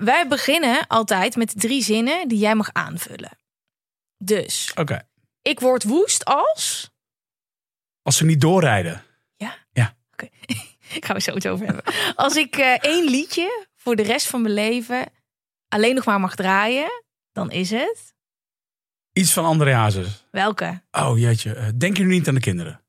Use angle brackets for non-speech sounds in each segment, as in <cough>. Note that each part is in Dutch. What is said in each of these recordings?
Wij beginnen altijd met drie zinnen die jij mag aanvullen. Dus, Oké. ik word woest als... Als ze niet doorrijden. Ja? Ja. Oké, <laughs> gaan we zo het over hebben. Als ik eh, één liedje voor de rest van mijn leven alleen nog maar mag draaien, dan is het... Iets van André Hazes. Welke? Oh jeetje. eh, Denk je nu niet aan de kinderen?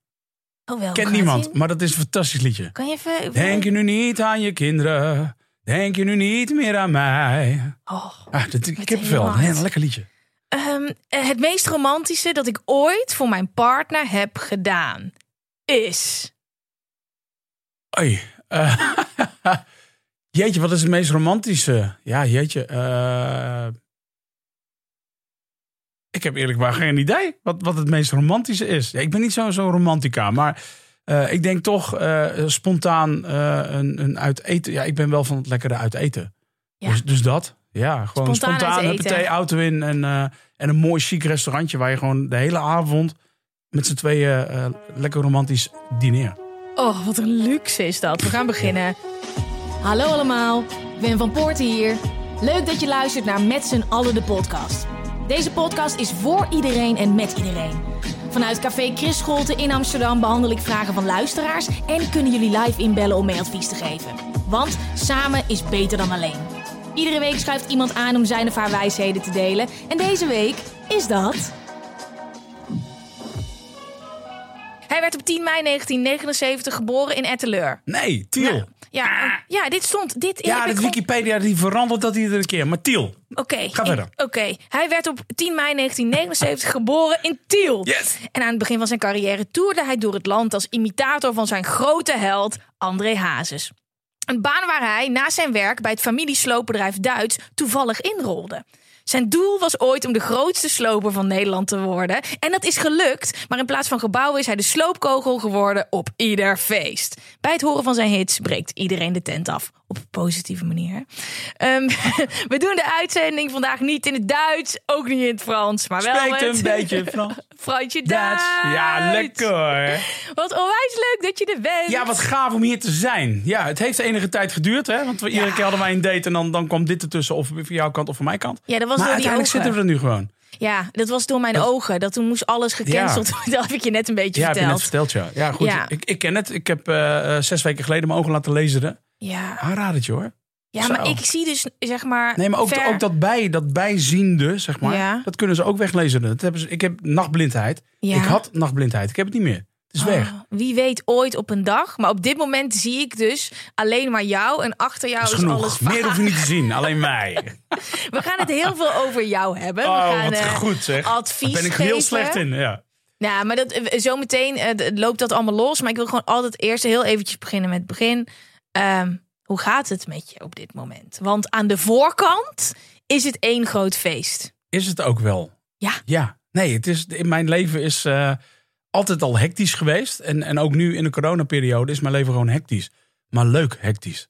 Oh? Kent gaat niemand, maar dat is een fantastisch liedje. Kan je even... Denk je nu niet aan je kinderen? Denk je nu niet meer aan mij? Oh. Ah, dat, ik heb wel. Een lekker liedje. Ehm, eh, het meest romantische dat ik ooit voor mijn partner heb gedaan is. Oei. eh, <laughs> jeetje, wat is het meest romantische? Ja, jeetje. eh, ik heb eerlijk maar geen idee wat, wat het meest romantische is. Ja, ik ben niet zo'n zo romantica, maar eh, ik denk toch eh, spontaan eh, een, een uit eten. Ja, ik ben wel van het lekkere uit eten. Ja. Dus, dus dat. Ja, gewoon Spontaan spontaan, eten. auto in en, en een mooi chic restaurantje waar je gewoon de hele avond met z'n tweeën lekker romantisch dineert. Oh, wat een luxe is dat. We gaan beginnen. Hallo allemaal, Wim van Poorten hier. Leuk dat je luistert naar Met z'n allen de podcast. Deze podcast is voor iedereen en met iedereen. Vanuit Café Chris Scholte in Amsterdam behandel ik vragen van luisteraars... en kunnen jullie live inbellen om mee advies te geven. Want samen is beter dan alleen. Iedere week schuift iemand aan om zijn of haar wijsheden te delen. En deze week is dat... Hij werd op 10 mei 1979 geboren in Etteleur. Nee, Tiel. Ja, ja, dit stond. Dit Ja, de Wikipedia die verandert dat iedere keer. Maar Tiel. Oké. Ga verder. Oké. Hij werd op 10 mei 1979 <laughs> geboren in Tiel. Yes. En aan het begin van zijn carrière toerde hij door het land als imitator van zijn grote held André Hazes. Een baan waar hij na zijn werk bij het familiesloopbedrijf Duits toevallig inrolde. Zijn doel was ooit om de grootste sloper van Nederland te worden. En dat is gelukt, maar in plaats van gebouwen is hij de sloopkogel geworden op ieder feest. Bij het horen van zijn hits breekt iedereen de tent af. Op een positieve manier. Ehm, <laughs> we doen de uitzending vandaag niet in het Duits, ook niet in het Frans, maar wel Spreekt een beetje <laughs> Frans. Fransje Duits. Ja, lekker hoor. Wat onwijs leuk dat je er bent. Ja, wat gaaf om hier te zijn. Ja, het heeft enige tijd geduurd, hè? Want we, iedere Ja. keer hadden wij een date en dan, dan kwam dit ertussen. Of van jouw kant of van mijn kant. Ja, dat was maar door die uiteindelijk zitten we er nu gewoon. Ja, dat was door mijn ogen. Dat toen moest alles gecanceld worden. <laughs> Dat heb ik je net een beetje Ja, heb je net verteld. verteld, ja. Ja, goed. Ja. Ik, ik ken het. Ik heb eh, eh, zes weken geleden mijn ogen laten lezen. Ja, Aanradertje hoor. ja maar ik zie dus, zeg maar... Nee, maar ook, ver- ook dat, bij, dat bijziende, zeg maar. Ja. Dat kunnen ze ook weglezen. Dat hebben ze, ik heb nachtblindheid. Ja. Ik had nachtblindheid. Ik heb het niet meer. Het is weg. Oh, wie weet ooit op een dag. Maar op dit moment zie ik dus alleen maar jou. En achter jou is, alles Meer vaag. hoef je niet te zien. Alleen mij. <laughs> We gaan het heel veel over jou hebben. We Oh, gaan wat eh, goed zeg. advies Daar ben ik geven. heel slecht in. Ja. Nou, maar dat, eh, zometeen eh, loopt dat allemaal los. Maar ik wil gewoon altijd eerst heel eventjes beginnen met het begin. Ehm, hoe gaat het met je op dit moment? Want aan de voorkant is het één groot feest. Is het ook wel? Ja. Ja. Nee, het is, in mijn leven is eh, altijd al hectisch geweest. En, en ook nu in de coronaperiode is mijn leven gewoon hectisch. Maar leuk hectisch.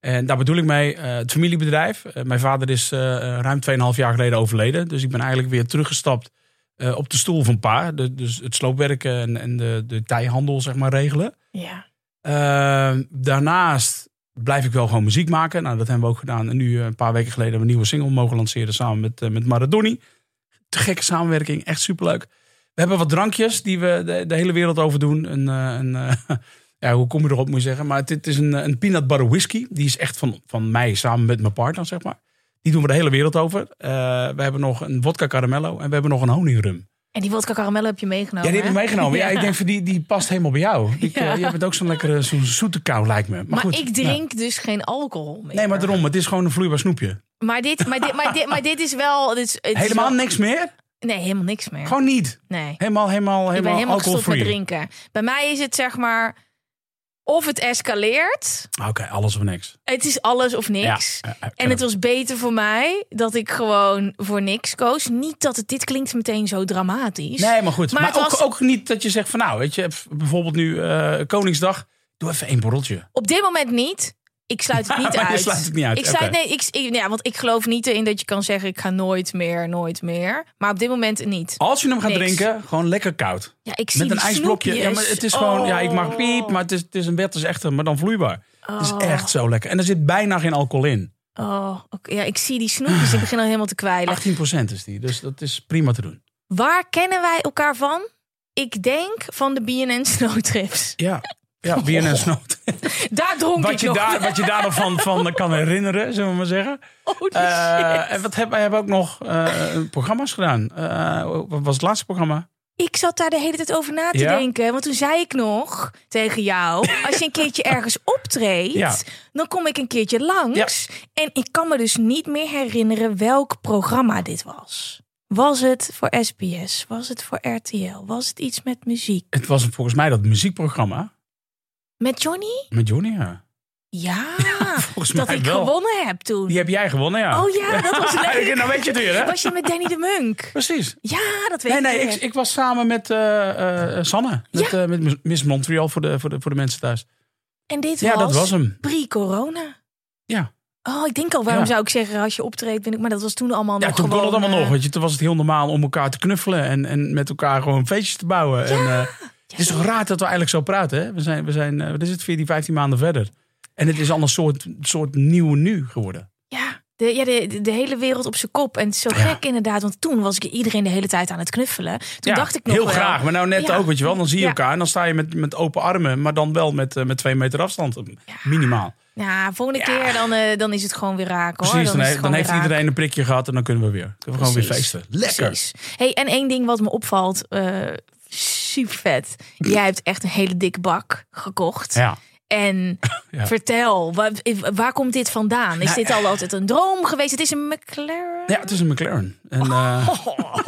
En daar bedoel ik mee eh, het familiebedrijf. Eh, mijn vader is ruim 2,5 jaar geleden overleden. Dus ik ben eigenlijk weer teruggestapt op de stoel van pa. De, dus het sloopwerken en, en de, de tijhandel zeg maar regelen. Ja. Uh, daarnaast blijf ik wel gewoon muziek maken. Nou, dat hebben we ook gedaan. En nu, eh, een paar weken geleden, hebben we een nieuwe single mogen lanceren samen met, eh, met Maradoni. Te gekke samenwerking, echt superleuk. We hebben wat drankjes die we de, hele wereld over doen. Een, eh, een, <laughs> ja, hoe kom je erop, moet je zeggen. Maar het is een, een peanut butter whisky. Die is echt van, van mij samen met mijn partner, zeg maar. Die doen we de hele wereld over. We hebben nog een vodka caramello en we hebben nog een honingrum. En die vodka caramel heb je meegenomen. Ja, die heb ik meegenomen. <laughs> Ja, ik denk van die, die past helemaal bij jou. Ik, Ja. eh, bent ook zo'n lekkere zo'n zoete kou, lijkt me. Maar, Maar, goed, ik ja. drink dus geen alcohol meer. Nee, maar daarom, het is gewoon een vloeibaar snoepje. Maar dit, maar dit, maar dit, maar dit is wel... Dit is, het is Helemaal wel- niks meer? Nee, helemaal niks meer. Gewoon niet. Nee. Helemaal, helemaal, ik ben helemaal helemaal gestopt met drinken. Bij mij is het zeg maar Of het escaleert. Oké, alles of niks. Het is alles of niks. Ja, ja, ja, En het was beter voor mij dat ik gewoon voor niks koos. Niet dat het, dit klinkt meteen zo dramatisch. Nee, maar goed. Maar ook, was- ook niet dat je zegt van nou, weet je, bijvoorbeeld nu eh, Koningsdag, doe even één borreltje. Op dit moment niet. Ik sluit het <laughs> niet je uit. sluit het niet uit, Ik sluit, oké. nee, ik, ik- ja, want ik geloof niet in dat je kan zeggen ik ga nooit meer, nooit meer. Maar op dit moment niet. Als je hem gaat Niks. drinken, gewoon lekker koud. Ja, ik zie Met een ijsblokje. Ja, maar het is gewoon, ja, ik mag Oh. piep, maar het is, het is een wet, is echter, maar dan vloeibaar. Het is Oh. echt zo lekker. En er zit bijna geen alcohol in. Oh, oké. ja, ik zie die snoepjes. Ik begin al helemaal te kwijlen. 18% is die, dus dat is prima te doen. Waar kennen wij elkaar van? Ik denk van de BNN Snowtrips. Ja, ja <laughs> BNN Snoot. Daar dronk Wat ik je, nog. daar, wat je daar nog van, van kan herinneren, zullen we maar zeggen. Eh, shit. en wat hebben ook nog eh, programma's gedaan. Eh, wat was het laatste programma? Ik zat daar de hele tijd over na te Ja? denken. Want toen zei ik nog tegen jou: als je een keertje <laughs> ergens optreedt, Ja. dan kom ik een keertje langs. En ik kan me dus niet meer herinneren welk programma dit was. Was het voor SBS? Was het voor RTL? Was het iets met muziek? Het was volgens mij dat muziekprogramma Met Johnny? met Johnny. Ja. Ja, <laughs> dat ik wel. gewonnen heb toen. Die heb jij gewonnen, ja. Oh ja, dat was <laughs> leuk. nou weet je het weer, hè? Was je met Danny de Munk? Precies. Ja, dat weet Nee, nee, ik. ik, ik was samen met eh, Sanne. Met, Ja. eh, met Miss Montreal voor de, voor, de, voor de mensen thuis. En dit Ja, was, dat was hem. pre-corona. Ja, Oh, ik denk al, waarom Ja. zou ik zeggen als je optreedt, ben ik, maar dat was toen allemaal ja nog toen gewoon... kon het allemaal nog. Weet je, toen was het heel normaal om elkaar te knuffelen en, en met elkaar gewoon feestjes te bouwen. En, eh, het is toch raar dat we eigenlijk zo praten, hè? We zijn, we zijn eh, wat is het, 14, 15 maanden verder. En het is al een soort, soort nieuw nu geworden. Ja, de, ja de, de, hele wereld op zijn kop. En het is zo Ja. gek inderdaad, want toen was ik iedereen de hele tijd aan het knuffelen. Toen ja, dacht ik nog heel wel, graag. Maar nou net Ja. ook, weet je wel. Dan zie je elkaar en dan sta je met, met open armen. Maar dan wel met, eh, met twee meter afstand. Minimaal. Ja, volgende keer dan, eh, dan is het gewoon weer raak hoor. Precies, dan, heeft raak. iedereen een prikje gehad en dan kunnen we weer. Kunnen we gewoon weer feesten. Lekker. Precies. Hey, en één ding wat me opvalt, super vet. Jij hebt echt een hele dikke bak gekocht. Ja. En <laughs> Ja. vertel, waar, waar komt dit vandaan? Is Nou, dit al altijd een droom geweest? Het is een McLaren. Ja, het is een McLaren. En, eh,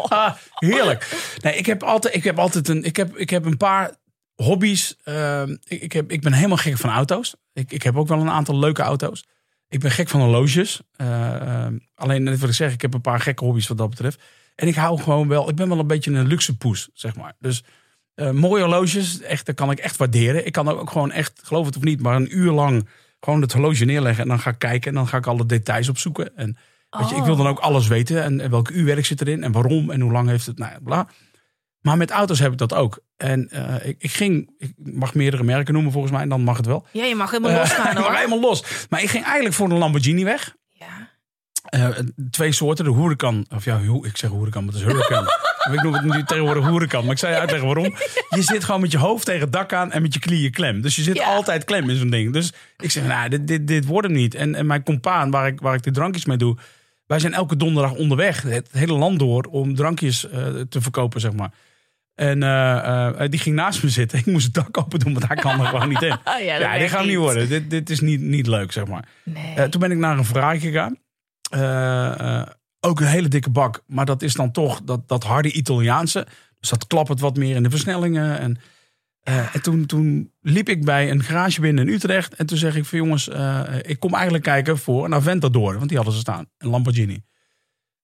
ah, <laughs> heerlijk. Nee, ik heb altijd, ik heb altijd een, ik heb, ik heb een paar hobby's. Ehm, ik, ik, heb, ik ben helemaal gek van auto's. Ik, ik heb ook wel een aantal leuke auto's. Ik ben gek van horloges. Eh, ehm, alleen, net wat ik zeg, ik heb een paar gekke hobby's wat dat betreft. En ik hou gewoon wel, ik ben wel een beetje een luxe poes, zeg maar. Dus eh, mooie horloges, echt, dat kan ik echt waarderen. Ik kan ook gewoon echt, geloof het of niet, maar een uur lang gewoon het horloge neerleggen. En dan ga ik kijken en dan ga ik alle details opzoeken. En weet je, ik wil dan ook alles weten. En, en welke uurwerk zit erin en waarom en hoe lang heeft het, nou ja, bla. Maar met auto's heb ik dat ook. En eh, ik, ik ging, ik mag meerdere merken noemen volgens mij, en dan mag het wel. Ja, je mag helemaal Eh, losgaan <laughs> ik mag hoor. helemaal los. Maar ik ging eigenlijk voor een Lamborghini weg. Eh, twee soorten, de Huracan. Of ja, hoe- ik zeg Huracan, maar het is Huracan. <laughs> ik noem het nu tegenwoordig Huracan, maar ik zou je uitleggen waarom. <laughs> Je zit gewoon met je hoofd tegen het dak aan en met je knieën klem. Dus je zit Ja. altijd klem in zo'n ding. Dus ik zeg, nou, dit, dit, dit wordt hem niet. En, en mijn compaan, waar ik, waar ik de drankjes mee doe... Wij zijn elke donderdag onderweg, het hele land door, om drankjes eh, te verkopen, zeg maar. En eh, die ging naast me zitten. Ik moest het dak open doen, want hij kan er gewoon niet in. Ah, <laughs> ja, ja, dit gaat niet worden. Dit, dit is niet, niet leuk, zeg maar. Nee. Toen ben ik naar een Ferrari gegaan. Eh, eh, ook een hele dikke bak. Maar dat is dan toch dat, dat harde Italiaanse. Dus dat klappert wat meer in de versnellingen. En, eh, en toen, toen liep ik bij een garage binnen in Utrecht. En toen zeg ik van jongens, ik kom eigenlijk kijken voor een Aventador. Want die hadden ze staan. Een Lamborghini.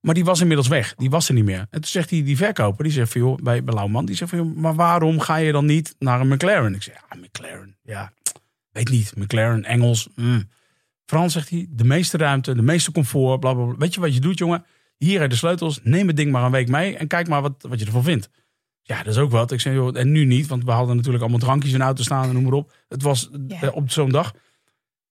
Maar die was inmiddels weg. Die was er niet meer. En toen zegt hij, die verkoper, die zegt van joh, bij, bij Lauwman. Die zegt van joh, maar waarom ga je dan niet naar een McLaren? Ik zeg, ja, McLaren. Ja, weet niet. McLaren, Engels. mm. Frans zegt hij, de meeste ruimte, de meeste comfort, bla, bla, bla. Weet je wat je doet, jongen? Hier heb de sleutels, neem het ding maar een week mee en kijk maar wat, wat je ervan vindt. Ja, dat is ook wat. Ik zeg, joh, en nu niet, want we hadden natuurlijk allemaal drankjes in de auto staan en noem maar op. Het was eh, op zo'n dag.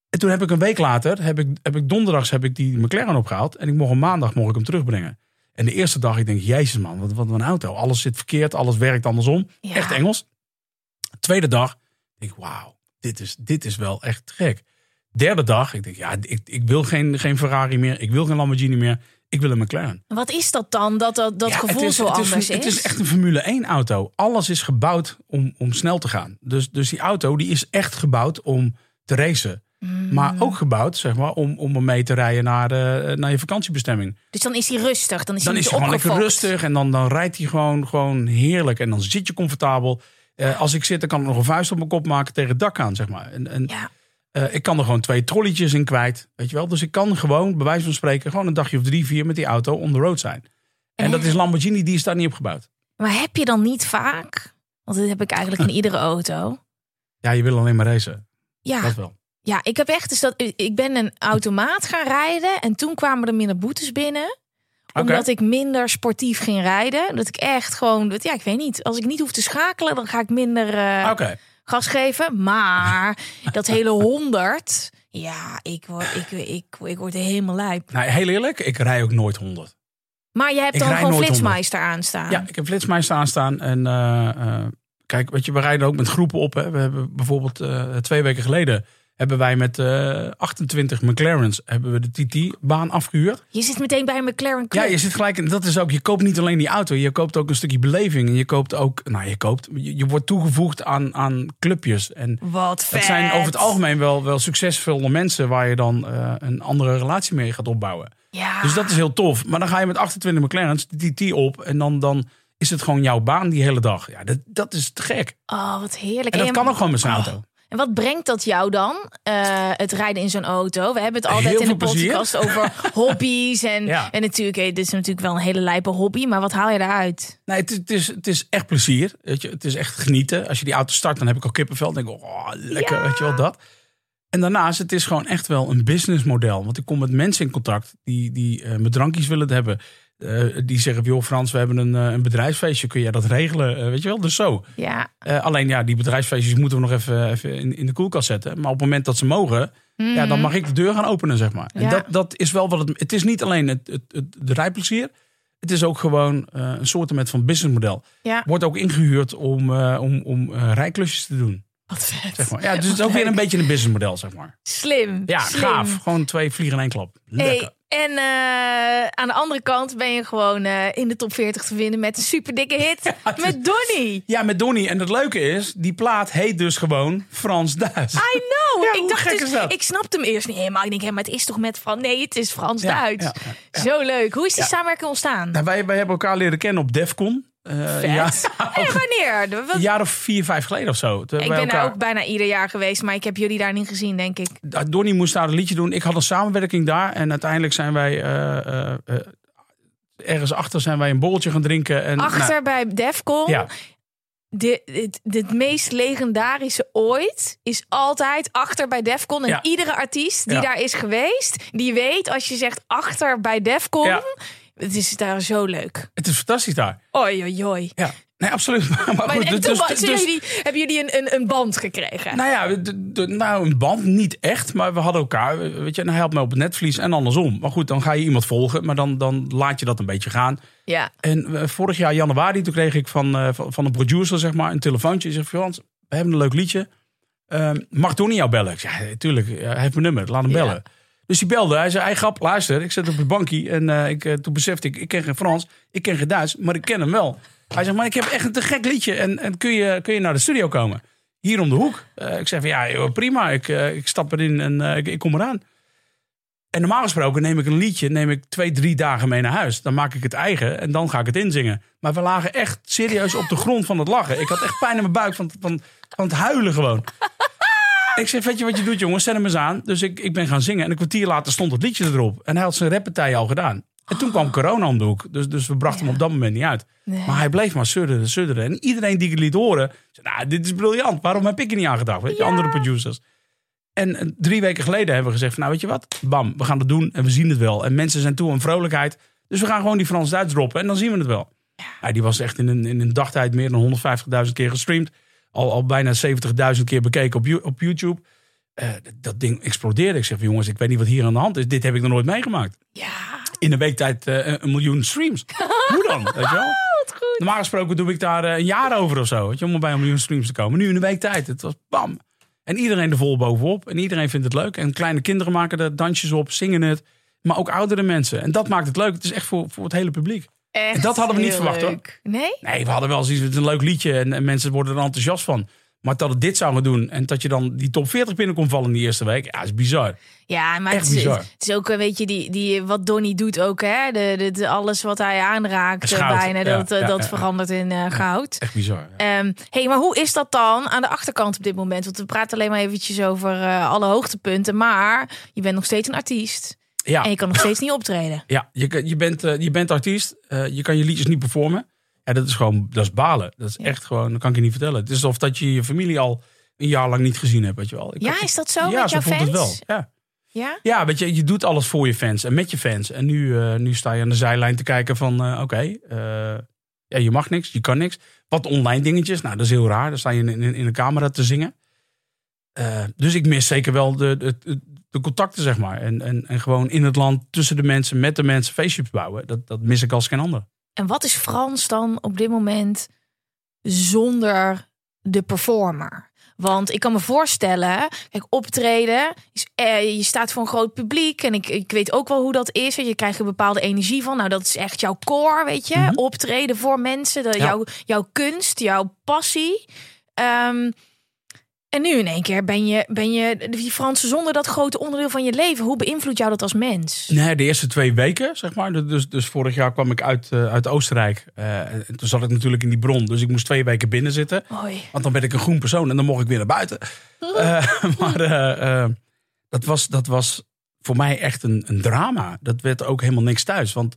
En toen heb ik een week later, heb ik, heb ik donderdags heb ik die McLaren opgehaald en ik mocht een maandag mocht ik hem terugbrengen. En de eerste dag, ik denk, jezus man, wat, wat een auto. Alles zit verkeerd, alles werkt andersom. Ja. Echt Engels. Tweede dag, denk ik, wauw, dit is, dit is wel echt gek. Derde dag, ik denk, ja, ik, ik wil geen, geen Ferrari meer. Ik wil geen Lamborghini meer. Ik wil een McLaren. Wat is dat dan, dat dat, dat Ja, gevoel is, zo anders is, is? Het is echt een Formule 1 auto. Alles is gebouwd om, om snel te gaan. Dus, dus die auto die is echt gebouwd om te racen. Mm. Maar ook gebouwd zeg maar, om, om ermee te rijden naar, de, naar je vakantiebestemming. Dus dan is hij rustig, dan is Dan hij is hij gewoon lekker rustig en dan, dan rijdt hij gewoon, gewoon heerlijk. En dan zit je comfortabel. Eh, als ik zit, dan kan ik nog een vuist op mijn kop maken tegen het dak aan, zeg maar. En, en Ja. Eh, ik kan er gewoon twee trolletjes in kwijt, weet je wel. Dus ik kan gewoon, bij wijze van spreken, gewoon een dagje of drie, vier met die auto on the road zijn. En dat is Lamborghini, die is daar niet op gebouwd. Maar heb je dan niet vaak, want dit heb ik eigenlijk in <laughs> iedere auto. Ja, je wil alleen maar racen. Ja, Dat wel. ja, ik heb echt dus dat. Ik ben een automaat gaan rijden en toen kwamen er minder boetes binnen. Omdat ik minder sportief ging rijden. Dat ik echt gewoon, dat- ja, ik weet niet. Als ik niet hoef te schakelen, dan ga ik minder eh, Oké. Gas geven. Maar <laughs> dat hele 100, ja, ik word, ik, ik, ik, word helemaal lijp. Nou, heel eerlijk, ik rij ook nooit 100. Maar je hebt Ik dan gewoon nooit 100. Flitsmeister aanstaan. Ja, ik heb Flitsmeister aanstaan. En eh, eh, kijk, weet je, we rijden ook met groepen op. Hè. We hebben bijvoorbeeld eh, twee weken geleden hebben wij met eh 28 McLaren's hebben we de TT-baan afgehuurd. Je zit meteen bij een McLaren Club. Ja, je zit gelijk. En dat is ook. Je koopt niet alleen die auto. Je koopt ook een stukje beleving. En je koopt ook. Nou, je koopt. Je, je wordt toegevoegd aan, aan clubjes. En Wat vet. dat zijn over het algemeen wel, wel succesvolle mensen waar je dan eh, een andere relatie mee gaat opbouwen. Ja. Dus dat is heel tof. Maar dan ga je met 28 McLaren's de TT op. En dan, dan is het gewoon jouw baan die hele dag. Ja, dat, dat is te gek. Oh, wat heerlijk. En dat kan ook gewoon met zijn Oh. auto. En wat brengt dat jou dan, eh, het rijden in zo'n auto? We hebben het altijd Heel in de plezier. podcast over <laughs> hobby's. En, Ja. en natuurlijk, eh, dit is natuurlijk wel een hele lijpe hobby. Maar wat haal je daaruit? Nee, het, is- het, is, het is echt plezier. Weet je? Het is echt genieten. Als je die auto start, dan heb ik al kippenvel. Dan denk ik, oh, lekker, Ja. weet je wel, dat. En daarnaast, het is gewoon echt wel een businessmodel. Want ik kom met mensen in contact die, die eh mijn drankjes willen hebben. Eh, die zeggen, joh Frans, we hebben een, eh, een bedrijfsfeestje. Kun jij dat regelen? Eh, weet je wel, dus zo. Ja. Alleen ja, die bedrijfsfeestjes moeten we nog even, even in, in de koelkast zetten. Maar op het moment dat ze mogen, ja, dan mag ik de deur gaan openen, zeg maar. En dat, dat is wel wat het... Het is niet alleen het, het, het, de rijplezier. Het is ook gewoon een soort van businessmodel. Ja, Wordt ook ingehuurd om, om, om rijklusjes te doen. wat vet. Zeg maar. Ja, dus het is ook weer een beetje een businessmodel, zeg maar. Slim. Ja, slim. gaaf. Gewoon twee vliegen in één klap. Lekker. Hey, en eh, aan de andere kant ben je gewoon eh, in de top 40 te vinden met een super dikke hit <laughs> met Donny. Ja, met Donnie. En het leuke is, die plaat heet dus gewoon Frans-Duits. I know. <laughs> Ja, ik dacht dus, ik snapte hem eerst niet helemaal. Ik denk, hé, maar het is toch met Frans? Nee, het is ja, ja. Zo leuk. Hoe is die samenwerking ontstaan? Nou, wij, wij hebben elkaar leren kennen op Defcon. Vet. ja, <laughs> Hé, wanneer? Wat- een jaar of vier, vijf geleden of zo. Toen ik ben daar ook bijna ieder jaar geweest, maar ik heb jullie daar niet gezien, denk ik. Donnie moest daar een liedje doen. Ik had een samenwerking daar. En uiteindelijk zijn wij eh, eh, ergens achter zijn wij een borreltje gaan drinken. En, Achter nou, bij Defcon. ja, De, het, het meest legendarische ooit is altijd achter bij Defcon. En Ja. iedere artiest die Ja. daar is geweest, die weet als je zegt achter bij Defcon. Het is daar zo leuk. het is fantastisch daar. Oi, oi, oi. Ja, nee, absoluut. <laughs> Maar, goed, en dus- toen dus- dus- jullie, hebben jullie een, een, een band gekregen? Nou ja, de- de- nou een band niet echt, maar we hadden elkaar. Weet je, en hij helpt me op het netvlies en andersom. Maar goed, dan ga je iemand volgen, maar dan, dan laat je dat een beetje gaan. Ja. En eh, vorig jaar januari, toen kreeg ik van, eh, van, van een producer zeg maar, een telefoontje. Zegt, Frans, we hebben een leuk liedje. Ehm, mag Donnie jou bellen? Ik zei, ja, tuurlijk, hij heeft mijn nummer, laat hem Ja. Dus hij belde, hij zei, hey, grap, luister, ik zit op het bankje. En eh, ik, eh, toen besefte ik, ik ken geen Frans, ik ken geen Duits, maar ik ken hem wel. Hij zegt, maar ik heb echt een te gek liedje en, en kun, je, kun je naar de studio komen? Hier om de hoek. Eh, ik zeg van, ja, prima, ik, ik stap erin en ik, ik kom eraan. En normaal gesproken neem ik een liedje, neem ik twee, drie dagen mee naar huis. Dan maak ik het eigen en dan ga ik het inzingen. Maar we lagen echt serieus op de grond van het lachen. Ik had echt pijn in mijn buik van, van, van het huilen gewoon. Ik zeg, weet je wat je doet jongens, zet hem eens aan. Dus ik, ik ben gaan zingen en een kwartier later stond het liedje erop. En hij had zijn rappartij al gedaan. En toen kwam corona om de hoek. Dus, dus we brachten hem op dat moment niet uit. Nee. Maar hij bleef maar sudderen, sudderen. En iedereen die ik het liet horen, zei, nou, dit is briljant. Waarom heb ik er niet aan gedacht? Weet je, Ja. andere producers. En eh, drie weken geleden hebben we gezegd, van, nou weet je wat? Bam, we gaan het doen en we zien het wel. En mensen zijn toe aan vrolijkheid. Dus we gaan gewoon die Frans-Duits droppen en dan zien we het wel. Ja, die was echt in een, in een dagtijd meer dan 150.000 keer gestreamd. Al, al bijna 70.000 keer bekeken op, op YouTube. Eh, dat- ding explodeerde. Ik zeg, jongens, ik weet niet wat hier aan de hand is. Dit heb ik nog nooit meegemaakt. Ja. In een week tijd eh, een miljoen streams. <laughs> Hoe dan? Weet je wel? Goed. Normaal gesproken doe ik daar eh, een jaar over of zo. Weet je, om bij een miljoen streams te komen. Nu in een week tijd. Het was bam. En iedereen er vol bovenop. En iedereen vindt het leuk. En kleine kinderen maken er dansjes op, zingen het. Maar ook oudere mensen. En dat maakt het leuk. Het is echt voor, voor het hele publiek. Echt dat hadden we niet verwacht, hoor. Nee? Nee, we hadden wel zoiets. Het is een leuk liedje. En, en mensen worden er enthousiast van. Maar dat het dit zou gaan doen en dat je dan die top 40 binnen kon vallen in die eerste week, ja, is bizar. Ja, maar Echt het is, bizar. het is ook een beetje die, die, wat Donny doet ook, hè? De, de, de- alles wat hij aanraakt, eh, bijna, Ja, dat, eh, ja, dat ja, verandert in eh, goud. Echt bizar. Ehm hey, maar hoe is dat dan aan de achterkant op dit moment? Want we praten alleen maar eventjes over eh, alle hoogtepunten. Maar je bent nog steeds een artiest. Ja. En je kan nog steeds niet optreden. Ja, je, je, bent, eh, je bent artiest. eh, je kan je liedjes niet performen. Ja, dat is gewoon, dat is balen. Dat is Ja. echt gewoon, dat kan ik je niet vertellen. Het is alsof dat je je familie al een jaar lang niet gezien hebt, weet je wel. Ik Ja, had- is dat zo ja, met jouw zo voelt het wel. fans? Ja. Ja? ja, weet je, je doet alles voor je fans en met je fans. En nu, eh, nu sta je aan de zijlijn te kijken van, oké, ja, je mag niks, je kan niks. Wat online dingetjes, nou, dat is heel raar. Dan sta je in, in, in de camera te zingen. Dus ik mis zeker wel de, de, de, de contacten, zeg maar. En, en, en gewoon in het land, tussen de mensen, met de mensen, feestjes bouwen. Dat, dat mis ik als geen ander. En wat is Frans dan op dit moment zonder de performer? Want ik kan me voorstellen, kijk, optreden, is, eh, je staat voor een groot publiek. En ik, ik weet ook wel hoe dat is. Je krijgt er bepaalde energie van. Nou, dat is echt jouw core, weet je. Mhm. Optreden voor mensen, de, Ja. jouw, jouw kunst, jouw passie. Ehm, en nu in één keer ben je, ben je die Fransen zonder dat grote onderdeel van je leven. Hoe beïnvloedt jou dat als mens? Nee, de eerste twee weken, zeg maar. Dus, dus vorig jaar kwam ik uit, eh, uit Oostenrijk. Eh, en toen zat ik natuurlijk in die bron. Dus ik moest twee weken binnen zitten. Want dan ben ik een groen persoon en dan mocht ik weer naar buiten. <laughs> Eh, maar dat, was, dat was voor mij echt een, een drama. Dat werd ook helemaal niks thuis. Want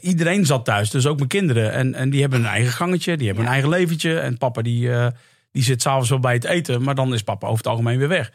iedereen zat thuis, dus ook mijn kinderen. En, en die hebben een eigen gangetje, die hebben een eigen leventje. En papa die, die zit s'avonds wel bij het eten, maar dan is papa over het algemeen weer weg.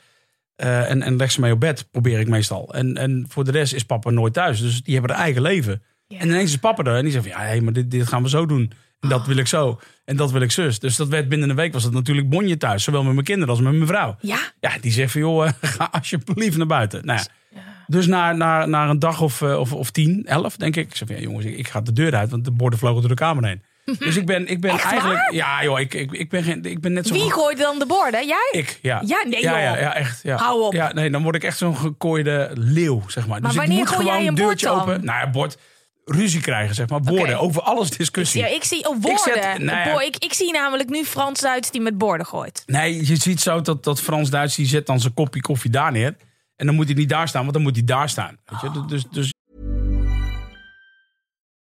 Eh, en, en legt ze mee op bed, probeer ik meestal. En, en voor de rest is papa nooit thuis. Dus die hebben een eigen leven. Ja. En ineens is papa er en die zegt van, ja, hé, maar dit, dit gaan we zo doen. En dat wil ik zo. En dat wil ik zus. Dus dat werd binnen een week was het natuurlijk bonje thuis. Zowel met mijn kinderen als met mijn vrouw. Ja, Ja, die zegt van, joh, eh, <laughs> ga alsjeblieft naar buiten. Nou ja. Dus na, na, na een dag of, eh, of, of tien, elf, denk ik. Ik zeg van, ja, jongens, ik, ik ga de deur uit, want de borden vlogen door de kamer heen. <laughs> Dus ik ben, ik ben Echt eigenlijk... waar? Ja, joh, ik, ik, ik, ben geen, ik ben net zo... wie gooit dan de borden? Jij? Ik, ja. Ja, nee, ja, ja, echt. Ja. Hou op. Ja, nee, dan word ik echt zo'n gekooide leeuw, zeg maar. Maar dus wanneer ik moet gooi jij gewoon een een bord deurtje dan? open. Nou ja, bord. Ruzie krijgen, zeg maar. Woorden. Oké. Over alles discussie. Ja, ik zie oh, Ik zet- nou ja. Boy, ik, ik zie namelijk nu Frans Duits die met borden gooit. Nee, je ziet zo dat, dat Frans-Duits, die zet dan zijn kopje koffie daar neer. En dan moet hij niet daar staan, want dan moet hij daar staan. Weet je? Dus, dus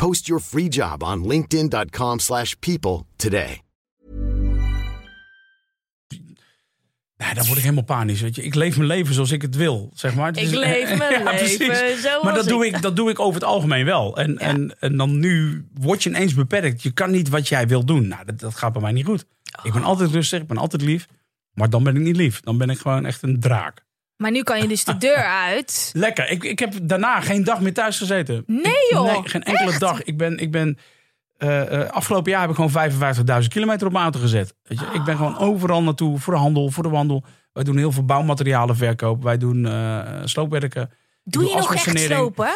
Post your free job on linkedin.com/people slash people today. nou, dan word ik helemaal panisch. Weet je. Ik leef mijn leven zoals ik het wil, zeg maar. Ik leef <laughs> mijn leven zoals Maar dat doe, ik- ik, dat doe ik over het algemeen wel. En, en, en dan nu word je ineens beperkt. Je kan niet wat jij wil doen. Nou, dat, dat gaat bij mij niet goed. Ik ben altijd rustig, ik ben altijd lief. Maar dan ben ik niet lief. Dan ben ik gewoon echt een draak. Maar nu kan je dus de <laughs> deur uit. Lekker. Ik, ik heb daarna geen dag meer thuis gezeten. Nee, Ik- joh. Nee, geen enkele Echt? dag. Ik ben, ik ben eh, eh, afgelopen jaar heb ik gewoon 55.000 kilometer op mijn auto gezet. Weet je? Ik ben gewoon overal naartoe voor de handel, voor de wandel. Wij doen heel veel bouwmaterialen verkoop. Wij doen eh, sloopwerken. Doe je nog echt slopen?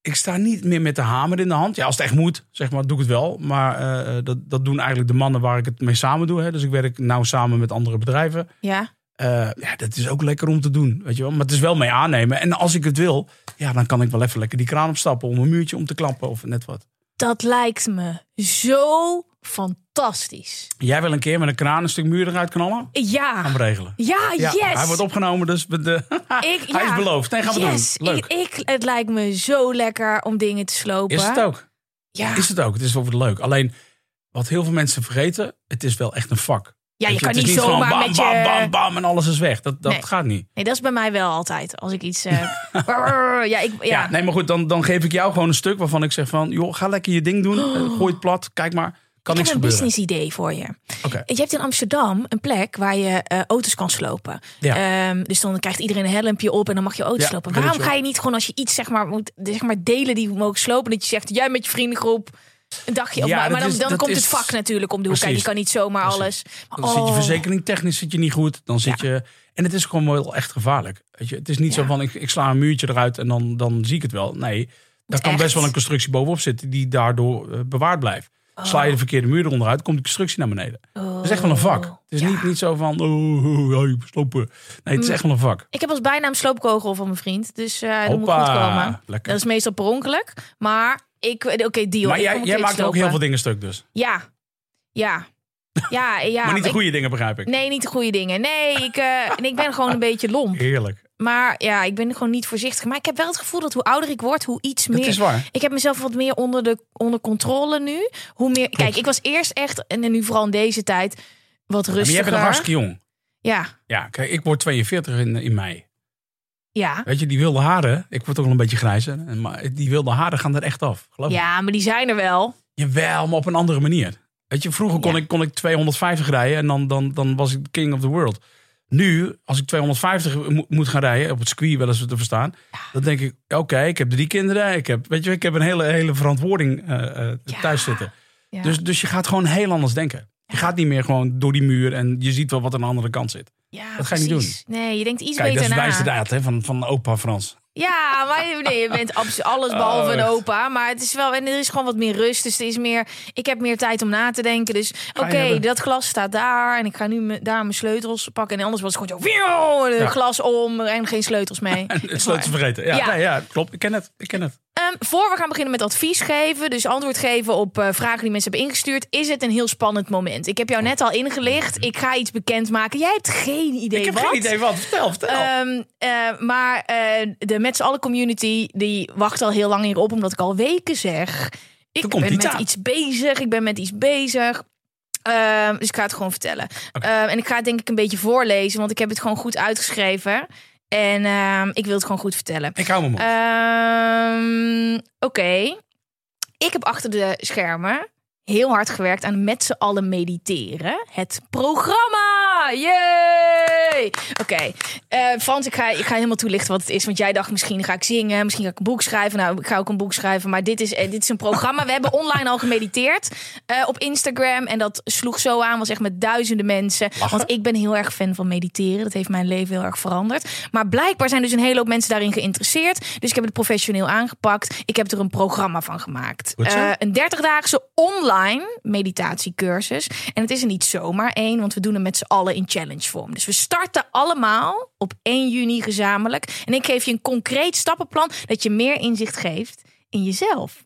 Ik sta niet meer met de hamer in de hand. Ja, als het echt moet, zeg maar, doe ik het wel. Maar dat, dat doen eigenlijk de mannen waar ik het mee samen doe. Hè. Dus ik werk nauw samen met andere bedrijven. Ja. Eh, ja, dat is ook lekker om te doen, weet je wel. Maar het is wel mee aannemen. En als ik het wil, ja, dan kan ik wel even lekker die kraan opstappen... om een muurtje om te klappen of net wat. Dat lijkt me zo fantastisch. Jij wil een keer met een kraan een stuk muur eruit knallen? Ja. Gaan we regelen. Ja, Ja, yes. Hij wordt opgenomen, dus de, <laughs> Ik, hij ja. is beloofd. Nee, gaan we yes. doen. Leuk. Ik, ik, het lijkt me zo lekker om dingen te slopen. Is het ook? Ja. Is het ook. Het is wel leuk. Alleen, wat heel veel mensen vergeten, het is wel echt een vak. Ja, je kan niet zomaar bam, met je... bam, bam, bam en alles is weg. Dat, dat Nee. gaat niet. Nee, dat is bij mij wel altijd. Als ik iets... eh, <laughs> <laughs> ja, ik, ja. Ja. nee, maar goed, dan, dan geef ik jou gewoon een stuk waarvan ik zeg van... joh, ga lekker je ding doen. <gasps> eh, Gooi het plat. Kijk maar. Kan ik niks heb een gebeuren. business idee voor je. Oké. Je hebt in Amsterdam een plek waar je eh, auto's kan slopen. Ja. Ehm, dus dan krijgt iedereen een helmpje op en dan mag je auto's Ja, slopen. Waarom ga je niet gewoon als je iets zeg maar moet zeg maar delen die mogen slopen, dat je zegt jij met je vriendengroep een dagje of Ja, maar, dan, is- dan komt is- het vak natuurlijk om de hoek. Precies. je kan niet zomaar Precies. alles. Maar, Dan zit je oh. verzekering technisch zit je niet goed. Dan zit je... En het is gewoon wel echt gevaarlijk. Weet je, het is niet zo van ik, ik sla een muurtje eruit en dan, dan zie ik het wel. Nee, daar kan echt. best wel een constructie bovenop zitten die daardoor eh, bewaard blijft. Sla je de verkeerde muur eronder uit, komt de constructie naar beneden. Dat is echt wel een vak. Het is niet, niet zo van, oh, oh, oh, slopen. Nee, het is echt wel een vak. Ik heb als bijnaam sloopkogel van mijn vriend, dus eh dat moet goed komen. Lekker. Dat is meestal per ongeluk, maar ik oké deal. Maar jij, een maakt ook heel veel dingen stuk dus. Ja, ja, ja, <laughs> ja. maar niet de ik- goede dingen, begrijp ik. Nee, niet de goede dingen. Nee, ik, eh, ik ben gewoon een beetje lomp. Heerlijk. Maar ja, ik ben gewoon niet voorzichtig. Maar ik heb wel het gevoel dat hoe ouder ik word, hoe iets Dat meer. is waar. Ik heb mezelf wat meer onder, de, onder controle nu. Hoe meer. Kijk, ik was eerst echt, en nu vooral in deze tijd, wat Maar rustiger. jij bent nog hartstikke jong. Ja, Ja, kijk, ik word 42 in, in mei. Ja. Weet je, die wilde haren, ik word ook wel een beetje grijzer. Maar die wilde haren gaan er echt af. Geloof me. Ja, maar die zijn er wel. Jawel, maar op een andere manier. Weet je, vroeger kon, Ja. ik, kon ik 250 rijden en dan, dan, dan was ik king of the world. Nu, als ik 250 mo- moet gaan rijden, op het circuit wel eens te verstaan, dan denk ik, oké, ik heb drie kinderen, ik heb, weet je, ik heb een hele, hele verantwoording eh, eh, Ja. thuis zitten. Dus, dus je gaat gewoon heel anders denken. Je gaat niet meer gewoon door die muur en je ziet wel wat aan de andere kant zit. Ja, dat ga je niet precies. Nee, je denkt iets Kijk, dat beter is na. wijze daad hè, van, van opa Frans. Ja, maar nee, je bent alles <laughs> behalve een Oh. opa. Maar het is wel, en er is gewoon wat meer rust. Dus er is meer, ik heb meer tijd om na te denken. Dus oké, dat glas staat daar. En ik ga nu me- daar mijn sleutels pakken. En anders was het gewoon zo, een Ja. glas om en geen sleutels mee. <laughs> Het sleutels vergeten. Ja, Ja. Nee, ja, klopt. Ik ken het. Ik ken het. Ehm, voor we gaan beginnen met advies geven, dus antwoord geven op eh, vragen die mensen hebben ingestuurd, is het een heel spannend moment. Ik heb jou net al ingelicht. Ik ga iets bekendmaken. Jij hebt geen idee Ik heb wat. geen idee wat. Vertel, vertel. Ehm, eh, maar eh, de met z'n allen community die wacht al heel lang hierop, omdat ik al weken zeg. Ik ben met iets bezig. Ik ben met iets bezig. Ehm, dus ik ga het gewoon vertellen. En ik ga het denk ik een beetje voorlezen, want ik heb het gewoon goed uitgeschreven. En ehm, ik wil het gewoon goed vertellen. ik hou me op. Ehm, Oké. Ik heb achter de schermen heel hard gewerkt aan met z'n allen mediteren. Het programma! Yay! Oké. Eh, Frans, ik ga, ik ga helemaal toelichten wat het is. Want jij dacht misschien ga ik zingen, misschien ga ik een boek schrijven. Nou, ik ga ook een boek schrijven. Maar dit is, eh, dit is een programma. We hebben online al gemediteerd eh, op Instagram. En dat sloeg zo aan, was echt met duizenden mensen. Lachen. Want ik ben heel erg fan van mediteren. Dat heeft mijn leven heel erg veranderd. Maar blijkbaar zijn dus een hele hoop mensen daarin geïnteresseerd. Dus ik heb het professioneel aangepakt. Ik heb er een programma van gemaakt. Een 30-daagse online meditatiecursus. En het is er niet zomaar één, want we doen hem met z'n allen in challenge vorm. Dus we starten allemaal op 1 juni gezamenlijk. En ik geef je een concreet stappenplan dat je meer inzicht geeft in jezelf.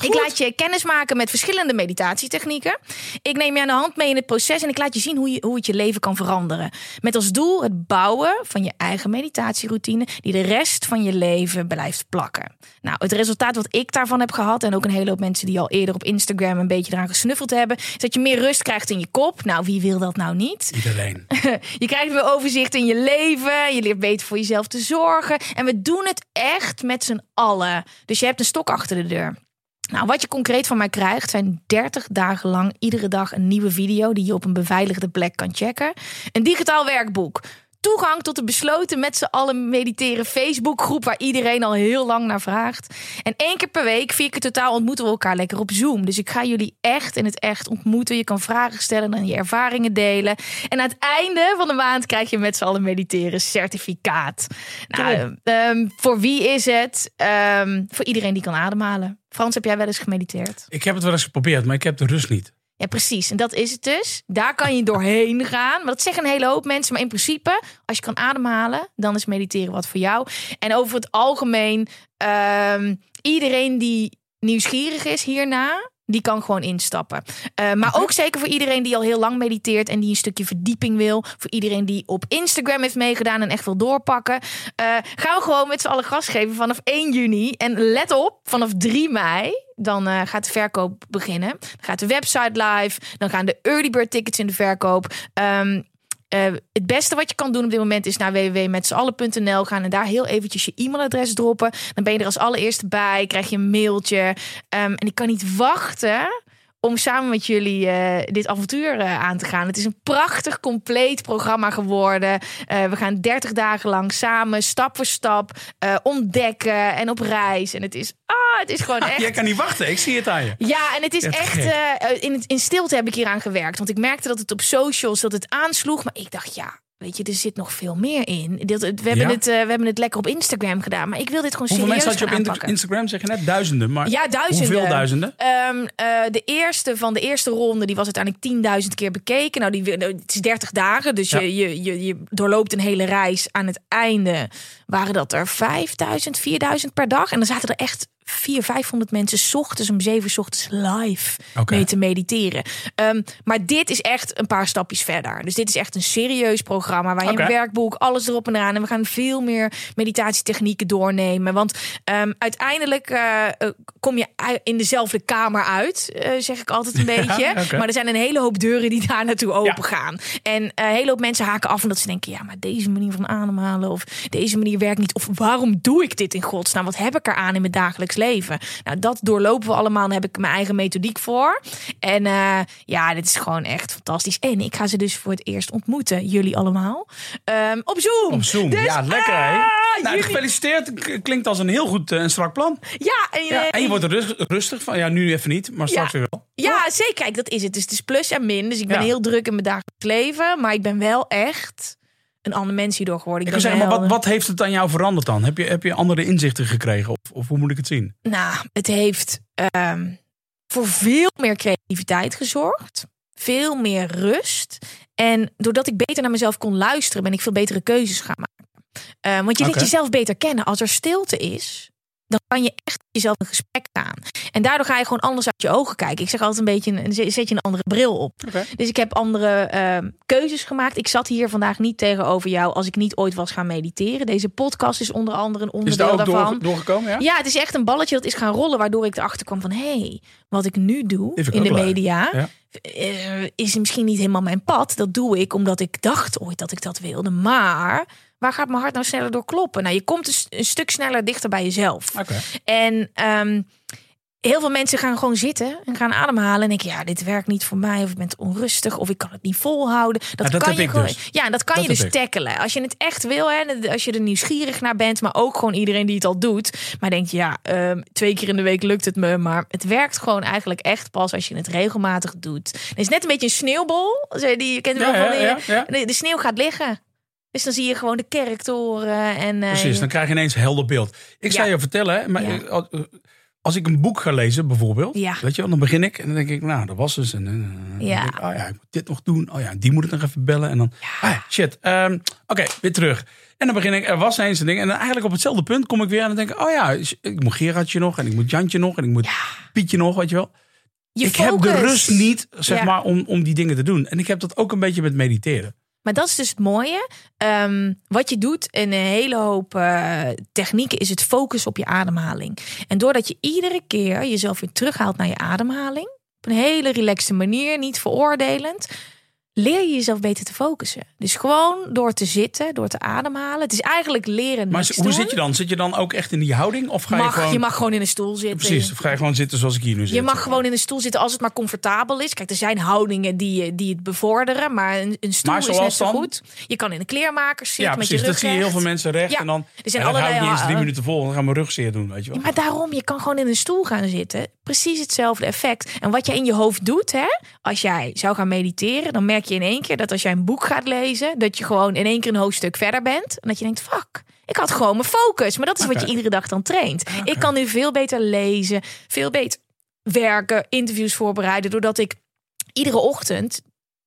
Ik laat je kennis maken met verschillende meditatietechnieken. Ik neem je aan de hand mee in het proces en ik laat je zien hoe, je, hoe het je leven kan veranderen. Met als doel het bouwen van je eigen meditatieroutine die de rest van je leven blijft plakken. Nou, het resultaat wat ik daarvan heb gehad en ook een hele hoop mensen die al eerder op Instagram een beetje eraan gesnuffeld hebben, is dat je meer rust krijgt in je kop. Nou, wie wil dat nou niet? Iedereen. <laughs> Je krijgt meer overzicht in je leven. Je leert beter voor jezelf te zorgen. En we doen het echt met z'n allen. Dus je hebt een stok achter de deur. Nou, wat je concreet van mij krijgt zijn 30 dagen lang iedere dag een nieuwe video die je op een beveiligde plek kan checken. Een digitaal werkboek. Toegang tot de besloten met z'n allen mediteren Facebookgroep waar iedereen al heel lang naar vraagt. En één keer per week, vier keer totaal ontmoeten we elkaar lekker op Zoom. Dus ik ga jullie echt in het echt ontmoeten. Je kan vragen stellen en je ervaringen delen. En aan het einde van de maand krijg je met z'n allen mediteren certificaat. Nou, ehm, voor wie is het? Ehm, voor iedereen die kan ademhalen. Frans, heb jij wel eens gemediteerd? Ik heb het wel eens geprobeerd, maar ik heb de rust niet. Ja, precies. En dat is het dus. Daar kan je doorheen gaan. Maar dat zeggen een hele hoop mensen. Maar in principe, als je kan ademhalen, dan is mediteren wat voor jou. En over het algemeen, ehm, iedereen die nieuwsgierig is hierna, die kan gewoon instappen. Uh, maar ook zeker voor iedereen die al heel lang mediteert en die een stukje verdieping wil. Voor iedereen die op Instagram heeft meegedaan en echt wil doorpakken. Uh, gaan we gewoon met z'n allen gas geven vanaf 1 juni. En let op, vanaf 3 mei dan uh, gaat de verkoop beginnen. Dan gaat de website live. Dan gaan de early bird tickets in de verkoop. Um, uh, het beste wat je kan doen op dit moment is naar www.metzallen.nl gaan en daar heel eventjes je e-mailadres droppen. Dan ben je er als allereerste bij, krijg je een mailtje. Um, en ik kan niet wachten om samen met jullie uh, dit avontuur uh, aan te gaan. Het is een prachtig, compleet programma geworden. Uh, we gaan 30 dagen lang samen, stap voor stap, ontdekken en op reis. En het is, ah, het is gewoon <laughs> echt... Jij kan niet wachten, ik zie het aan je. Ja, en het is echt... in, in stilte heb ik hier aan gewerkt. Want ik merkte dat het op socials, dat het aansloeg. Maar ik dacht, ja, Weet je, er zit nog veel meer in. we, hebben Ja? het, uh, we hebben het lekker op Instagram gedaan. Maar ik wil dit gewoon Hoeveel serieus mensen had je op aanpakken. Instagram? Zeg je net duizenden. Maar Ja, duizenden. hoeveel duizenden? Ehm, eh, de eerste van de eerste ronde die was uiteindelijk 10.000 keer bekeken. Nou, die, het is 30 dagen, dus Ja. je, je, je, je doorloopt een hele reis. Aan het einde waren dat er 5.000, 4.000 per dag. En dan zaten er echt 400, 500 mensen 's ochtends om 7 uur 's ochtends live mee te mediteren. Ehm, maar dit is echt een paar stapjes verder. Dus dit is echt een serieus programma waar je een werkboek, alles erop en eraan. En we gaan veel meer meditatietechnieken doornemen. Want ehm, uiteindelijk eh, eh, kom je in dezelfde kamer uit, eh, zeg ik altijd een <laughs> beetje. Maar er zijn een hele hoop deuren die daar naartoe open gaan. En een hele hoop mensen haken af omdat ze denken: ja, maar deze manier van ademhalen of deze manier werkt niet. Of waarom doe ik dit in godsnaam? Wat heb ik eraan in mijn dagelijks leven? Nou, dat doorlopen we allemaal. Daar heb ik mijn eigen methodiek voor. En eh, ja, dit is gewoon echt fantastisch. En ik ga ze dus voor het eerst ontmoeten, jullie allemaal. Ehm, op Zoom. Op Zoom. Dus, ja, lekker hè? ah, Nou, jullie- gefeliciteerd. Klinkt als een heel goed eh, en strak plan. Ja, en, Ja, eh, en je wordt er rust- rustig van. Ja, nu even niet, maar straks Ja. weer wel. Ja, zeker. Kijk, dat is het. Dus het is plus en min. Dus ik ben Ja. heel druk in mijn dagelijks leven. Maar ik ben wel echt een ander mens hierdoor geworden. Ik zeggen, maar wat, wat heeft het aan jou veranderd dan? Heb je, heb je andere inzichten gekregen? Of, of hoe moet ik het zien? Nou, het heeft ehm, voor veel meer creativiteit gezorgd. Veel meer rust. En doordat ik beter naar mezelf kon luisteren, ben ik veel betere keuzes gaan maken. Eh, want je leert jezelf beter kennen. Als er stilte is, dan kan je echt jezelf in gesprek gaan. En daardoor ga je gewoon anders uit je ogen kijken. Ik zeg altijd een beetje, een, zet je een andere bril op. Dus ik heb andere ehm, keuzes gemaakt. Ik zat hier vandaag niet tegenover jou als ik niet ooit was gaan mediteren. Deze podcast is onder andere een Is daar onderdeel ook daarvan. door, doorgekomen? Ja? Ja, het is echt een balletje dat is gaan rollen, waardoor ik erachter kwam van hé, hey, wat ik nu doe ik in de media Ja. eh, is misschien niet helemaal mijn pad. Dat doe ik omdat ik dacht ooit dat ik dat wilde. Maar waar gaat mijn hart nou sneller door kloppen? Nou, je komt een, st- een stuk sneller dichter bij jezelf. Oké. En ehm, heel veel mensen gaan gewoon zitten en gaan ademhalen. En denken, ja, dit werkt niet voor mij. Of ik ben onrustig. Of ik kan het niet volhouden. Dat, Ja, dat kan heb je ik gewoon. dus. Ja, dat kan Dat je dus ik. tackelen. Als je het echt wil, hè, als je er nieuwsgierig naar bent. Maar ook gewoon iedereen die het al doet. Maar denkt, ja, ehm, twee keer in de week lukt het me. Maar het werkt gewoon eigenlijk echt pas als je het regelmatig doet. Het is net een beetje een sneeuwbol. Die, je kent Ja, wel van die, ja. De, de sneeuw gaat liggen. Dus dan zie je gewoon de kerktoren. En, eh, Precies, dan krijg je ineens een helder beeld. Ik zou je vertellen, hè, maar eh, eh, als ik een boek ga lezen bijvoorbeeld, Ja. weet je wel, dan begin ik en dan denk ik, nou, dat was dus. En, dan Ja. denk ik, oh ja, ik moet dit nog doen. Oh ja, die moet ik nog even bellen. En dan, ah, shit. Ehm, Oké, weer terug. En dan begin ik, er was eens een ding. En dan eigenlijk op hetzelfde punt kom ik weer en dan denk ik, oh ja, ik moet Gerardje nog en ik moet Jantje nog en ik moet Pietje nog, weet je wel. je ik heb de rust niet, zeg Ja. maar, om, om die dingen te doen. En ik heb dat ook een beetje met mediteren. Maar dat is dus het mooie. Ehm, wat je doet in een hele hoop eh, technieken is het focus op je ademhaling. En doordat je iedere keer jezelf weer terughaalt naar je ademhaling. Op een hele relaxte manier, niet veroordelend. Leer je jezelf beter te focussen. Dus gewoon door te zitten, door te ademhalen. Het is eigenlijk leren Maar hoe doen. zit je dan? Zit je dan ook echt in die houding? Of ga je Mag, gewoon... je mag gewoon in een stoel zitten. Precies, of ga je gewoon zitten zoals ik hier nu zit? Je mag gewoon in een stoel zitten als het maar comfortabel is. Kijk, er zijn houdingen die, je- die het bevorderen, maar een, een stoel Maar is net zo dan? goed. Je kan in een kleermaker zitten Ja, met precies. je Dat rug zie je heel veel mensen recht. Ja, En dan er zijn dat allerlei, niet eens drie uh, minuten vol. Dan gaan mijn rug zeer doen, weet je wel. Ja, maar daarom, je kan gewoon in een stoel gaan zitten. Precies hetzelfde effect. En wat jij in je hoofd doet, hè, als jij zou gaan mediteren, dan merk je in één keer dat als jij een boek gaat lezen, dat je gewoon in één keer een hoofdstuk verder bent. En dat je denkt, fuck, ik had gewoon mijn focus. Maar dat is wat je iedere dag dan traint. Ik kan nu veel beter lezen, veel beter werken, interviews voorbereiden, doordat ik iedere ochtend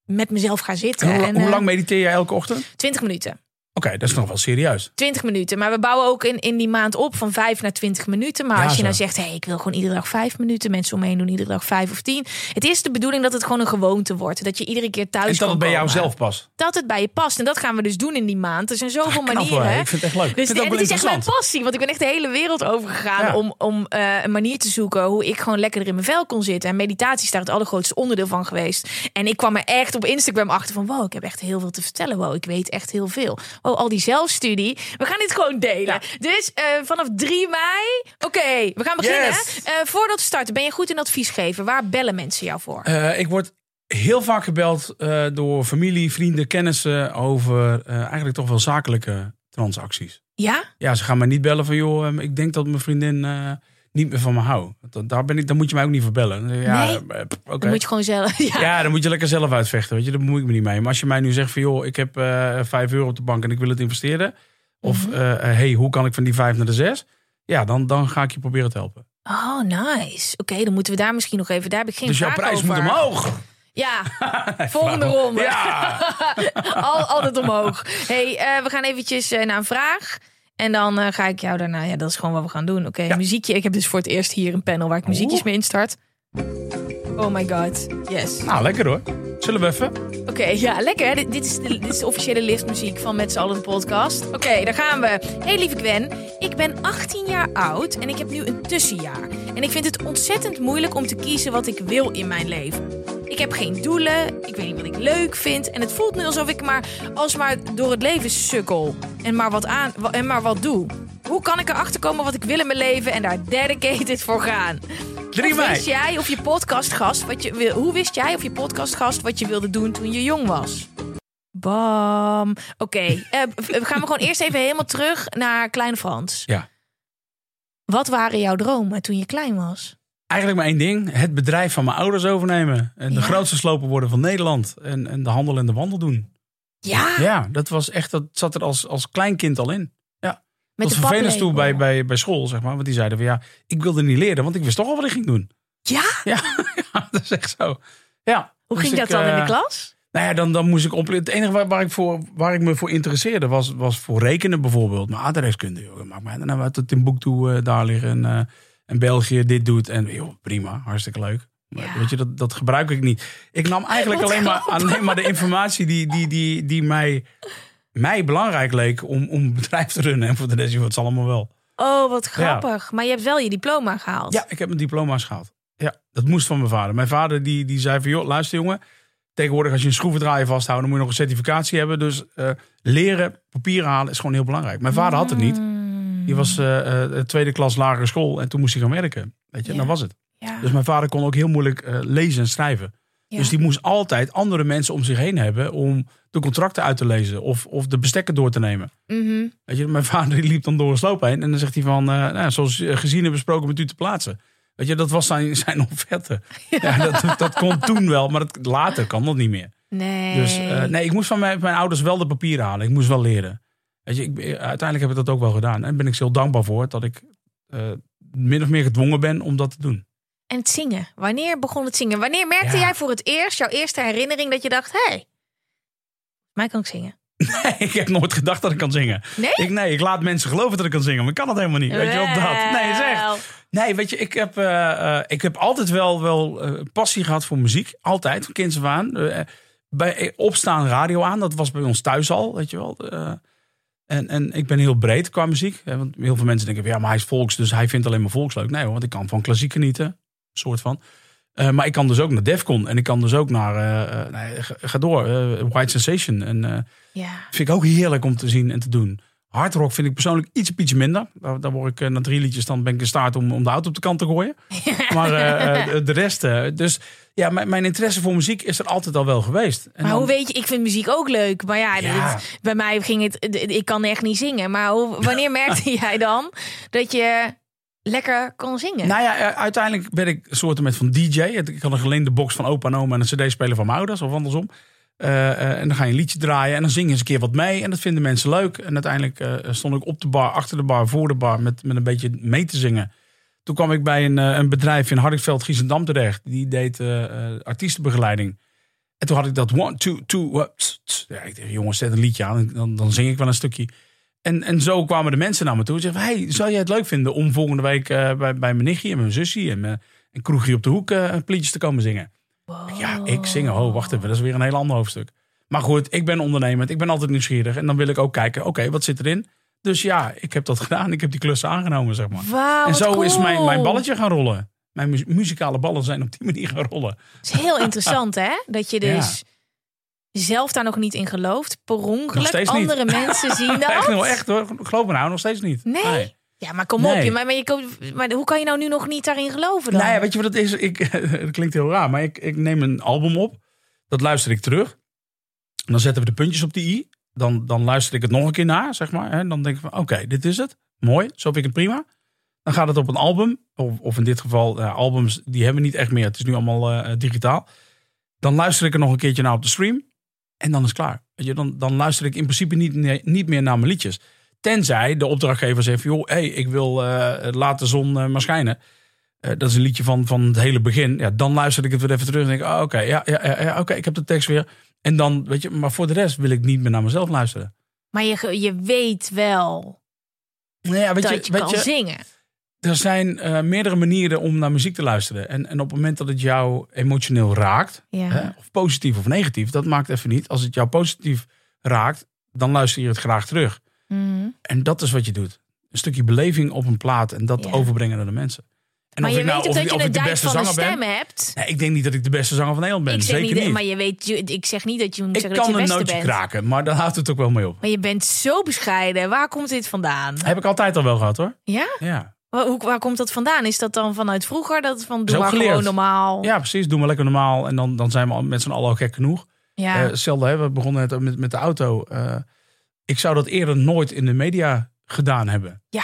met mezelf ga zitten. En hoe, en, hoe eh, lang mediteer jij elke ochtend? 20 minuten. Oké, dat is nog wel serieus. 20 minuten. Maar we bouwen ook in, in die maand op van 5 naar 20 minuten. Maar Ja, als je zo. nou zegt, hey, ik wil gewoon iedere dag 5 minuten. Mensen om me heen doen iedere dag 5 of 10. Het is de bedoeling dat het gewoon een gewoonte wordt. Dat je iedere keer thuis En dat kan het bij jou zelf past. Dat het bij je past. En dat gaan we dus doen in die maand. Er zijn zoveel knap, manieren. hoor. Ik vind het echt leuk. Ik Dus het is echt mijn passie. Want ik ben echt de hele wereld overgegaan Ja. om, om eh, een manier te zoeken hoe ik gewoon lekkerder in mijn vel kon zitten. En meditatie is daar het allergrootste onderdeel van geweest. En ik kwam er echt op Instagram achter van wow, ik heb echt heel veel te vertellen. Wow, ik weet echt heel veel. Wow, al die zelfstudie. We gaan dit gewoon delen. Dus eh, vanaf 3 mei. Oké, we gaan beginnen. Yes. Eh, voordat we starten, ben je goed in advies geven? Waar bellen mensen jou voor? Eh, ik word heel vaak gebeld door familie, vrienden, kennissen over eigenlijk toch wel zakelijke transacties. Ja? Ja, ze gaan mij niet bellen van joh, eh, ik denk dat mijn vriendin niet meer van me. Dat- Daar ben ik, dan moet je mij ook niet voor bellen. Ja, Nee. eh. Dan moet je gewoon zelf. <laughs> Ja. Ja, dan moet je lekker zelf uitvechten. Weet je, daar bemoei ik me niet mee. Maar als je mij nu zegt van joh, ik heb eh 5 euro op de bank en ik wil het investeren. Of Mhm. eh, hey, hoe kan ik van die 5 naar de 6? Ja, dan, dan ga ik je proberen te helpen. Oh, nice. Oké, dan moeten we daar misschien nog even. Daar heb ik geen dus jouw prijs over. moet omhoog. Ja, <laughs> volgende ronde. Ja. <laughs> Al, altijd omhoog. hey, we gaan eventjes naar een vraag. En dan eh, ga ik jou daarna... Ja, dat is gewoon wat we gaan doen. Oké, Ja. muziekje. Ik heb dus voor het eerst hier een panel waar ik muziekjes Oeh. mee instart. Oh my god. Yes. Nou, lekker hoor. Zullen we even? Oké, ja, lekker. hè? Dit, dit, is de, dit is de officiële liftmuziek van Met z'n allen de podcast. Oké, daar gaan we. Hey lieve Gwen, ik ben 18 jaar oud en ik heb nu een tussenjaar. En ik vind het ontzettend moeilijk om te kiezen wat ik wil in mijn leven. Ik heb geen doelen, ik weet niet wat ik leuk vind... en het voelt nu alsof ik maar alsmaar door het leven sukkel en maar wat, aan, en maar wat doe. Hoe kan ik erachter komen wat ik wil in mijn leven en daar dedicated voor gaan? 3 Of mei. wist jij of je podcastgast wat je wil? Hoe wist jij of je podcastgast wat je wilde doen toen je jong was? Bam. Oké, <laughs> eh, we gaan we gewoon eerst even helemaal terug naar Klein Frans. Ja. Wat waren jouw dromen toen je klein was? Eigenlijk maar één ding. Het bedrijf van mijn ouders overnemen. En de Ja. grootste sloper worden van Nederland. En, en de handel en de wandel doen. Ja, Ja, dat was echt, dat zat er als, als klein kind al in. met dat de was vervelend toe bij, bij, bij school, zeg maar. Want die zeiden van ja, ik wilde niet leren, want ik wist toch al wat ik ging doen. Ja, Ja, <laughs> ja dat is echt zo. Ja. hoe Dus ging dat ik, dan in de eh, klas? Nou ja, dan, dan moest ik op. Het enige waar, waar, ik voor, waar ik me voor interesseerde was, was voor rekenen bijvoorbeeld. Maar adreskunde, joh. Maakt mij nou uit dat Timbuktu eh daar liggen en, eh, en België dit doet. En joh, prima, hartstikke leuk. Maar Ja. Weet je, dat, dat gebruik ik niet. Ik nam eigenlijk Wat alleen maar, alleen maar de informatie die, die, die, die mij, mij belangrijk leek om, om een bedrijf te runnen. En voor de rest, het zal allemaal wel. Oh, wat grappig. Maar je hebt wel je diploma gehaald. Ja, ik heb mijn diploma's gehaald. Ja, dat moest van mijn vader. Mijn vader die, die zei van, joh, luister jongen. Tegenwoordig als je een schroevendraaier vasthoudt, dan moet je nog een certificatie hebben. Dus eh, leren, papieren halen is gewoon heel belangrijk. Mijn vader had het niet. Die was eh, tweede klas lagere school en toen moest hij gaan werken. Weet je, Ja. dan was het. Ja. Dus mijn vader kon ook heel moeilijk lezen en schrijven. Ja. Dus die moest altijd andere mensen om zich heen hebben om de contracten uit te lezen of, of de bestekken door te nemen. Mhm. Weet je, mijn <laughs> vader die liep dan door een sloop heen en dan zegt hij van, nou, zoals gezien en besproken met u te plaatsen. Weet je, dat was zijn, <laughs> zijn offerte. Ja, dat, dat kon toen wel, maar dat, later kan dat niet meer. Nee. Dus nee, ik moest van mijn, mijn ouders wel de papieren halen. Ik moest wel leren. Weet je, ik, uiteindelijk heb ik dat ook wel gedaan. En daar ben ik zo heel dankbaar voor dat ik eh, min of meer gedwongen ben om dat te doen. En het zingen. Wanneer begon het zingen? Wanneer merkte Ja. jij voor het eerst, jouw eerste herinnering, dat je dacht: hé, hey, mij kan ik zingen? <laughs> ik heb nooit gedacht dat ik kan zingen. Nee? Ik, nee, ik laat mensen geloven dat ik kan zingen, maar ik kan dat helemaal niet. Weet je wel dat? Nee. Wel. Nee, weet je, ik heb, eh, eh, ik heb altijd wel, wel passie gehad voor muziek. Altijd, van kinds af aan. Bij opstaan radio aan, dat was bij ons thuis al, weet je wel. En, en ik ben heel breed qua muziek. Hè, want heel veel mensen denken, van, ja, maar hij is volks, dus hij vindt alleen maar volks leuk. Nee hoor, want ik kan van klassiek genieten, soort van. Eh, maar ik kan dus ook naar Defcon en ik kan dus ook naar, eh, nee, ga, ga door, White Sensation. En Ja. vind ik ook heerlijk om te zien en te doen. Hardrock vind ik persoonlijk iets, ietsje minder. Daar, daar word ik eh, na drie liedjes dan ben ik in staat om, om de auto op de kant te gooien. <laughs> Maar eh, eh, de rest. dus ja, mijn, mijn interesse voor muziek is er altijd al wel geweest. En Maar dan- hoe weet je, ik vind muziek ook leuk. Maar ja, Ja. dit- bij mij ging het, ik kan echt niet zingen. Maar hoe, wanneer merkte <laughs> jij dan dat je lekker kon zingen? Nou ja, uiteindelijk ben ik een soort met van DJ. Ik had een geleende box van opa en oma en een cd-speler van mijn ouders of andersom. Eh, eh, en dan ga je een liedje draaien en dan zing je eens een keer wat mee. En dat vinden mensen leuk. En uiteindelijk eh, stond ik op de bar, achter de bar, voor de bar met, met een beetje mee te zingen. Toen kwam ik bij een, een bedrijf in Hardingsveld, Giesendam terecht. Die deed artiestenbegeleiding. En toen had ik dat one, two, two. Ja, ik dacht, jongens, zet een liedje aan. en Dan, dan zing ik wel een stukje. En, en zo kwamen de mensen naar me toe. En zeiden, hey, zou jij het leuk vinden om volgende week bij, bij mijn nichtje en mijn zusje en mijn een kroegje op de hoek eh liedjes te komen zingen? Ja, ik zingen. Oh, wacht even. Dat is weer een heel ander hoofdstuk. Maar goed, ik ben ondernemend. Ik ben altijd nieuwsgierig. En dan wil ik ook kijken, oké, wat zit erin? Dus ja, ik heb dat <laughs> gedaan. Ik heb die klussen aangenomen, zeg maar. En zo is mijn, mijn balletje gaan rollen. Mijn mu- muzikale ballen zijn op die manier gaan rollen. Het is heel interessant, <laughs> hè? Dat je dus zelf daar nog niet in gelooft. Per ongeluk. Andere mensen zien <laughs> dat. Echt, echt hoor. Geloof me nou, nog steeds niet. Nee. Ja, maar kom op. Je, maar, maar, je, maar hoe kan je nou nu nog niet daarin geloven dan? Nou ja, weet je wat het is? Ik, <laughs> het klinkt heel raar, maar ik, ik neem een album op. Dat luister ik terug. Dan zetten we de puntjes op de i. Dan, dan luister ik het nog een keer na, zeg maar. En dan denk ik van, oké, dit is het. Mooi, zo vind ik het prima. Dan gaat het op een album. Of, of in dit geval, eh, albums, die hebben we niet echt meer. Het is nu allemaal eh, digitaal. Dan luister ik er nog een keertje naar op de stream. En dan is het klaar. Weet je, dan, dan luister ik in principe niet, niet meer naar mijn liedjes. Tenzij de opdrachtgever zegt, joh, hey, ik wil eh, laat de zon eh, maar schijnen. Eh, dat is een liedje van, van het hele begin. Ja, dan luister ik het weer even terug en denk oh, oké, ja, ja, ja, ja, oké, ik heb de tekst weer. En dan, weet je, maar voor de rest wil ik niet meer naar mezelf luisteren. Maar je, je weet wel Nou ja, weet dat je, je, weet kan je, zingen. er zijn meerdere manieren om naar muziek te luisteren. En, en op het moment dat het jou emotioneel raakt, Ja. hè, of positief of negatief, dat maakt even niet. Als het jou positief raakt, dan luister je het graag terug. Mhm. En dat is wat je doet. Een stukje beleving op een plaat en dat Ja. overbrengen naar de mensen. En Maar of je ik nou, weet ook of, dat je een ik dijk beste van een zanger stem ben. hebt. Nee, ik denk niet dat ik de beste zanger van Nederland ben. Ik zeg Zeker niet, niet. maar je weet, ik zeg niet dat je moet ik zeggen dat kan je een beste nootje bent. kraken, maar daar houdt het ook wel mee op. Maar je bent zo bescheiden. Waar komt dit vandaan? Heb ik altijd al wel gehad hoor. Ja? Ja, Waar, hoe, waar komt dat vandaan? Is dat dan vanuit vroeger? Dat van doe maar gewoon normaal. ja precies. Doe maar lekker normaal. En dan, dan zijn we met z'n allen al gek genoeg. Ja. Eh, hetzelfde, hè, we begonnen net met, met de auto. Eh, ik zou dat eerder nooit in de media gedaan hebben. Ja.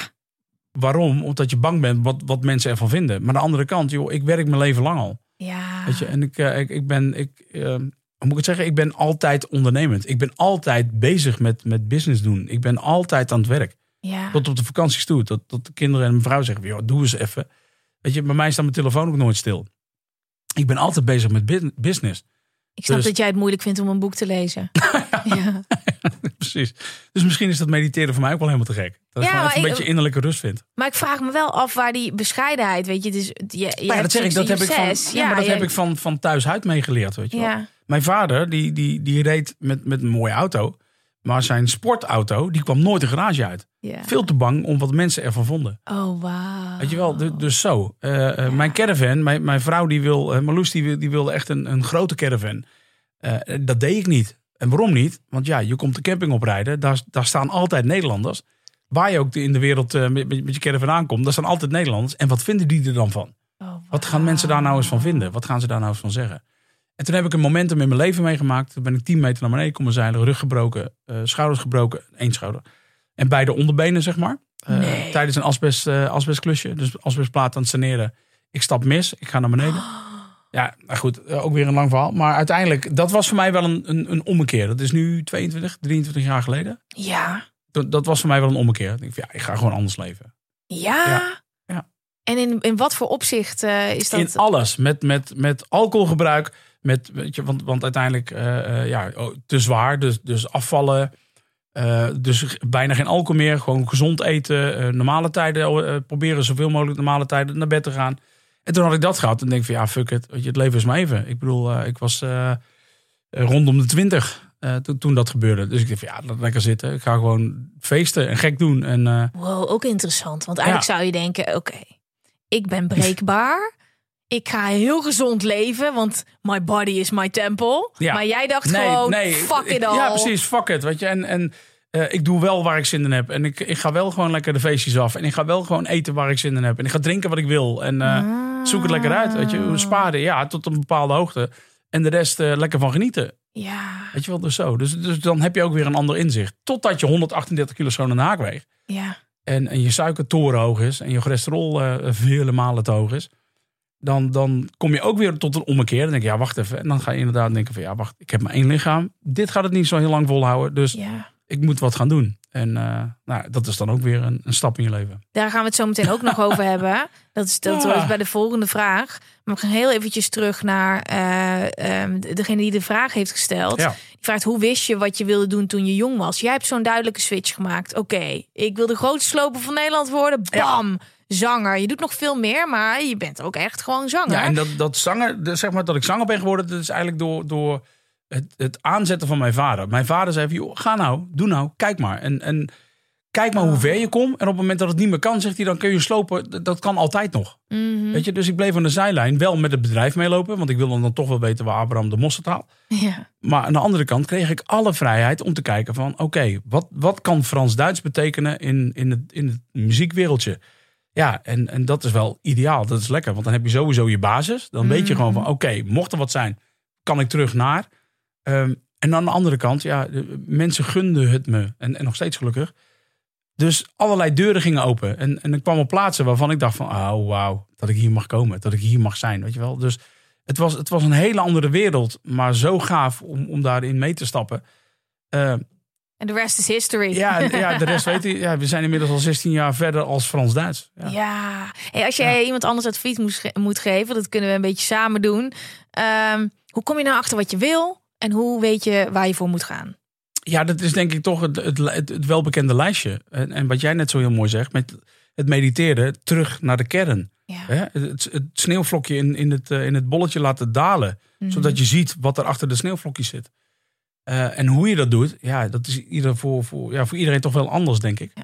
Waarom? Omdat je bang bent wat, wat mensen ervan vinden. Maar aan de andere kant, joh, ik werk mijn leven lang al. ja. Weet je, en ik, eh, ik, ik ben, ik, hoe moet ik het zeggen? Ik ben altijd ondernemend. Ik ben altijd bezig met, met business doen. Ik ben altijd aan het werk. ja. Tot op de vakanties toe. Tot, tot de kinderen en mijn vrouw zeggen, joh, doe eens even. Weet je, bij mij staat mijn telefoon ook nooit stil. Ik ben altijd bezig met bus- business. Ik snap dus- dat jij het moeilijk vindt om een boek te lezen. <laughs> ja. Precies. Dus misschien is dat mediteren voor mij ook wel helemaal te gek. Dat Ja, ik even een ik- beetje innerlijke rust vind. Maar ik vraag me wel af waar die bescheidenheid, weet je, is, je, je Maar ja, dat zeg ik, dat heb ik van, ja, maar dat je- heb ik van, van thuis uit meegeleerd, weet je wel. Mijn vader, die, die, die reed met, met een mooie auto. Maar zijn sportauto, die kwam nooit de garage uit. Veel te bang om wat mensen ervan vonden. Oh, wauw. Weet je wel, du- dus zo. Eh, eh, Mijn caravan, mijn, mijn vrouw die wil, uh, Marloes die, wil- die wilde echt een, een grote caravan. Dat deed ik niet. En waarom niet? Want ja, je komt de camping oprijden, daar, daar staan altijd Nederlanders. Waar je ook in de wereld met, met je caravan aankomt, daar staan altijd Nederlanders. En wat vinden die er dan van? Oh, Wat gaan mensen daar nou eens van vinden? Wat gaan ze daar nou eens van zeggen? En toen heb ik een momentum in mijn leven meegemaakt. Toen ben ik 10 meter naar beneden komen zeilen, rug gebroken, eh, schouders gebroken, één schouder. En beide onderbenen, zeg maar. Eh, Nee. Tijdens een asbest, eh, asbestklusje. Dus asbestplaat aan het saneren. Ik stap mis, ik ga naar beneden. <gasps> Ja, nou goed, ook weer een lang verhaal. Maar uiteindelijk, dat was voor mij wel een, een, een ommekeer. Dat is nu 22, 23 jaar geleden. Ja. Dat, dat was voor mij wel een ommekeer. Ik ja, ik ga gewoon anders leven. Ja. Ja. Ja. En in, in wat voor opzicht is dat? In alles. Met, met, met alcoholgebruik. Met, weet je, want, want uiteindelijk eh, eh, ja, oh, te zwaar. Dus, dus afvallen. Eh, dus bijna geen alcohol meer. Gewoon gezond eten. normale tijden. eh, proberen zoveel mogelijk normale tijden naar bed te gaan. En toen had ik dat gehad. En denk ik van ja, fuck it. Weet je, het leven is maar even. Ik bedoel, ik was rondom de twintig eh, toen, toen dat gebeurde. Dus ik dacht van ja, laat lekker zitten. Ik ga gewoon feesten en gek doen. En Wow, ook interessant. Want eigenlijk zou je denken, oké, ik ben breekbaar. Ik ga heel gezond leven, want my body is my temple. Ja. Maar jij dacht gewoon, fuck ik- it all. Ja, precies, fuck it. Weet je, en, en eh, ik doe wel waar ik zin in heb. En ik, ik ga wel gewoon lekker de feestjes af. En ik ga wel gewoon eten waar ik zin in heb. En ik ga drinken wat ik wil. En eh, zoek het lekker uit. Weet je, sparen, ja, tot een bepaalde hoogte. En de rest eh, lekker van genieten. Ja, Weet je wel, dus zo. Dus, dus dan heb je ook weer een ander inzicht. Totdat je 138 kilo zo naar de haak weegt. ja. En, en je suiker torenhoog is. En je cholesterol vele malen te hoog is. Dan, dan kom je ook weer tot een ommekeer. Dan denk je, ja, wacht even. En dan ga je inderdaad denken van, ja, wacht, ik heb maar één lichaam. Dit gaat het niet zo heel lang volhouden. Dus ja. ik moet wat gaan doen. En eh, nou, dat is dan ook weer een, een, stap in je leven. Daar gaan we het zo meteen ook nog <laughs> over hebben. Dat is, dat ja. is bij de volgende vraag. Maar we gaan heel eventjes terug naar uh, um, degene die de vraag heeft gesteld. Ja. Die vraagt, hoe wist je wat je wilde doen toen je jong was? Jij hebt zo'n duidelijke switch gemaakt. Oké, ik wil de grootste sloper van Nederland worden. Bam! Ja zanger. Je doet nog veel meer, maar je bent ook echt gewoon zanger. Ja, en dat, dat zanger, zeg maar dat ik zanger ben geworden, dat is eigenlijk door, door het, het aanzetten van mijn vader. Mijn vader zei: joh, ga nou, doe nou, kijk maar. En, en kijk maar hoe ver je komt. En op het moment dat het niet meer kan, zegt hij, dan kun je slopen. Dat kan altijd nog. Mhm. Weet je, dus ik bleef aan de zijlijn wel met het bedrijf meelopen. Want ik wilde dan toch wel weten waar Abraham de Mosterd haalt. Ja. Maar aan de andere kant kreeg ik alle vrijheid om te kijken van... oké, wat, wat kan Frans-Duits betekenen in, in, het, in het muziekwereldje? Ja, en, en dat is wel ideaal. Dat is lekker, want dan heb je sowieso je basis. Dan weet je gewoon van, oké, mocht er wat zijn, kan ik terug naar. Um, en aan de andere kant, ja, de, mensen gunden het me. En, en nog steeds gelukkig. Dus allerlei deuren gingen open. En, en ik kwam op plaatsen waarvan ik dacht van, oh wauw, dat ik hier mag komen. Dat ik hier mag zijn, weet je wel. Dus het was, het was een hele andere wereld. Maar zo gaaf om, om daarin mee te stappen. Uh, en de rest is history. Ja, ja de rest <laughs> weet je. Ja, we zijn inmiddels al 16 jaar verder als Frans-Duits. Ja. ja. Hey, als jij ja. iemand anders advies moet, moet geven, dat kunnen we een beetje samen doen. Um, hoe kom je nou achter wat je wil? En hoe weet je waar je voor moet gaan? Ja, dat is denk ik toch het, het, het, welbekende lijstje. En, en, wat jij net zo heel mooi zegt, met het mediteren terug naar de kern. Ja. Het, het, sneeuwvlokje in, in, het, in het bolletje laten dalen. Mhm. Zodat je ziet wat er achter de sneeuwvlokjes zit. Uh, en hoe je dat doet, ja, dat is ieder voor, voor, ja, voor iedereen toch wel anders, denk ik. Ja,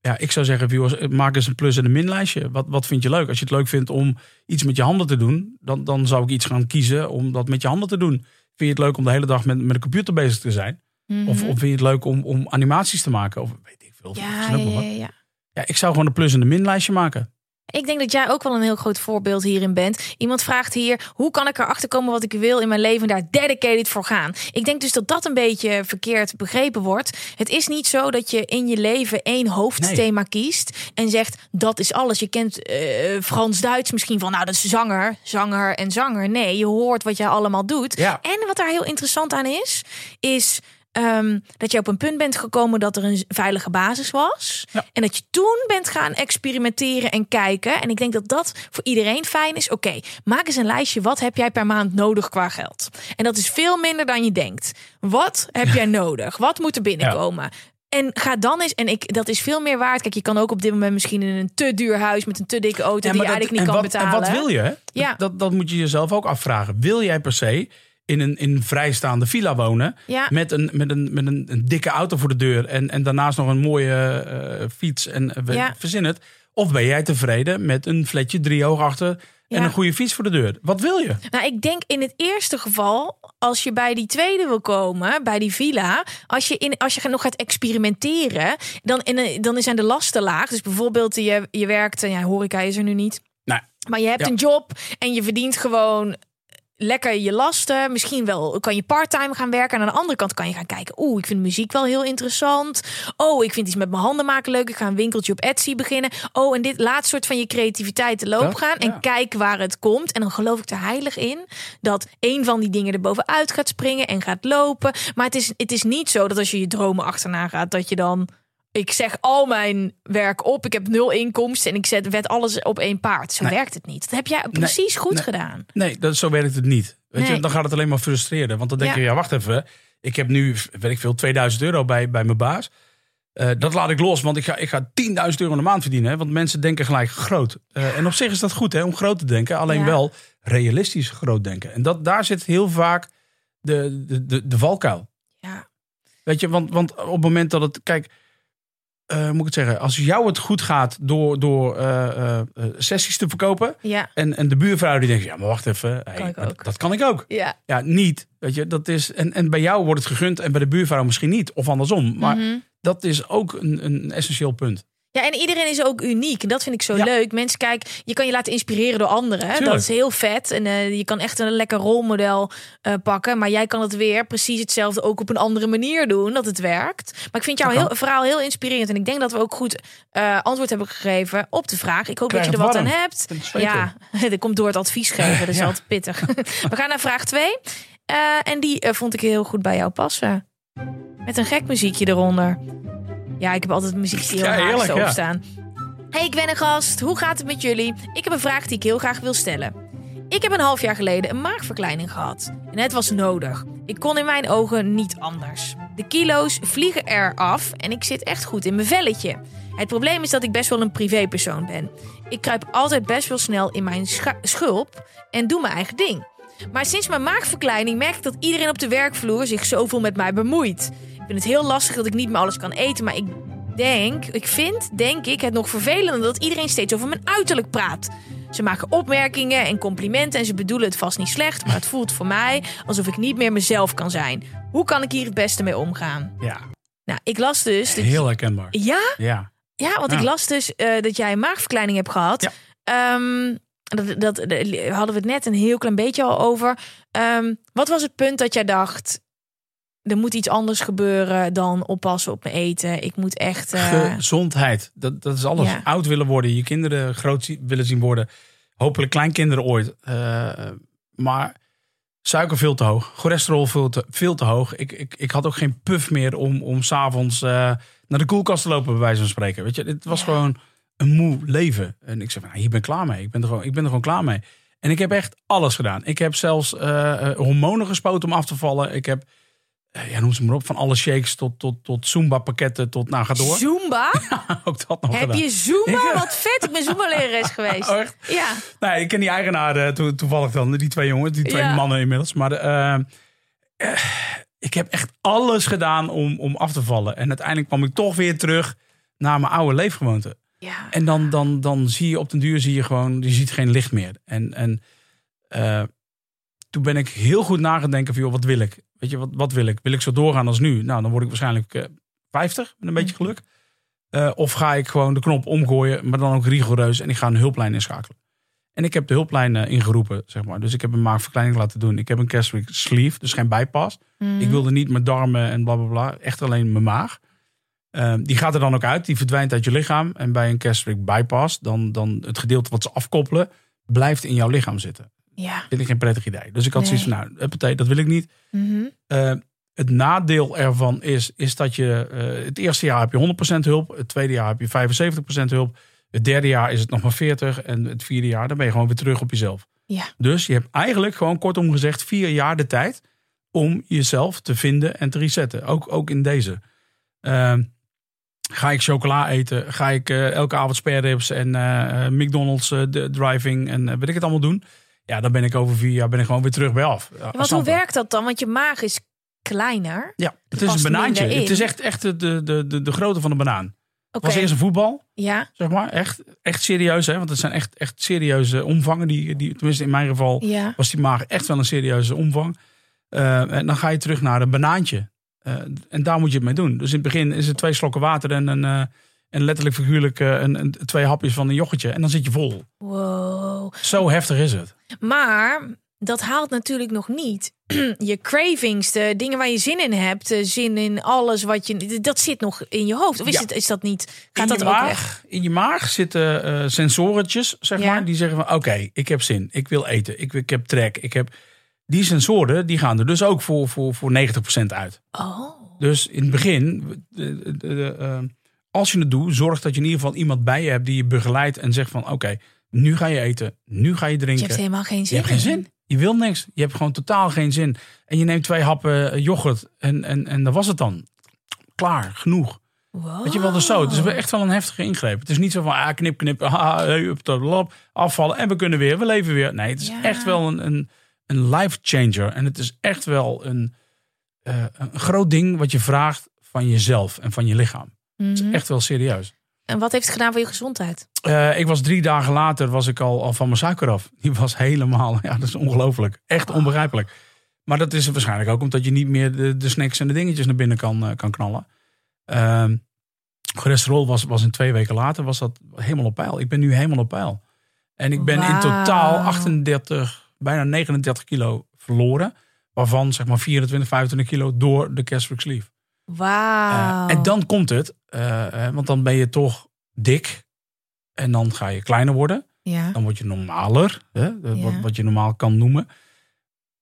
ja ik zou zeggen, jongens, maak eens een plus- en een minlijstje. Wat, wat vind je leuk? Als je het leuk vindt om iets met je handen te doen, dan, dan zou ik iets gaan kiezen om dat met je handen te doen. Vind je het leuk om de hele dag met, met een computer bezig te zijn? Mm -hmm. of, of vind je het leuk om, om animaties te maken? Of weet ik veel. Ja, ja, ja, ja, ik zou gewoon een plus- en een minlijstje maken. Ik denk dat jij ook wel een heel groot voorbeeld hierin bent. Iemand vraagt hier: hoe kan ik erachter komen wat ik wil in mijn leven en daar dedicated voor gaan? Ik denk dus dat dat een beetje verkeerd begrepen wordt. Het is niet zo dat je in je leven één hoofdthema nee. kiest en zegt dat is alles. Je kent uh, Frans-Duits misschien van, nou dat is zanger, zanger en zanger. Nee, je hoort wat jij allemaal doet. Ja. En wat daar heel interessant aan is, is Um, dat je op een punt bent gekomen dat er een veilige basis was. Ja. En dat je toen bent gaan experimenteren en kijken. En ik denk dat dat voor iedereen fijn is. Oké, okay, maak eens een lijstje. Wat heb jij per maand nodig qua geld? En dat is veel minder dan je denkt. Wat heb jij <laughs> nodig? Wat moet er binnenkomen? Ja. En ga dan eens, en ik, dat is veel meer waard. Kijk, je kan ook op dit moment misschien in een te duur huis met een te dikke auto ja, die je dat, eigenlijk niet kan wat, betalen. En wat wil je? Hè? Ja. Dat, dat, dat moet je jezelf ook afvragen. Wil jij per se in een, in een vrijstaande villa wonen. Ja. Met, een, met, een, met een, een, dikke auto voor de deur. En, en daarnaast nog een mooie uh, fiets. En uh, Ja. verzin het. Of ben jij tevreden met een flatje drie hoog achter. En een goede fiets voor de deur. Wat wil je? Nou, ik denk in het eerste geval, als je bij die tweede wil komen, bij die villa, als je, in, als je nog gaat experimenteren, dan, in, dan zijn de lasten laag. Dus bijvoorbeeld, je, je werkt, ja, horeca is er nu niet. Nou, Maar je hebt Ja. een job en je verdient gewoon lekker je lasten. Misschien wel kan je parttime gaan werken. En aan de andere kant kan je gaan kijken. Oeh, ik vind muziek wel heel interessant. Oh, ik vind iets met mijn handen maken leuk. Ik ga een winkeltje op Etsy beginnen. Oh, en dit laat soort van je creativiteit te loop gaan. En ja. kijk waar het komt. En dan geloof ik er heilig in dat een van die dingen er bovenuit gaat springen en gaat lopen. Maar het is, het is niet zo dat als je je dromen achterna gaat, dat je dan. Ik zeg al mijn werk op. Ik heb nul inkomsten en ik zet wet alles op één paard. Zo Nee. werkt het niet. Dat heb jij precies goed nee. gedaan. Nee, dat, zo werkt het niet. Weet je, dan gaat het alleen maar frustreren. Want dan denk Ja. je, ja, wacht even. Ik heb nu, weet ik veel, 2000 euro bij, bij mijn baas. Eh, dat laat ik los, want ik ga, ik ga 10.000 euro in de maand verdienen. Hè, want mensen denken gelijk groot. Eh, en op zich is dat goed hè, om groot te denken. Alleen Ja. wel realistisch groot denken. En dat, daar zit heel vaak de, de, de, de valkuil. Ja. Weet je, want, want op het moment dat het. Kijk, eh, moet ik het zeggen? Als jou het goed gaat door, door eh, eh, sessies te verkopen. Ja. En, en de buurvrouw die denkt, ja, maar wacht even. hey, Kan ik dat, kan ik ook. Ja. Ja, niet. Weet je, dat is, en, en bij jou wordt het gegund en bij de buurvrouw misschien niet. Of andersom. Maar Mhm. dat is ook een, een essentieel punt. Ja, en iedereen is ook uniek. En dat vind ik zo Ja. leuk. Mensen, kijk, je kan je laten inspireren door anderen. hè. Dat is heel vet. En eh, je kan echt een lekker rolmodel eh, pakken. Maar jij kan het weer precies hetzelfde ook op een andere manier doen. Dat het werkt. Maar ik vind jouw heel, verhaal heel inspirerend. En ik denk dat we ook goed eh, antwoord hebben gegeven op de vraag. Ik hoop Krijg dat je er wat aan hebt. Ja, <laughs> dat komt door het advies geven. Dat is Ja. altijd pittig. <laughs> we gaan naar vraag 2. en die vond ik heel goed bij jou passen. Met een gek muziekje eronder. Ja, ik heb altijd muziek die heel Ja, ja, heerlijk, zo ja. opstaan. Hey, ik ben een gast. Hoe gaat het met jullie? Ik heb een vraag die ik heel graag wil stellen. Ik heb een half jaar geleden een maagverkleining gehad. En het was nodig. Ik kon in mijn ogen niet anders. De kilo's vliegen er af en ik zit echt goed in mijn velletje. Het probleem is dat ik best wel een privépersoon ben. Ik kruip altijd best wel snel in mijn schulp en doe mijn eigen ding. Maar sinds mijn maagverkleining merk ik dat iedereen op de werkvloer zich zoveel met mij bemoeit. Ik vind het heel lastig dat ik niet meer alles kan eten, maar ik denk, ik vind, denk ik, het nog vervelender dat iedereen steeds over mijn uiterlijk praat. Ze maken opmerkingen en complimenten en ze bedoelen het vast niet slecht, maar het voelt voor mij alsof ik niet meer mezelf kan zijn. Hoe kan ik hier het beste mee omgaan? Ja, Nou, ik las dus. Dat, heel herkenbaar. ja, Ja. ja, want ik las dus eh, dat jij een maagverkleining hebt gehad. Ja. Ehm, dat, dat, dat hadden we het net een heel klein beetje al over. Ehm, wat was het punt dat jij dacht... er moet iets anders gebeuren dan oppassen op mijn eten. Ik moet echt... eh, Gezondheid, dat, dat is alles. Ja. Oud willen worden, je kinderen groot willen zien worden. Hopelijk kleinkinderen ooit. Eh, maar suiker veel te hoog, cholesterol veel te, veel te hoog. Ik, ik, ik had ook geen puff meer om, om s'avonds eh naar de koelkast te lopen, bij wijze van spreken. Weet je, het was Ja. gewoon een moe leven. En ik zei, van, nou, hier ben ik klaar mee. Ik ben, er gewoon, ik ben er gewoon klaar mee. En ik heb echt alles gedaan. Ik heb zelfs hormonen gespoten om af te vallen. Ik heb, ja, noem ze maar op, van alle shakes tot, tot, tot Zumba pakketten tot, nou ga door. Zumba? <laughs> ook dat nog Heb gedaan. je Zumba? Wat vet. Ik ben Zumba-lerares geweest. Oh, echt? Ja. Nee, ik ken die eigenaar eh, to- toevallig dan, die twee jongens, die twee Ja. mannen inmiddels. Maar eh, eh, ik heb echt alles gedaan om, om af te vallen. En uiteindelijk kwam ik toch weer terug naar mijn oude leefgewoonte. ja. En dan, dan, dan zie je op den duur zie je gewoon, je ziet geen licht meer. En, en eh, toen ben ik heel goed na gaan denken van, joh, wat wil ik? Weet je, wat, wat wil ik? Wil ik zo doorgaan als nu? Nou, dan word ik waarschijnlijk eh 50 met een beetje geluk. Eh, of ga ik gewoon de knop omgooien, maar dan ook rigoureus en ik ga een hulplijn inschakelen. En ik heb de hulplijn eh, ingeroepen, zeg maar. Dus ik heb een maagverkleining laten doen. Ik heb een gastric sleeve, dus geen bypass. Mhm. Ik wilde niet mijn darmen en bla bla bla. Echt alleen mijn maag. Ehm, die gaat er dan ook uit. Die verdwijnt uit je lichaam. En bij een gastric bypass, dan, dan het gedeelte wat ze afkoppelen, blijft in jouw lichaam zitten. Ja. Vind ik geen prettig idee. Dus ik had Nee. zoiets van, nou, dat wil ik niet. Mhm. Eh, het nadeel ervan is, is dat je eh, het eerste jaar heb je 100% hulp. Het tweede jaar heb je 75% hulp. Het derde jaar is het nog maar 40. En het vierde jaar, dan ben je gewoon weer terug op jezelf. Ja. Dus je hebt eigenlijk gewoon kortom gezegd vier jaar de tijd om jezelf te vinden en te resetten. Ook, ook in deze. Ehm, ga ik chocola eten? Ga ik eh, elke avond spareribs en eh, eh, McDonald's driving en weet ik het allemaal doen? Ja, dan ben ik over vier jaar ben ik gewoon weer terug bij af. Want hoe werkt dat dan? Want je maag is kleiner. Ja, het is een banaantje. Het is echt, echt de, de, de, de grootte van een banaan. Oké. was eerst een voetbal, Ja. zeg maar. Echt, echt serieus, hè? want het zijn echt, echt serieuze omvangen. Die, die, tenminste, in mijn geval Ja. was die maag echt wel een serieuze omvang. Eh, en dan ga je terug naar een banaantje. Eh, en daar moet je het mee doen. Dus in het begin is het twee slokken water en, een, eh, en letterlijk figuurlijk eh, een, een, twee hapjes van een yoghurtje. En dan zit je vol. Wow. Zo heftig is het. Maar dat haalt natuurlijk nog niet <clears throat> je cravings, de dingen waar je zin in hebt, de zin in alles wat je. Dat zit nog in je hoofd. Of is, Ja. het, is dat niet? Gaat in dat ook weg? In je maag zitten eh sensorentjes, zeg Ja. maar. Die zeggen van, oké, ik heb zin. Ik wil eten. Ik, ik heb trek. Ik heb... Die sensoren, die gaan er dus ook voor, voor, voor 90% uit. Oh. Dus in het begin, de- de- de, als je het doet, zorg dat je in ieder geval iemand bij je hebt die je begeleidt en zegt van, oké, nu ga je eten. Nu ga je Je drinken. hebt helemaal geen Je zin. hebt geen in. zin. Je wil niks. Je hebt gewoon totaal geen zin. En je neemt twee happen eh, yoghurt en, en, en dat was het dan. Klaar, genoeg. Wow. Weet je wel, dus zo. Het is echt wel een heftige ingreep. Het is niet zo van, ah, knip, knip, ah, hey, up, afvallen en we kunnen weer, we leven weer. Nee, het is Ja. echt wel een, een, een life changer. En het is echt wel een, eh, een groot ding wat je vraagt van jezelf en van je lichaam. Het Mhm. is echt wel serieus. En wat heeft het gedaan voor je gezondheid? Eh, ik was drie dagen later was ik al, al van mijn suiker af. <laughs> Die was helemaal, ja, dat is ongelooflijk. Echt onbegrijpelijk. Maar dat is waarschijnlijk ook omdat je niet meer de, de snacks en de dingetjes naar binnen kan, eh, kan knallen. Ehm cholesterol was, was in twee weken later was dat helemaal op peil. Ik ben nu helemaal op peil. En ik ben in totaal 38, bijna 39 kilo verloren. Waarvan zeg maar 24, 25 kilo door de gastric sleeve. Wauw. Eh, en dan komt het, eh, eh, want dan ben je toch dik. En dan ga je kleiner worden. Ja. Dan word je normaler, hè, Ja. wat, wat je normaal kan noemen.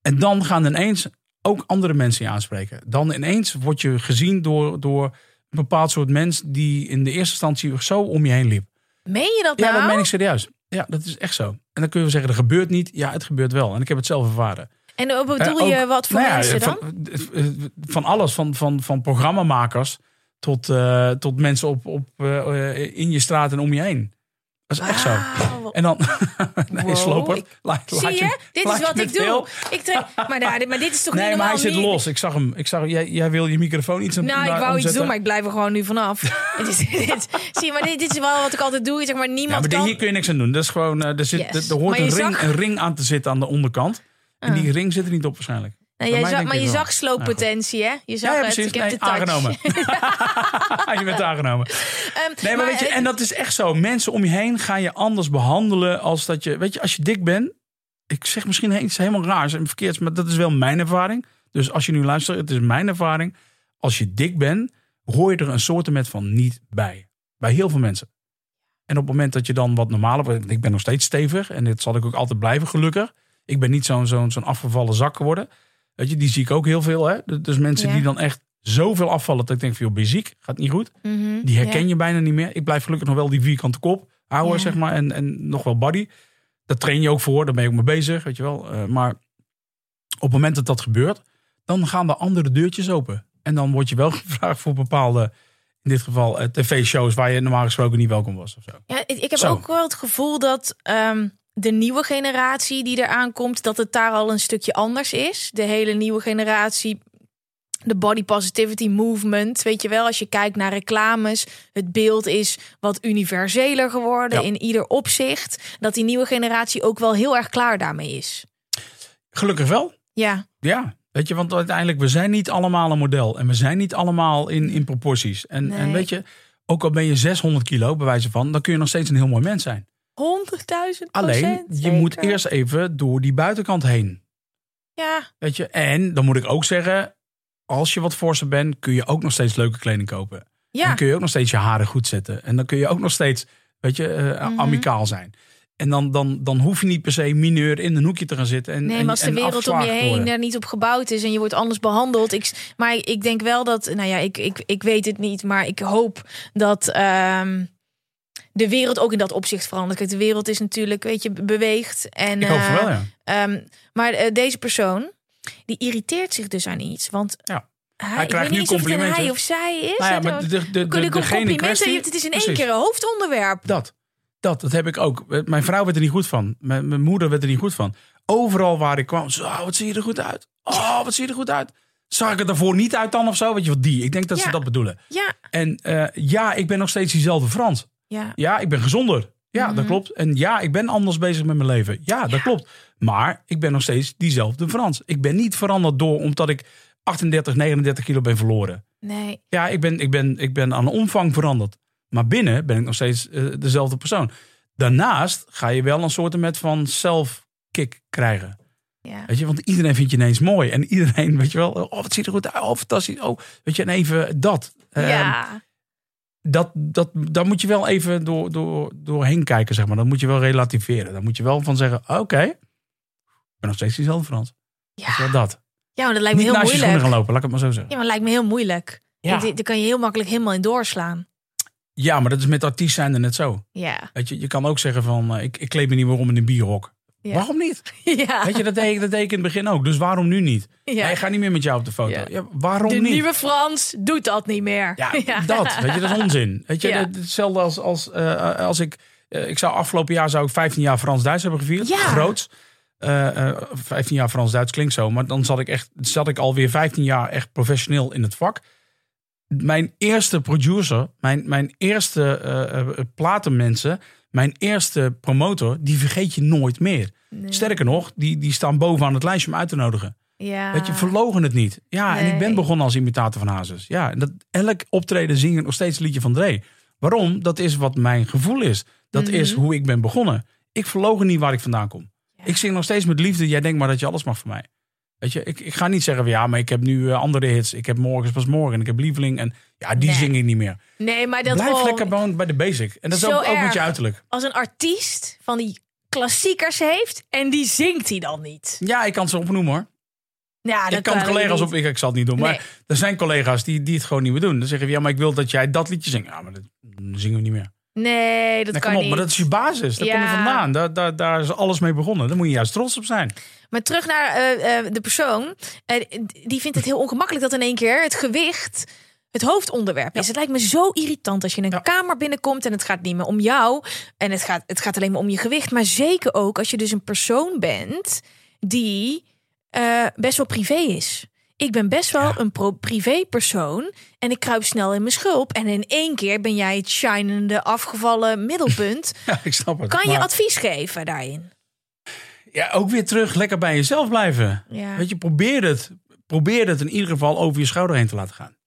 En dan gaan ineens ook andere mensen je aanspreken. Dan ineens word je gezien door, door een bepaald soort mens die in de eerste instantie zo om je heen liep. Meen je dat Ja, nou? dat meen ik serieus. Ja, dat is echt zo. En dan kun je wel zeggen, dat gebeurt niet. Ja, het gebeurt wel. En ik heb het zelf ervaren. En wat bedoel Eh, je, ook- wat voor nou ja, mensen dan? Van, eh, van alles. Van, van, van programmamakers tot, eh, tot mensen op, op, eh, eh, in je straat en om je heen. Dat is echt zo. En dan... <laughs> nee, Wow. sloper. Laat, Zie laat je? Dit is wat je ik doe. veel- Ik trek, maar, nou, dit- maar dit is toch Nee, niet maar hij zit Niet- los. Ik zag hem. Ik zag, jij, jij wil je microfoon iets aan Nou, ik wou iets doen, maar ik blijf er gewoon nu vanaf. <laughs> het is, dit, zie je, maar dit, dit is wel wat ik altijd doe. Zeg maar, Ja, niemand maar dit- kan... hier kun je niks aan doen. Dat is gewoon, eh, er, zit, Yes. er, hoort Maar een je ring, zag- een ring aan te zitten aan de onderkant. En die ring zit er niet op waarschijnlijk. Nou, jij zag, maar je wel. zag slooppotentie, hè? Je zag Ja, ja, het. Ik heb Nee, de aangenomen. <laughs> <laughs> je bent aangenomen. Ehm, Nee, maar, weet je, en dat is echt zo. Mensen om je heen gaan je anders behandelen als dat je... Weet je, als je dik bent... Ik zeg misschien iets helemaal raars en verkeerds, maar dat is wel mijn ervaring. Dus als je nu luistert, het is mijn ervaring. Als je dik bent, hoor je er een soortement van niet bij. Bij heel veel mensen. En op het moment dat je dan wat normaler wordt... Ik ben nog steeds stevig en dit zal ik ook altijd blijven, gelukkig. Ik ben niet zo'n zo'n zo'n afgevallen zak geworden. Weet je, die zie ik ook heel veel. Hè? Dus mensen Ja. die dan echt zoveel afvallen dat ik denk van, joh, ben je ziek? Gaat niet goed? mhm, Die herken ja. je bijna niet meer. Ik blijf gelukkig nog wel die vierkante kop houden, Ja. zeg maar. En, en nog wel body. Daar train je ook voor. Daar ben je ook mee bezig, weet je wel. Eh, maar op het moment dat dat gebeurt, dan gaan de andere deurtjes open. En dan word je wel <laughs> gevraagd voor bepaalde, in dit geval, eh, tv-shows waar je normaal gesproken niet welkom was of zo. Ja, ik heb Zo. ook wel het gevoel dat ehm, de nieuwe generatie die eraan komt, dat het daar al een stukje anders is. De hele nieuwe generatie, de body positivity movement, weet je wel, als je kijkt naar reclames, het beeld is wat universeler geworden Ja. in ieder opzicht. Dat die nieuwe generatie ook wel heel erg klaar daarmee is. Gelukkig wel. Ja, Ja, weet je, want uiteindelijk, we zijn niet allemaal een model. En we zijn niet allemaal in, in proporties. En, Nee. en weet je, ook al ben je 600 kilo, bij wijze van, dan kun je nog steeds een heel mooi mens zijn. 100.000 Alleen, je moet eerst even door die buitenkant heen. Ja, Weet je, en dan moet ik ook zeggen, als je wat forser bent, kun je ook nog steeds leuke kleding kopen. En ja. dan kun je ook nog steeds je haren goed zetten. En dan kun je ook nog steeds, weet je, eh, Mhm. amicaal zijn. En dan, dan, dan hoef je niet per se mineur in een hoekje te gaan zitten. En, Nee, maar als de wereld om je heen er niet op gebouwd is en je wordt anders behandeld. Ik, maar ik denk wel dat, nou ja, ik, ik, ik weet het niet, maar ik hoop dat ehm, de wereld ook in dat opzicht verandert. De wereld is natuurlijk, weet je, beweegt. En, Ik hoop van eh, wel, ja. ehm, maar eh, deze persoon, die irriteert zich dus aan iets. Want Ja. hij, ik krijgt weet nu niet eens of complimenten. hij of zij is. Nou ja, maar de, de, de, kun ik een degene in compliment kwestie- Het is in één Precies. keer een hoofdonderwerp. Dat. Dat, dat heb ik ook. Mijn vrouw werd er niet goed van. Mijn, mijn moeder werd er niet goed van. Overal waar ik kwam. Zo, wat zie je er goed uit. Oh, wat zie je er goed uit. Zag ik het daarvoor niet uit dan of zo? Weet je wat, die. Ik denk dat ze dat bedoelen. Ja, En eh, ja, ik ben nog steeds diezelfde Frans. Ja. Ja, ik ben gezonder. Ja, Mhm. dat klopt. En ja, ik ben anders bezig met mijn leven. Ja, dat klopt. Maar ik ben nog steeds diezelfde Frans. Ik ben niet veranderd door omdat ik 38, 39 kilo ben verloren. Nee. Ja, ik ben, ik ben, ik ben aan omvang veranderd. Maar binnen ben ik nog steeds eh, dezelfde persoon. Daarnaast ga je wel een soort met van self-kick krijgen. Ja. Weet je, want iedereen vindt je ineens mooi. En iedereen, weet je wel, oh, wat ziet er goed uit. Oh, fantastisch. Oh, weet je, en even dat. Ehm, ja. Dat, dat, daar moet je wel even door, door, doorheen kijken, zeg maar. Dat moet je wel relativeren. Dan moet je wel van zeggen, oké, ik ben nog steeds diezelfde Frans. Ja. Wel, dat. ja, maar dat lijkt me Niet heel naast je schoenen moeilijk. gaan lopen, laat ik het maar zo zeggen. Ja, maar het lijkt me heel moeilijk. Ja. Daar kan je heel makkelijk helemaal in doorslaan. Ja, maar dat is met artiest zijn er net zo. Ja. Weet je, je kan ook zeggen van, eh, ik, ik kleed me niet meer om in een bierhok. Ja. Waarom niet? <laughs> Ja. Weet je, dat deed, ik, dat deed ik in het begin ook. Dus waarom nu niet? Ja. Nee, ik ga niet meer met jou op de foto. Ja. Waarom De niet? nieuwe Frans doet dat niet meer. Ja, <laughs> dat. Weet je, dat is onzin. Weet je, hetzelfde als, als, eh, als ik... eh, ik zou afgelopen jaar zou ik 15 jaar Frans-Duits hebben gevierd. Ja. Groots. Eh, eh, 15 jaar Frans-Duits klinkt zo. Maar dan zat ik, echt, zat ik alweer 15 jaar echt professioneel in het vak. Mijn eerste producer, mijn, mijn eerste platenmensen... mijn eerste promotor, die vergeet je nooit meer. Nee. Sterker nog, die, die staan bovenaan het lijstje om uit te nodigen. Ja. Weet je, verlogen het niet. Ja, en ik ben begonnen als imitator van Hazes. Ja, en dat, elk optreden zing ik nog steeds een liedje van Dre. Waarom? Dat is wat mijn gevoel is. Dat Mhm. is hoe ik ben begonnen. Ik verlogen niet waar ik vandaan kom. Ik zing nog steeds met liefde. Jij denkt maar dat je alles mag van mij. Weet je, ik, ik ga niet zeggen van ja, maar ik heb nu eh, andere hits. Ik heb morgens pas morgen en ik heb lieveling. En ja, die Nee. zing ik niet meer. Nee, maar dat Blijf lekker gewoon bij de basic. En dat is ook, ook met je uiterlijk. als een artiest van die klassiekers heeft en die zingt hij dan niet. Ja, ik kan ze opnoemen hoor. Ja, ik dat kan kan collega's op, ik, ik zal het niet doen, maar Nee. er zijn collega's die, die het gewoon niet meer doen. Dan zeggen we, ja, maar ik wil dat jij dat liedje zingt. Ja, maar dat zingen we niet meer. Nee, dat Nee, kan kom op, niet. maar dat is je basis. Daar kom je Ja. vandaan. Daar, daar, daar is alles mee begonnen. Daar moet je juist trots op zijn. Maar terug naar eh, eh, de persoon. Eh, die vindt het heel ongemakkelijk dat in één keer het gewicht het hoofdonderwerp is. Het lijkt me zo irritant als je in een Ja. kamer binnenkomt en het gaat niet meer om jou. En het gaat, het gaat alleen maar om je gewicht. Maar zeker ook als je dus een persoon bent die best wel privé is. Ik ben best wel een pro- privé persoon en ik kruip snel in mijn schulp. En in één keer ben jij het shinende, afgevallen middelpunt. <laughs> Ja, ik snap het. Kan je advies geven daarin? Ja, ook weer terug lekker bij jezelf blijven. Ja. Weet je, probeer het. Probeer het in ieder geval over je schouder heen te laten gaan.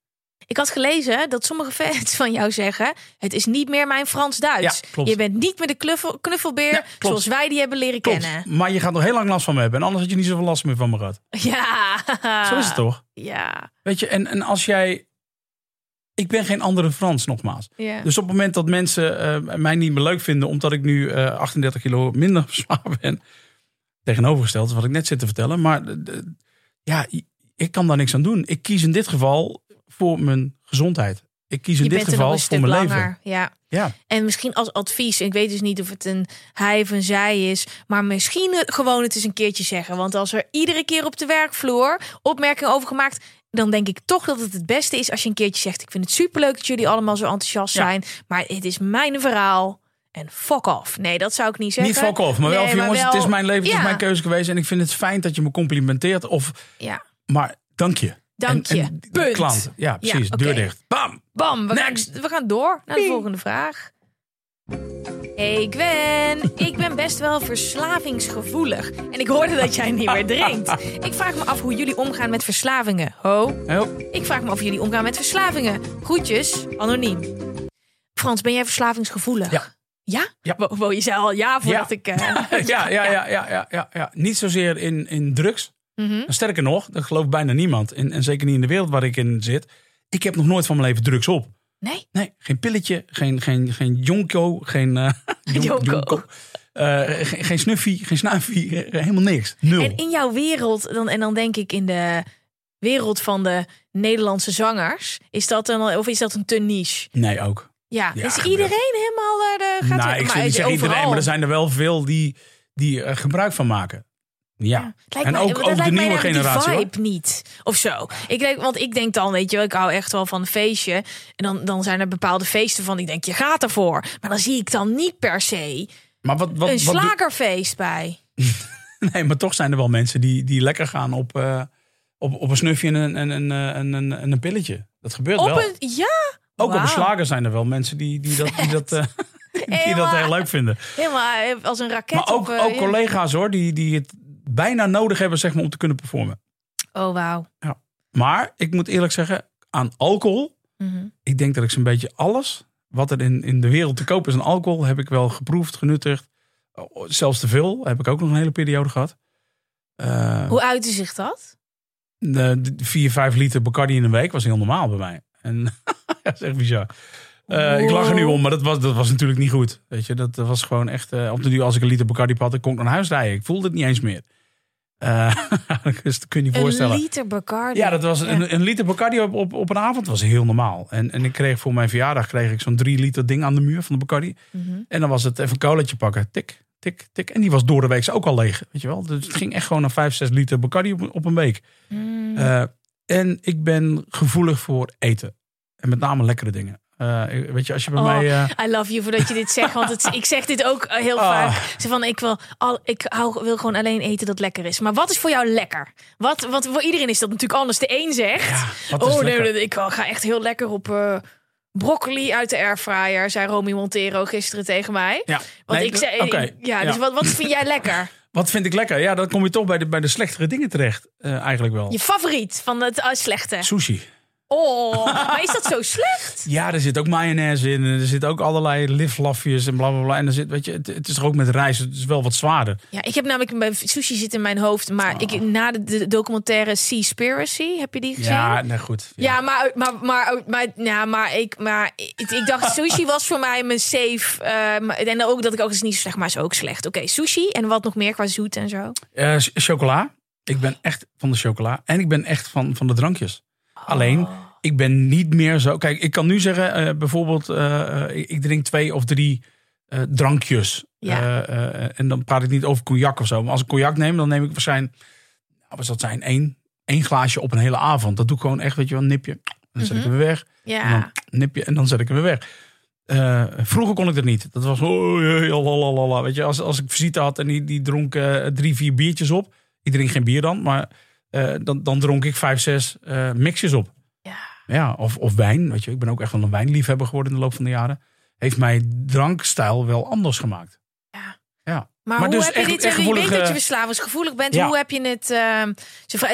Ik had gelezen dat sommige fans van jou zeggen: Het is niet meer mijn Frans-Duits. Ja, je bent niet meer de knuffel, knuffelbeer Ja, zoals wij die hebben leren Klopt. kennen. Maar je gaat nog heel lang last van me hebben. En anders had je niet zoveel last meer van me gehad. <laughs> Ja, Zo is het toch? Ja, Weet je, en, en als jij... Ik ben geen andere Frans, nogmaals. ja. Dus op het moment dat mensen eh, mij niet meer leuk vinden... omdat ik nu eh 38 kilo minder <laughs> zwaar ben... tegenovergesteld is wat ik net zit te vertellen. Maar ja, ik kan daar niks aan doen. Ik kies in dit geval voor mijn gezondheid. Ik kies in je dit geval voor mijn langer. leven. Ja. Ja. En misschien als advies, ik weet dus niet of het een hij of een zij is, maar misschien gewoon het eens een keertje zeggen. Want als er iedere keer op de werkvloer opmerkingen over gemaakt, dan denk ik toch dat het het beste is als je een keertje zegt: Ik vind het superleuk dat jullie allemaal zo enthousiast Ja. zijn, maar het is mijn verhaal. En fuck off. Nee, dat zou ik niet zeggen. Niet fuck off, maar wel van jongens, wel- het is mijn leven, het is mijn keuze geweest. En ik vind het fijn dat je me complimenteert. Of, Ja, maar dank je. Dank En- je. en Punt. Klant. Ja, precies. Deur dicht. Bam! bam. We gaan, we gaan door naar de volgende vraag. Hey Gwen, ik ben best wel verslavingsgevoelig. En ik hoorde dat jij niet meer drinkt. <laughs> Ik vraag me af hoe jullie omgaan met verslavingen. Ho, Heel- ik vraag me af hoe jullie omgaan met verslavingen. Groetjes, anoniem. Frans, ben jij verslavingsgevoelig? Ja. Ja? Ja. Je zei al ja voordat Ja. ik... eh, <laughs> <laughs> ja, ja, ja, ja, ja, ja, ja. Niet zozeer in, in drugs. mhm. Sterker nog, dat gelooft bijna niemand. En, en zeker niet in de wereld waar ik in zit. Ik heb nog nooit van mijn leven drugs op. Nee? Nee, geen pilletje, geen, geen, geen jonko, geen <laughs> jon- Jonko. Eh, geen, geen snuffie, geen snuifie, helemaal niks. Nul. En in jouw wereld, dan, en dan denk ik in de wereld van de Nederlandse zangers, is dat een, of is dat een te niche? Nee, ook. Ja, Ja, is gebeurt. iedereen helemaal eh, de, gaat nou, er- ik maar zou niet zeggen iedereen, overal. maar er zijn er wel veel die, die er gebruik van maken. Ja. En mij- ook, ook de nieuwe generatie. Die hoor. vibe niet. Of zo. Ik denk, want ik denk dan, weet je wel, ik hou echt wel van een feestje. En dan, dan zijn er bepaalde feesten van, ik denk, je gaat ervoor. Maar dan zie ik dan niet per se Maar wat, wat, een wat slagerfeest bij. <laughs> Nee, maar toch zijn er wel mensen die, die lekker gaan op, eh, op, op een snufje en een, en, een, eh, en, een, en een pilletje. Dat gebeurt Op wel. een, ja, Ook op Wauw. een slager zijn er wel mensen die, die, dat, die, dat, <laughs> eh, die dat heel leuk vinden. helemaal eh, als een raket. Maar ook, op, eh, ook ja. collega's hoor, die, die het bijna nodig hebben zeg maar, om te kunnen performen. Oh, wauw. Maar ik moet eerlijk zeggen, aan alcohol, Mhm. ik denk dat ik zo'n beetje alles wat er in, in de wereld te koop is aan alcohol, heb ik wel geproefd, genuttigd. Oh, Zelfs te veel, heb ik ook nog een hele periode gehad. Eh, Hoe uitte zich dat? de, de vier, vijf liter Bacardi in een week was heel normaal bij mij. En <laughs> ja, dat is echt bizar. Eh, Ik lach er nu om, maar dat was, dat was natuurlijk niet goed. Weet je, dat was gewoon echt. eh, op de duur, als ik een liter Bacardi had, kon ik naar huis rijden. Ik voelde het niet eens meer. Dus <laughs> dat kun je niet voorstellen. Een liter Bacardi. Ja, dat was Ja. een, een liter Bacardi op, op, op een avond was heel normaal. En, en ik kreeg voor mijn verjaardag kreeg ik zo'n drie liter ding aan de muur van de Bacardi. Mhm. En dan was het even een koletje pakken. Tik, tik, tik. En die was door de week ook al leeg. Weet je wel? Dus het ging echt gewoon naar 5, 6 liter Bacardi op, op een week. Mm. En ik ben gevoelig voor eten. En met name lekkere dingen. Eh, weet je, als je bij Oh, mij... eh, I love you voordat je dit zegt. Want het, ik zeg dit ook eh, heel Ah. vaak. Zo van, ik, wil, al, ik hou, wil gewoon alleen eten dat lekker is. Maar wat is voor jou lekker? Wat, wat, voor iedereen is dat natuurlijk anders. De een zegt... ja, oh nee, ik ga echt heel lekker op broccoli uit de airfryer. Zei Romy Montero gisteren tegen mij. Ja, Want nee, ik zei... oké, ja, dus wat, wat vind jij lekker? <laughs> Wat vind ik lekker? Ja, dan kom je toch bij de, bij de slechtere dingen terecht. eh, eigenlijk wel. Je favoriet van het uh, slechte? Sushi. Oh, maar is dat zo <laughs> slecht? Ja, er zit ook mayonaise in. En er zit ook allerlei liflafjes en bla bla bla. En er zit, weet je, het, het is toch ook met rijst. Het is wel wat zwaarder. Ja, ik heb namelijk bij sushi zit in mijn hoofd, maar ik na de, de documentaire Seaspiracy, heb je die gezien? Ja, nee, goed. Ja, maar, maar, maar, maar, ja, maar, ik, maar ik, ik dacht, <laughs> sushi was voor mij mijn safe. eh, maar- en ook dat ik ook, is niet zo slecht, maar is ook slecht. Oké, sushi en wat nog meer qua zoet en zo. Eh, ch- chocola. Ik ben echt van de chocola. En ik ben echt van, van de drankjes. Oh. Alleen, ik ben niet meer zo... Kijk, ik kan nu zeggen, eh, bijvoorbeeld... eh, eh, ik, ik drink twee of drie drankjes. Ja. En dan praat ik niet over cognac of zo. Maar als ik cognac neem, dan neem ik waarschijnlijk... Nou, wat zal het zijn? Één, één glaasje op een hele avond. Dat doe ik gewoon echt, weet je wel, een nipje. En dan zet ik hem weer weg. En Ja. dan nipje en dan zet ik hem weer weg. Vroeger kon ik dat niet. Dat was oh, lalalala. Weet je, als, als ik visite had en die, die dronk drie, vier biertjes op. Ik drink geen bier dan, maar dan, dan dronk ik vijf, zes mixjes op. Ja. Of, of wijn. Weet je, ik ben ook echt wel een wijnliefhebber geworden in de loop van de jaren. Heeft mijn drankstijl wel anders gemaakt. Ja. Ja. Maar, Maar hoe dus heb je dit? echt je weet gevoelig, dat je eh, verslavingsgevoelig bent. ja. Hoe heb je het? ehm,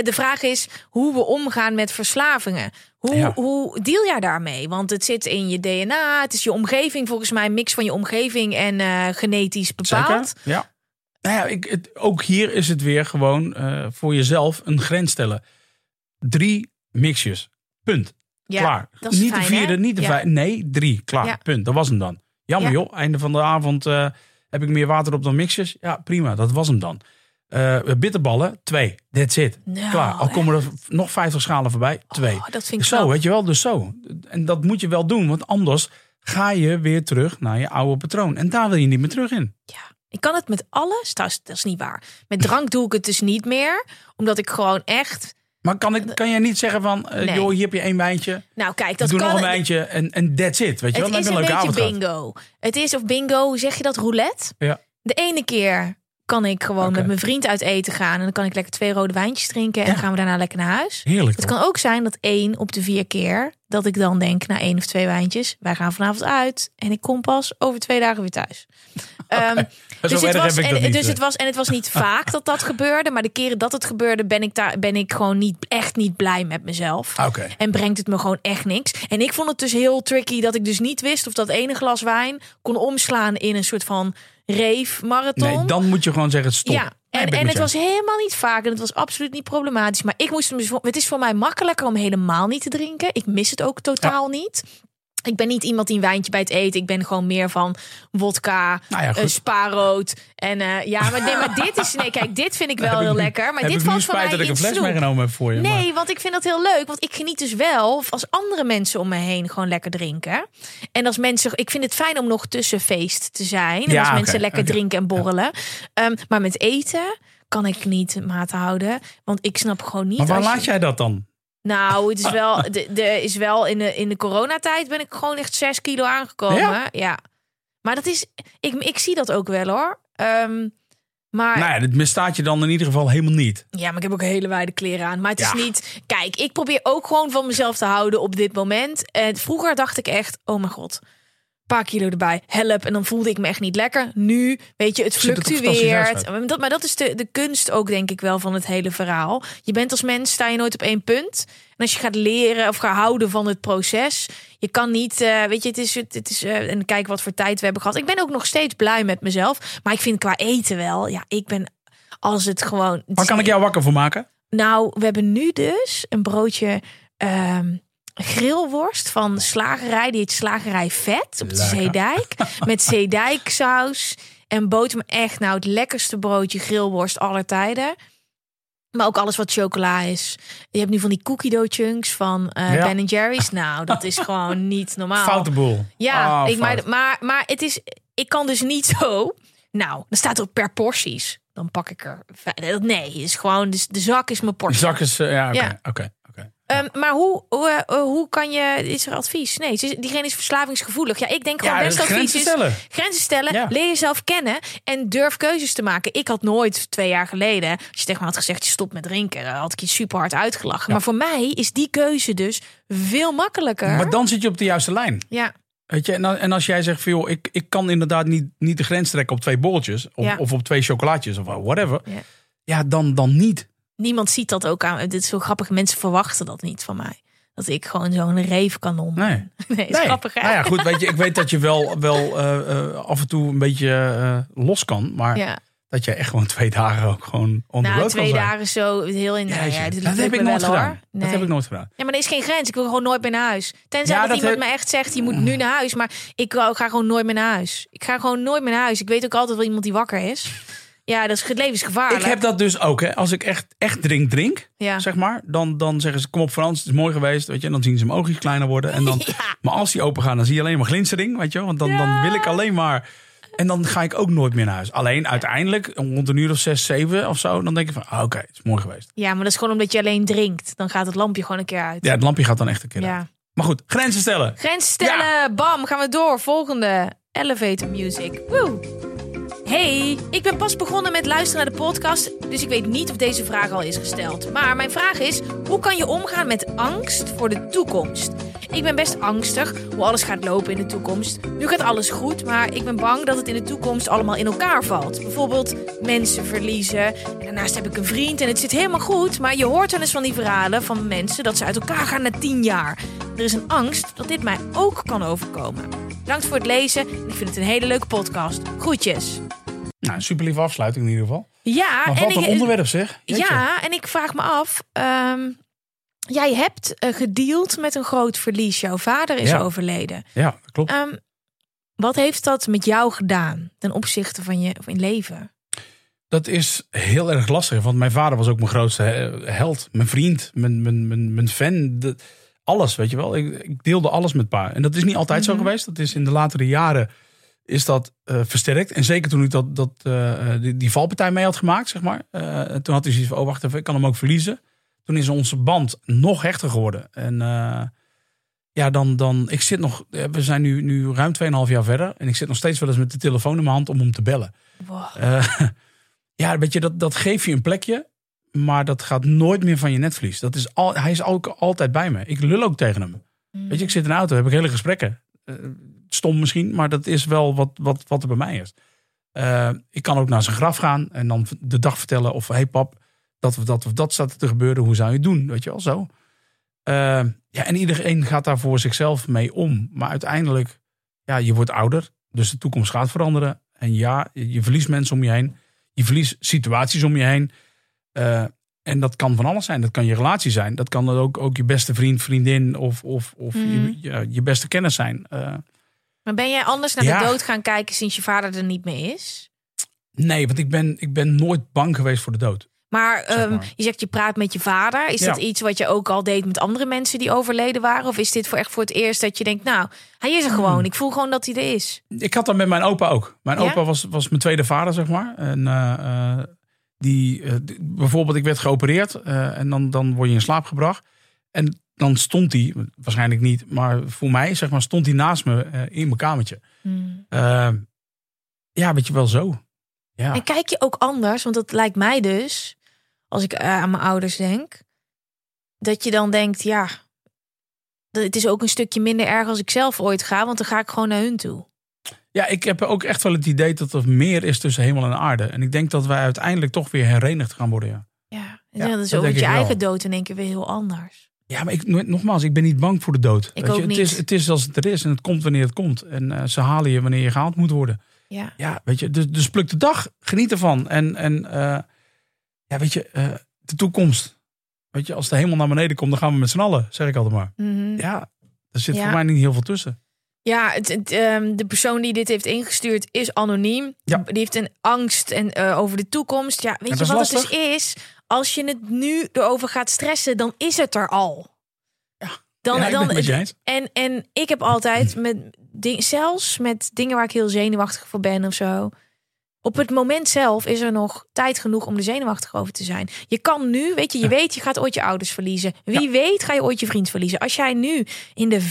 de vraag is hoe we omgaan met verslavingen. Hoe, Ja. hoe deal jij daarmee? Want het zit in je DNA. Het is je omgeving, volgens mij een mix van je omgeving en eh, genetisch bepaald. Zeker? Ja. Nou ja, ik, het, ook hier is het weer gewoon eh, voor jezelf een grens stellen. Drie mixjes. Punt. Ja, klaar. dat is niet fijn, de vierde, hè? niet de Ja. vijfde. Nee, drie. Klaar. Ja. Punt. Dat was hem dan. Jammer Ja. joh. Einde van de avond eh, heb ik meer water op dan mixjes. Ja, prima. Dat was hem dan. Eh, bitterballen, twee. That's it. Nou, Klaar. Al komen er nog 50 schalen voorbij, twee. Oh, dat vind ik zo, knap. weet je wel. Dus zo. En dat moet je wel doen. Want anders ga je weer terug naar je oude patroon. En daar wil je niet meer terug in. Ja. Ik kan het met alles. Dat is, dat is niet waar. Met drank doe ik het dus niet meer. Omdat ik gewoon echt. Maar kan, ik, kan jij niet zeggen van, eh, Nee. joh, hier heb je één wijntje. Nou, kijk, dat doen kan. nog een wijntje en, en that's it. Weet je wel, Het dan is een een beetje bingo. Het is of bingo, zeg je dat? Roulette. Ja. De ene keer kan ik gewoon met mijn vriend uit eten gaan. En dan kan ik lekker twee rode wijntjes drinken. En Ja. gaan we daarna lekker naar huis. Heerlijk. Het kan ook zijn dat één op de vier keer dat ik dan denk na één of twee wijntjes, wij gaan vanavond uit en ik kom pas over twee dagen weer thuis. <laughs> Ehm, dus, het was, en, niet, dus eh. het was en het was niet <laughs> vaak dat dat gebeurde, maar de keren dat het gebeurde ben ik daar ben ik gewoon niet echt niet blij met mezelf. Oké. En brengt het me gewoon echt niks. En ik vond het dus heel tricky dat ik dus niet wist of dat ene glas wijn kon omslaan in een soort van rave marathon. Nee, dan moet je gewoon zeggen stop. Ja, en, en het was helemaal niet vaak en het was absoluut niet problematisch. Maar ik moest hem dus, het is voor mij makkelijker om helemaal niet te drinken. Ik mis het ook totaal niet. Ik ben niet iemand die een wijntje bij het eten. Ik ben gewoon meer van wodka, Nou ja, eh, spaarrood. En eh, ja, maar, nee, maar dit is. Nee, kijk, dit vind ik <laughs> wel Heb heel lekker. Maar heb dit valt voor mij dat ik een fles snoep. meegenomen heb voor je. maar- Nee, want ik vind dat heel leuk. Want ik geniet dus wel als andere mensen om me heen gewoon lekker drinken. En als mensen, ik vind het fijn om nog tussen feest te zijn. En Ja, als mensen lekker drinken en borrelen. Ehm, maar met eten kan ik niet maat houden. Want ik snap gewoon niet. Maar waar je- laat jij dat dan? Nou, het is <laughs> wel, de, de is wel in de, in de coronatijd ben ik gewoon echt 6 kilo aangekomen. Ja? Ja. Maar dat is, ik, ik zie dat ook wel hoor. Ehm, maar Nou ja, dit misstaat je dan in ieder geval helemaal niet. ja, maar ik heb ook hele wijde kleren aan. Maar het Ja. is niet. Kijk, ik probeer ook gewoon van mezelf te houden op dit moment. En vroeger dacht ik echt: oh mijn god. Paar kilo erbij, help. En dan voelde ik me echt niet lekker. Nu, weet je, het er fluctueert. Dat, maar dat is de, de kunst ook, denk ik wel, van het hele verhaal. Je bent als mens, sta je nooit op één punt. En als je gaat leren of gaat houden van het proces. Je kan niet, eh, weet je, het is, het is eh, en kijk wat voor tijd we hebben gehad. Ik ben ook nog steeds blij met mezelf. Maar ik vind qua eten wel, ja, ik ben als het gewoon. Waar kan ik jou wakker voor maken? Nou, we hebben nu dus een broodje ehm grillworst van slagerij. Die heet Slagerij Vet op de Lekker. Zeedijk. Met zeedijksaus en boter. Echt nou het lekkerste broodje grillworst aller tijden. Maar ook alles wat chocola is. Je hebt nu van die cookie dough chunks van eh Ja. Ben Jerry's. Nou, dat is gewoon niet normaal. Foute boel. Ja, Oh, ik, maar, fout. maar, maar het is, ik kan dus niet zo. Nou, dan staat er per porties. Dan pak ik er. Nee, is gewoon. Dus de zak is mijn De portie. zak is... eh, ja, oké. Ja. oké, Ehm, maar hoe, hoe, eh, hoe kan je. Is er advies? Nee, diegene is verslavingsgevoelig. Ja, ik denk gewoon Ja, best advies grenzen is. stellen. Grenzen stellen. Ja. Leer jezelf kennen. En durf keuzes te maken. Ik had nooit twee jaar geleden. Als je tegen me had gezegd: je stopt met drinken. dan had ik je super hard uitgelachen. Maar voor mij is die keuze dus veel makkelijker. Maar dan zit je op de juiste lijn. ja, Weet je, en, als jij zegt van joh, ik, ik kan inderdaad niet, niet de grens trekken op twee bolletjes. Of, of op twee chocolaatjes of whatever. Ja. Ja, dan, dan niet. Niemand ziet dat ook aan. Dit is zo grappig. Mensen verwachten dat niet van mij. Dat ik gewoon zo'n reefkanon. Nee. <laughs> nee is grappig hè? Nou ja, goed, weet je, ik weet dat je wel, wel eh, eh, af en toe een beetje eh, los kan. Maar Ja. dat je echt gewoon twee dagen ook gewoon on the Nou, twee kan dagen zo heel in. Ja, dat heb ik nooit wel, gedaan. Dat Nee. heb ik nooit gedaan. Ja, maar er is geen grens. Ik wil gewoon nooit meer naar huis. Tenzij Ja, dat, dat iemand heb- me echt zegt, je moet nu naar huis. Maar ik ga gewoon nooit meer naar huis. Ik ga gewoon nooit meer naar huis. Ik weet ook altijd wel iemand die wakker is. Ja, dat is levensgevaarlijk. Ik heb dat dus ook. Hè. Als ik echt, echt drink, drink, Ja. zeg maar. Dan, dan zeggen ze, kom op Frans, het is mooi geweest. Weet je, en dan zien ze mijn oogjes kleiner worden. En dan, <laughs> Ja. Maar als die open gaan, dan zie je alleen maar glinstering. Weet je, want dan, dan wil ik alleen maar... En dan ga ik ook nooit meer naar huis. Alleen uiteindelijk, rond een uur of zes, zeven of zo... dan denk ik van, ah, oké, het is mooi geweest. Ja, maar dat is gewoon omdat je alleen drinkt. Dan gaat het lampje gewoon een keer uit. Ja, het lampje gaat dan echt een keer uit. Maar goed, grenzen stellen. Grens stellen. Bam, gaan we door. Volgende. Elevator music. Woe. Hey, ik ben pas begonnen met luisteren naar de podcast, dus ik weet niet of deze vraag al is gesteld. Maar mijn vraag is: hoe kan je omgaan met angst voor de toekomst? Ik ben best angstig hoe alles gaat lopen in de toekomst. Nu gaat alles goed, maar ik ben bang dat het in de toekomst allemaal in elkaar valt. Bijvoorbeeld mensen verliezen. En daarnaast heb ik een vriend en het zit helemaal goed. Maar je hoort wel eens van die verhalen van mensen dat ze uit elkaar gaan na tien jaar. Er is een angst dat dit mij ook kan overkomen. Bedankt voor het lezen. Ik vind het een hele leuke podcast. Groetjes. Nou, een super lieve afsluiting in ieder geval. Ja, Maar en wat een ik, onderwerp zeg. Jeetje. ja, en ik vraag me af. ehm, jij hebt eh, gedeeld met een groot verlies. Jouw vader is Ja. overleden. Ja, dat klopt. Ehm, wat heeft dat met jou gedaan ten opzichte van je van je leven? Dat is heel erg lastig. Want mijn vader was ook mijn grootste he- held. Mijn vriend, mijn, mijn, mijn, mijn fan. Alles, weet je wel. Ik, ik deelde alles met pa. En dat is niet altijd zo geweest. Dat is in de latere jaren is dat eh, versterkt. En zeker toen ik dat, dat, eh, die, die valpartij mee had gemaakt, zeg maar. eh, toen had hij zoiets van, oh wacht even, ik kan hem ook verliezen. Toen is onze band nog hechter geworden. En ja, dan, dan, ik zit nog, we zijn nu, nu ruim 2,5 jaar verder. En ik zit nog steeds wel eens met de telefoon in mijn hand om hem te bellen. Wow. <laughs> Ja, weet je, dat, dat geeft je een plekje. Maar dat gaat nooit meer van je netvlies. Dat is al, hij is ook altijd bij me. Ik lul ook tegen hem. Weet je, ik zit in de auto, heb ik hele gesprekken. Eh, stom misschien, maar dat is wel wat, wat, wat er bij mij is. Eh, ik kan ook naar zijn graf gaan en dan de dag vertellen of... hey pap, dat of dat of dat staat te gebeuren. Hoe zou je het doen? Weet je wel, zo. Eh, ja, en iedereen gaat daar voor zichzelf mee om. Maar uiteindelijk, ja, je wordt ouder. Dus de toekomst gaat veranderen. En ja, je je verliest mensen om je heen. Je verliest situaties om je heen. Eh, en dat kan van alles zijn. Dat kan je relatie zijn. Dat kan ook, ook je beste vriend, vriendin of, of, of Mhm. je, ja, je beste kennis zijn. Eh, Maar ben jij anders naar Ja. de dood gaan kijken sinds je vader er niet meer is? nee, want ik ben, ik ben nooit bang geweest voor de dood. Maar, Zeg ehm, je zegt je praat met je vader. Is Ja. dat iets wat je ook al deed met andere mensen die overleden waren? Of is dit voor echt voor het eerst dat je denkt, nou, hij is er Hmm. gewoon. Ik voel gewoon dat hij er is. Ik had dat met mijn opa ook. Mijn Ja? opa was, was mijn tweede vader, zeg maar. En eh, die, eh, bijvoorbeeld, ik werd geopereerd eh, en dan, dan word je in slaap gebracht. En dan stond hij, waarschijnlijk niet, maar voor mij, zeg maar, stond hij naast me eh, in mijn kamertje. Eh, ja, weet je wel zo. Ja. En kijk je ook anders, want dat lijkt mij dus, als ik aan mijn ouders denk, dat je dan denkt, ja, het is ook een stukje minder erg als ik zelf ooit ga, want dan ga ik gewoon naar hun toe. Ja, ik heb ook echt wel het idee dat er meer is tussen hemel en aarde. En ik denk dat wij uiteindelijk toch weer herenigd gaan worden, ja. Ja, Ja, dat is ook je wel. eigen dood in één keer weer heel anders. Ja, maar ik, nogmaals, ik ben niet bang voor de dood. Ik Weet ook je, het, niet. is, het is als het er is en het komt wanneer het komt. En eh, ze halen je wanneer je gehaald moet worden. Ja. Ja, weet je, dus, dus pluk de dag, geniet ervan. En, en eh, ja, weet je, eh, de toekomst. Weet je, als de hemel naar beneden komt, dan gaan we met z'n allen, zeg ik altijd maar. Mhm. Ja, er zit Ja. voor mij niet heel veel tussen. Ja, het, het, ehm, de persoon die dit heeft ingestuurd is anoniem. Ja. Die heeft een angst en, eh, over de toekomst. Ja, weet je wat het dus is? Als je het nu erover gaat stressen, dan is het er al. Ja. Dan, Ja, dan. En, en ik heb altijd, met ding, zelfs met dingen waar ik heel zenuwachtig voor ben of zo. Op het moment zelf is er nog tijd genoeg om er zenuwachtig over te zijn. Je kan nu, weet je, je weet, je gaat ooit je ouders verliezen. Wie weet ga je ooit je vriend verliezen. Als jij nu in de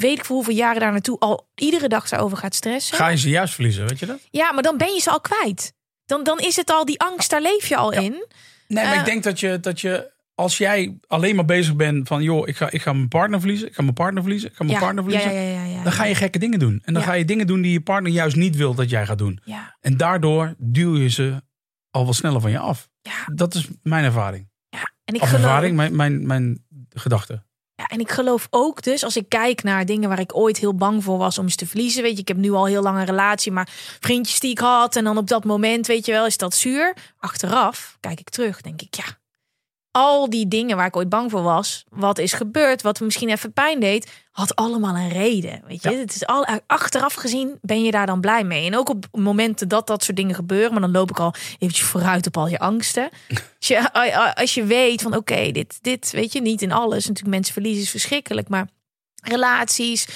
weet ik voor hoeveel jaren daar naartoe al iedere dag daarover gaat stressen. Ga je ze juist verliezen, weet je dat? Ja, maar dan ben je ze al kwijt. Dan, dan is het al die angst, daar leef je al in. Nee, maar Eh. ik denk dat je, dat je, als jij alleen maar bezig bent van, joh, ik ga, ik ga mijn partner verliezen, ik ga mijn partner verliezen, ik ga mijn Ja, partner verliezen. ja, ja. Dan ga je gekke dingen doen. En dan ga je dingen doen die je partner juist niet wil dat jij gaat doen. Ja, En daardoor duw je ze al wat sneller van je af. ja, Dat is mijn ervaring. ja. En ik Of geloof, ervaring, mijn, mijn, mijn gedachte. En ik geloof ook dus, als ik kijk naar dingen waar ik ooit heel bang voor was om ze te verliezen. Weet je, ik heb nu al heel lang een relatie, maar vriendjes die ik had. En dan op dat moment, weet je wel, is dat zuur. Achteraf kijk ik terug, denk ik, ja, al die dingen waar ik ooit bang voor was, wat is gebeurd, wat misschien even pijn deed, had allemaal een reden. Weet je, Ja. het is al achteraf gezien ben je daar dan blij mee. En ook op momenten dat dat soort dingen gebeuren, maar dan loop ik al eventjes vooruit op al je angsten. <laughs> Als je, als je weet van oké, dit, dit weet je niet in alles. Natuurlijk, mensen verliezen is verschrikkelijk, maar relaties.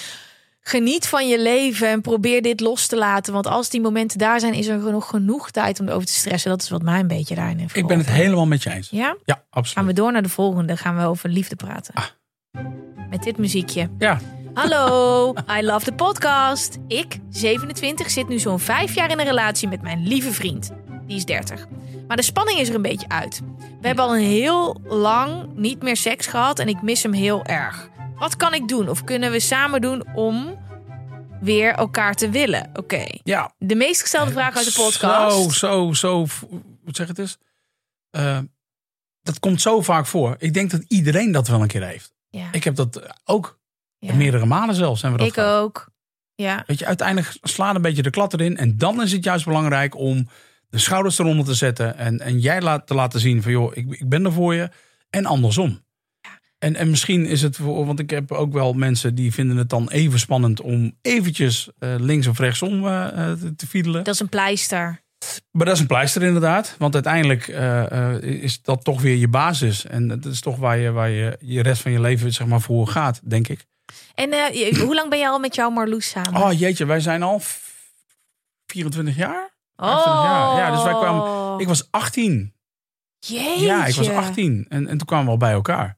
Geniet van je leven en probeer dit los te laten. Want als die momenten daar zijn, is er nog genoeg tijd om erover te stressen. Dat is wat mij een beetje daarin heeft Ik ben het helemaal met je eens. Ja? Ja, Gaan absoluut. we door naar de volgende. Gaan we over liefde praten. Ah. Met dit muziekje. Ja, Hallo, I love the podcast. Ik, 27, zit nu zo'n vijf jaar in een relatie met mijn lieve vriend. Die is 30. Maar de spanning is er een beetje uit. We hebben al een heel lang niet meer seks gehad en ik mis hem heel erg. Wat kan ik doen of kunnen we samen doen om weer elkaar te willen? Oké. ja. De meest gestelde vraag uit de podcast. Zo, zo, zo. Wat zeg het eens? Eh, dat komt zo vaak voor. Ik denk dat iedereen dat wel een keer heeft. Ja. Ik heb dat ook Ja. meerdere malen zelfs. Hebben we dat Ik gehad. ook. Ja. Weet je, uiteindelijk slaat een beetje de klad erin. En dan is het juist belangrijk om de schouders eronder te zetten. En, en jij laat, te laten zien van joh, ik, ik ben er voor je. En andersom. En, en misschien is het voor, want ik heb ook wel mensen die vinden het dan even spannend om eventjes eh, links of rechtsom eh, eh, te, te fiedelen. Dat is een pleister. Maar dat is een pleister inderdaad. Want uiteindelijk is dat toch weer je basis. En dat is toch waar je, waar je je rest van je leven zeg maar, voor gaat, denk ik. En hoe lang ben je al met jouw Marloes samen? Oh jeetje, wij zijn al f- 24 jaar? Oh. 25 jaar. Ja, dus wij kwamen. Ik was 18. Jeetje. Ja, ik was 18. En, en toen kwamen we al bij elkaar.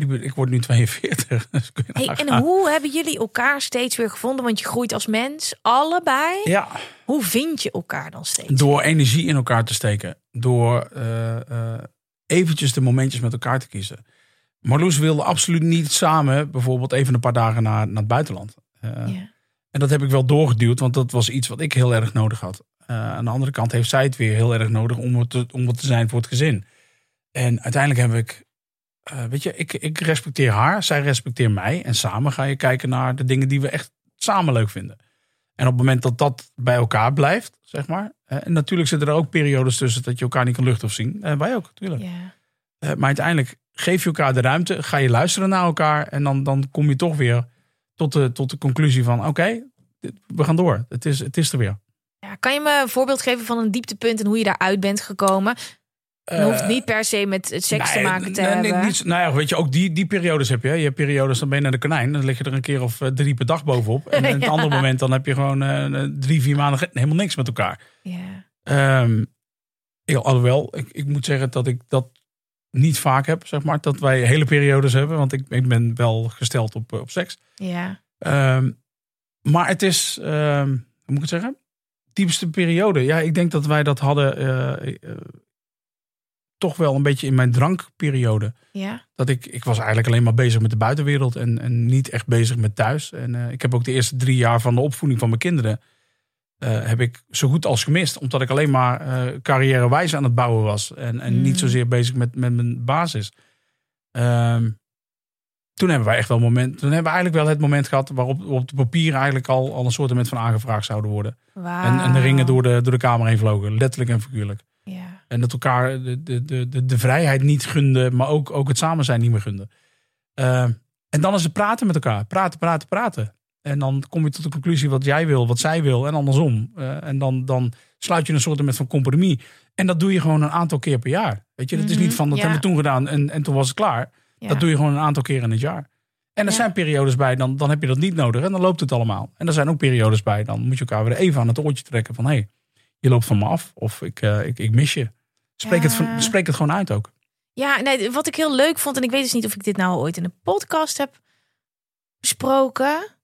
Ik, word nu 42. <laughs> Dus Hey, en hoe hebben jullie elkaar steeds weer gevonden? Want je groeit als mens, allebei. Ja, Hoe vind je elkaar dan steeds? door energie in elkaar te steken. Door eh, eventjes de momentjes met elkaar te kiezen. Marloes wilde absoluut niet samen bijvoorbeeld even een paar dagen naar, naar het buitenland. Eh, Ja. En dat heb ik wel doorgeduwd, want dat was iets wat ik heel erg nodig had. Aan de andere kant heeft zij het weer heel erg nodig om het te, om het te zijn voor het gezin. En uiteindelijk heb ik, eh, weet je, ik, ik respecteer haar, zij respecteert mij. En samen ga je kijken naar de dingen die we echt samen leuk vinden. En op het moment dat dat bij elkaar blijft, zeg maar. eh, en natuurlijk zitten er ook periodes tussen dat je elkaar niet kan luchten of zien. Eh, wij ook, natuurlijk. Maar uiteindelijk geef je elkaar de ruimte, ga je luisteren naar elkaar. En dan, dan kom je toch weer tot de, tot de conclusie van: oké, we gaan door. Het is, het is er weer. Ja, kan je me een voorbeeld geven van een dieptepunt en hoe je daaruit bent gekomen? Het hoeft niet per se met het seks te maken te nee, nee, hebben. niet- nou ja, weet je, ook die, die periodes heb je. Je hebt periodes, dan ben je naar de konijn. Dan lig je er een keer of eh, drie per dag bovenop. En, <laughs> en het Ja. andere moment, dan heb je gewoon eh, drie, vier maanden helemaal niks met elkaar. Ja. Ehm ik, alhoewel, ik, ik moet zeggen dat ik dat niet vaak heb, zeg maar. Dat wij hele periodes hebben. Want ik, ik ben wel gesteld op, eh, op seks. ja. Ehm, maar het is, ehm, hoe moet ik het zeggen? Diepste periode. Ja, ik denk dat wij dat hadden eh, eh, toch wel een beetje in mijn drankperiode. Ja. Dat ik, ik was eigenlijk alleen maar bezig met de buitenwereld en, en niet echt bezig met thuis. En eh, ik heb ook de eerste drie jaar van de opvoeding van mijn kinderen, eh, heb ik zo goed als gemist. Omdat ik alleen maar eh carrièrewijs aan het bouwen was. En, en Mm. niet zozeer bezig met, met mijn basis. Ehm, toen hebben wij echt wel moment. Toen hebben we eigenlijk wel het moment gehad waarop op de papier eigenlijk al, al een soort van aangevraagd zouden worden. En, en de ringen door de, door de kamer heen vlogen, letterlijk en figuurlijk. Ja. En dat elkaar de, de, de, de, de vrijheid niet gunden, maar ook, ook het samen zijn niet meer gunden. Ehm, en dan is het praten met elkaar. Praten, praten, praten. En dan kom je tot de conclusie wat jij wil, wat zij wil en andersom. Eh, en dan, dan sluit je een soort met van compromis. En dat doe je gewoon een aantal keer per jaar. Weet je, dat is Mhm, niet van dat ja. hebben we toen gedaan en, en toen was het klaar. Ja. Dat doe je gewoon een aantal keer in het jaar. En er Ja. zijn periodes bij, dan, dan heb je dat niet nodig en dan loopt het allemaal. En er zijn ook periodes bij, dan moet je elkaar weer even aan het oortje trekken van hé, hey, je loopt van me af of ik, eh, ik, ik mis je. Spreek, Ja. het, van- spreek het gewoon uit ook. Ja, nee, wat ik heel leuk vond, en ik weet dus niet of ik dit nou ooit in een podcast heb besproken.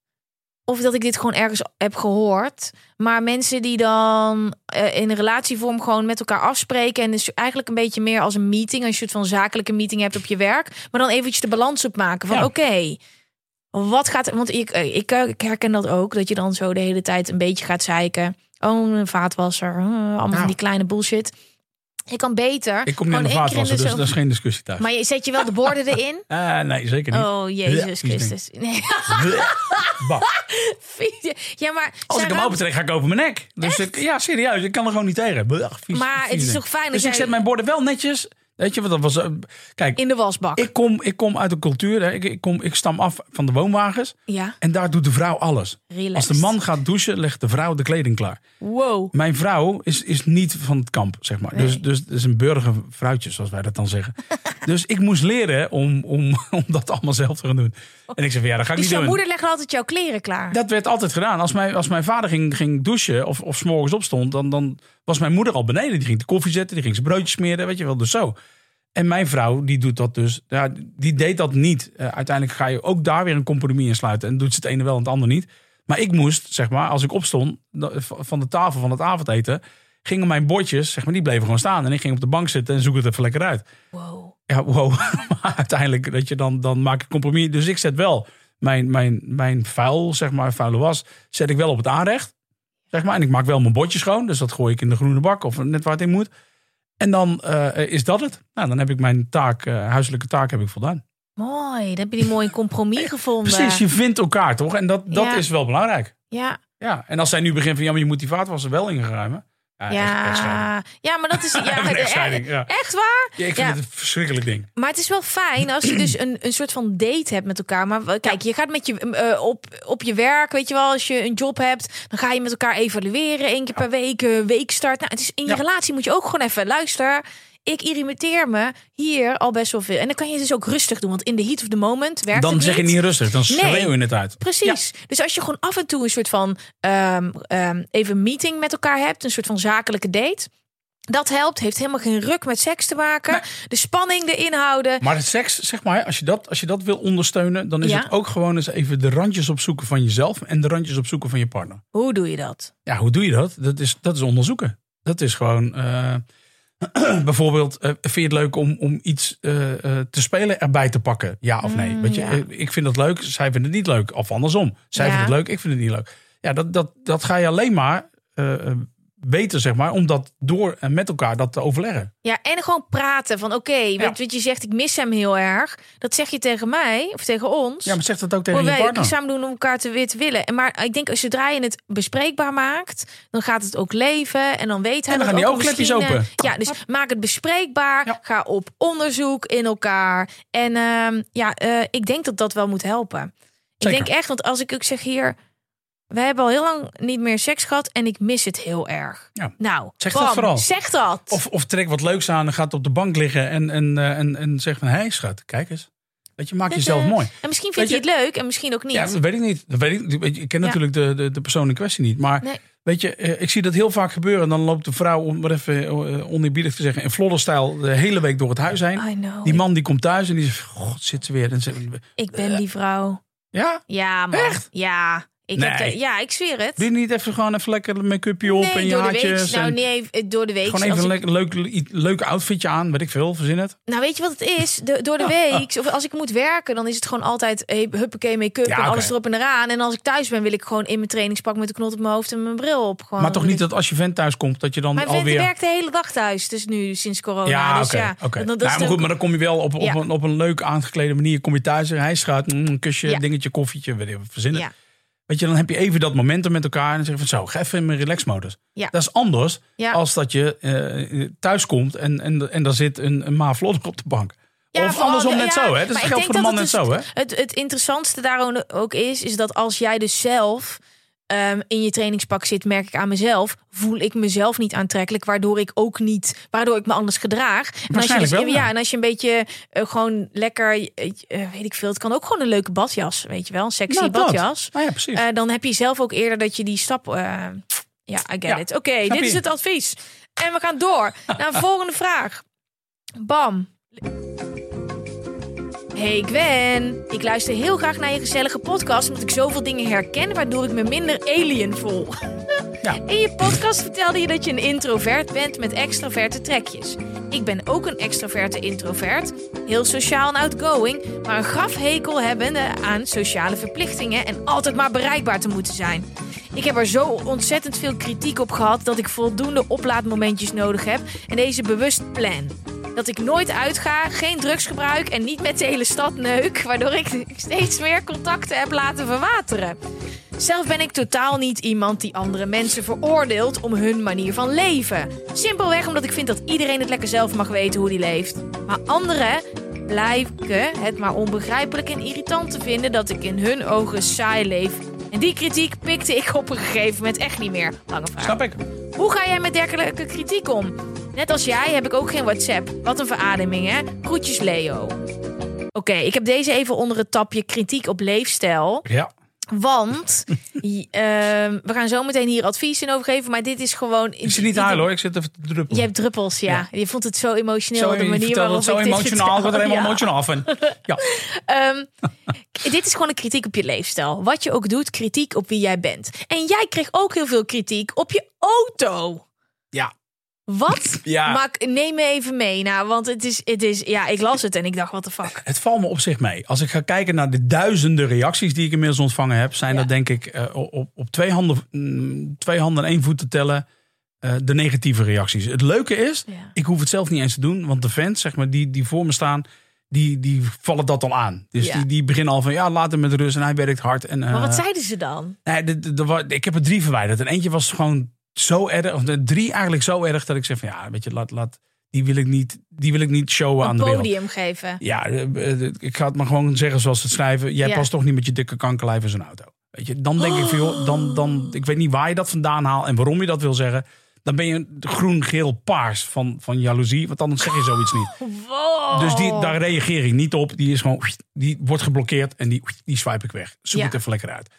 Of dat ik dit gewoon ergens heb gehoord. Maar mensen die dan eh, in een relatievorm gewoon met elkaar afspreken. En dus eigenlijk een beetje meer als een meeting. Als je het van zakelijke meeting hebt op je werk. Maar dan eventjes de balans opmaken van Ja. oké. wat gaat Want ik, eh, ik, ik herken dat ook. Dat je dan zo de hele tijd een beetje gaat zeiken. Oh, een vaatwasser. allemaal Nou. van die kleine bullshit. Je kan beter. Ik kom niet aan de vaatwasser, dus dat is geen discussie thuis. maar je zet je wel de borden erin? <laughs> Eh, nee, zeker niet. Oh, Jezus Christus. <laughs> Nee. Ja, maar... Als ik hem Sarah, opentrek, ga ik over mijn nek. Dus ik, ja, serieus, ik kan er gewoon niet tegen. Vies- Maar het is toch fijn dat Dus ik jij- zet mijn borden wel netjes Weet je wat dat was? eh, Kijk, In de wasbak. ik kom, ik kom uit een cultuur. Hè. Ik, ik, kom, ik stam af van de woonwagens. ja, En daar doet de vrouw alles. relaxed. Als de man gaat douchen, legt de vrouw de kleding klaar. Wow. Mijn vrouw is, is niet van het kamp, zeg maar. Dus, dus het is een burgervrouwtje, zoals wij dat dan zeggen. <laughs> dus ik moest leren om, om, <laughs> om dat allemaal zelf te gaan doen. En ik zei van ja, dat ga ik Dus niet jouw doen. moeder legt altijd jouw kleren klaar. Dat werd altijd gedaan. Als mijn, als mijn vader ging, ging douchen of, of 's morgens opstond, dan, dan was mijn moeder al beneden. Die ging de koffie zetten, die ging zijn broodjes smeren, weet je wel, dus zo. En mijn vrouw, die doet dat dus, ja, die deed dat niet. Eh, uiteindelijk ga je ook daar weer een compromis in sluiten. En doet ze het ene wel en het ander niet. Maar ik moest, zeg maar, als ik opstond van de tafel van het avondeten, gingen mijn bordjes, zeg maar, die bleven gewoon staan. En ik ging op de bank zitten en zoek het even lekker uit. Wow. Ja, wow. <laughs> Maar uiteindelijk, dat je dan, dan maak ik compromis. Dus ik zet wel mijn, mijn, mijn vuil, zeg maar, vuile was, zet ik wel op het aanrecht. Zeg maar. En ik maak wel mijn bordje schoon. Dus dat gooi ik in de groene bak of net waar het in moet. En dan eh, is dat het. Nou, dan heb ik mijn taak, eh, huiselijke taak heb ik voldaan. Mooi. Dan heb je die mooie compromis <laughs> gevonden. Precies, je vindt elkaar toch? En dat, dat Ja. is wel belangrijk. Ja, Ja. En als zij nu begint van, ja, maar je moet die vaatwasser wel ingeruimen. Ja, scheiding. ja. ja, maar dat is... <laughs> Ja, Echt e- ja. Waar? Ja, ik vind het een verschrikkelijk ding. Maar het is wel fijn als je dus <clears throat> een, een soort van date hebt met elkaar. Maar kijk, je gaat met je eh, op, op je werk, weet je wel, als je een job hebt, dan ga je met elkaar evalueren één keer per week, eh, weekstart. Nou, het is in je relatie moet je ook gewoon even luister. Ik irriteer me hier al best wel veel. En dan kan je dus ook rustig doen, want in de heat of the moment werkt Dan het zeg je niet rustig, dan Nee. schreeuw je het uit. Precies. Dus als je gewoon af en toe een soort van ehm, ehm, even meeting met elkaar hebt, een soort van zakelijke date. Dat helpt, heeft helemaal geen ruk met seks te maken. De spanning erin houden. Maar het seks, zeg maar, als je dat, als je dat wil ondersteunen, dan is Ja. het ook gewoon eens even de randjes opzoeken van jezelf en de randjes opzoeken van je partner. Hoe doe je dat? Ja, hoe doe je dat? Dat is, dat is onderzoeken. Dat is gewoon, eh, <clears throat> bijvoorbeeld, eh, vind je het leuk om, om iets eh, eh, te spelen erbij te pakken? Ja of nee? Weet je, ja. ik vind het leuk, zij vinden het niet leuk. Of andersom, zij Ja. vinden het leuk, ik vind het niet leuk. Ja, dat, dat, dat ga je alleen maar weten, zeg maar, om dat door en met elkaar dat te overleggen. Ja, en gewoon praten van oké, Ja. weet wat je zegt, ik mis hem heel erg. Dat zeg je tegen mij of tegen ons. Ja, maar zeg dat ook tegen je wij partner. samen doen om elkaar te weer te willen. En Maar ik denk, als zodra je het bespreekbaar maakt, dan gaat het ook leven. En dan weet hij En dan gaan die oogklepjes misschien, eh, open. Ja, dus maak het bespreekbaar. Ja. Ga op onderzoek in elkaar. En ehm, ja, eh, ik denk dat dat wel moet helpen. Zeker. Ik denk echt, want als ik ook zeg hier... We hebben al heel lang niet meer seks gehad en ik mis het heel erg. Ja. Nou, Zeg bam, dat vooral. Zeg dat. Of, of trek wat leuks aan en gaat op de bank liggen en, en, eh, en, en zegt van... Hé hey, schat, kijk eens. Weet je, maak Dus, jezelf mooi. En misschien vindt Weet hij het leuk en misschien ook niet. Ja, dat weet ik niet. Dat weet ik, weet je, ik ken Ja. natuurlijk de, de, de persoon in kwestie niet. Maar Nee. weet je, eh, ik zie dat heel vaak gebeuren. Dan loopt de vrouw, om maar even eh, oneerbiedig te zeggen... in flodderstijl de hele week door het huis heen. I know. Die man die komt thuis en die zegt... God, zit ze weer. En ze, Ik ben die vrouw. ja? Ja, man. Echt? Ja. Ik Nee. heb ja, ik zweer het. Doe je niet even gewoon even lekker een make-upje op en nee, je door de week. haartjes? Nou, en nee, eh, door de week. Gewoon even ik- een leuk, leuk, leuk outfitje aan, weet ik veel, verzin het. nou, weet je wat het is? De, door de <laughs> week, of als ik moet werken, dan is het gewoon altijd hey, huppakee make-up Ja, en alles erop en eraan. En als ik thuis ben, wil ik gewoon in mijn trainingspak met de knot op mijn hoofd en mijn bril op. Gewoon. Maar toch niet dat als je vent thuis komt, dat je dan Mijn vent alweer... werkt de hele dag thuis, dus nu sinds corona. Ja, dus oké. ja, oké. dat- dat Nou, maar goed, maar dan kom je wel op, op, Ja. een, op een leuk aangeklede manier. Kom je thuis en hij schat, mm, een kusje, dingetje, koffietje, weet je, verzinnen. Weet je, dan heb je even dat momentum met elkaar en dan zeg je van zo, ga even in mijn relaxmodus. Ja. Dat is anders Ja. als dat je eh, thuis komt en, en, en daar zit een, een maaf op de bank. Ja, of andersom net ja, zo, hè? Dat ik geldt voor de man net dat zo, hè? het dus- Het, het interessantste daar ook is, is dat als jij dus zelf ehm, in je trainingspak zit, merk ik aan mezelf, voel ik mezelf niet aantrekkelijk, waardoor ik ook niet, waardoor ik me anders gedraag. En als je dus, wel, ja, ja. en als je een beetje eh, gewoon lekker, eh, eh, weet ik veel, het kan ook gewoon een leuke badjas, weet je wel, een sexy Nou, badjas. Nou ja, precies. Dan heb je zelf ook eerder dat je die stap. ja, I get Ja, it. Oké, dit is het advies. En we gaan door <laughs> naar de volgende vraag. Bam. Hey Gwen, ik luister heel graag naar je gezellige podcast omdat ik zoveel dingen herken waardoor ik me minder alien voel. <laughs> Ja. In je podcast vertelde je dat je een introvert bent met extraverte trekjes. Ik ben ook een extraverte introvert, heel sociaal en outgoing, maar een grafhekel hebbende aan sociale verplichtingen en altijd maar bereikbaar te moeten zijn. Ik heb er zo ontzettend veel kritiek op gehad dat ik voldoende oplaadmomentjes nodig heb en deze bewust plan. Dat ik nooit uitga, geen drugs gebruik en niet met de hele stad neuk, waardoor ik steeds meer contacten heb laten verwateren. Zelf ben ik totaal niet iemand die andere mensen veroordeelt om hun manier van leven. Simpelweg omdat ik vind dat iedereen het lekker zelf mag weten hoe die leeft. Maar anderen blijken het maar onbegrijpelijk en irritant te vinden dat ik in hun ogen saai leef. En die kritiek pikte ik op een gegeven moment echt niet meer. Lange vraag. Snap ik. Hoe ga jij met dergelijke kritiek om? Net als jij heb ik ook geen WhatsApp. Wat een verademing, hè? Groetjes, Leo. Oké, ik heb deze even onder het tapje kritiek op leefstijl. Ja. Want <laughs> ehm, we gaan zo meteen hier advies in over geven. Maar dit is gewoon. Ik zit niet huilen hoor, ik zit even te druppelen. Je hebt druppels, ja. Je vond het zo emotioneel. zo, de manier waarop het zo ik emotionaal, ik word er helemaal <laughs> Ja. emotionaal van. Ja. <laughs> Ehm, dit is gewoon een kritiek op je leefstijl. Wat je ook doet, kritiek op wie jij bent. En jij kreeg ook heel veel kritiek op je auto. Wat? <laughs> Ja. Maak, neem me even mee. Nou, want het is, het is, ja, ik las het en ik dacht, what the fuck. Het valt me op zich mee. Als ik ga kijken naar de duizenden reacties die ik inmiddels ontvangen heb, zijn Ja. dat denk ik eh, op, op twee, handen, mm, twee handen en één voet te tellen eh, de negatieve reacties. Het leuke is, Ja. ik hoef het zelf niet eens te doen, want de fans zeg maar, die, die voor me staan, die, die vallen dat al aan. Dus Ja. die, die beginnen al van ja, laat hem met rust en hij werkt hard. En, Maar wat eh, zeiden ze dan? Nee, de, de- de- ik heb er drie verwijderd. En eentje was gewoon zo erg. Of de drie eigenlijk zo erg dat ik zeg van ja, weet je, laat, laat, die, wil ik niet, die wil ik niet showen aan de wereld. podium geven. Ja, eh, eh, ik ga het maar gewoon zeggen zoals het schrijven. Jij Ja. past toch niet met je dikke kankerlijf in zo'n auto. Weet je, dan denk ik van joh, dan, dan, ik weet niet waar je dat vandaan haalt en waarom je dat wil zeggen. Dan ben je groen, geel, paars van, van jaloezie. Want anders zeg je zoiets niet. <laughs> Wow. Dus die, daar reageer ik niet op. Die is gewoon, die wordt geblokkeerd en die, die swipe ik weg. Zoek Ja. het even lekker uit.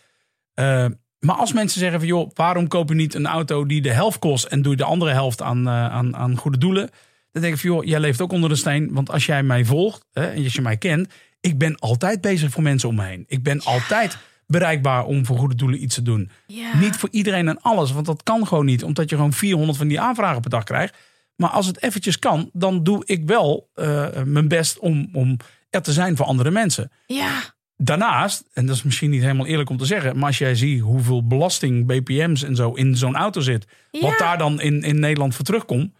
Eh, maar als mensen zeggen van joh, waarom koop je niet een auto die de helft kost en doe je de andere helft aan, eh, aan, aan goede doelen? Dan denk ik van joh, jij leeft ook onder de steen. Want als jij mij volgt hè, en als je mij kent, ik ben altijd bezig voor mensen om me heen. Ik ben altijd bereikbaar om voor goede doelen iets te doen. Ja. Niet voor iedereen en alles, want dat kan gewoon niet. Omdat je gewoon 400 van die aanvragen per dag krijgt. Maar als het eventjes kan, dan doe ik wel eh, mijn best om, om er te zijn voor andere mensen. Ja. Daarnaast, en dat is misschien niet helemaal eerlijk om te zeggen, maar als jij ziet hoeveel belasting, BPM's en zo in zo'n auto zit, wat daar dan in, in Nederland voor terugkomt,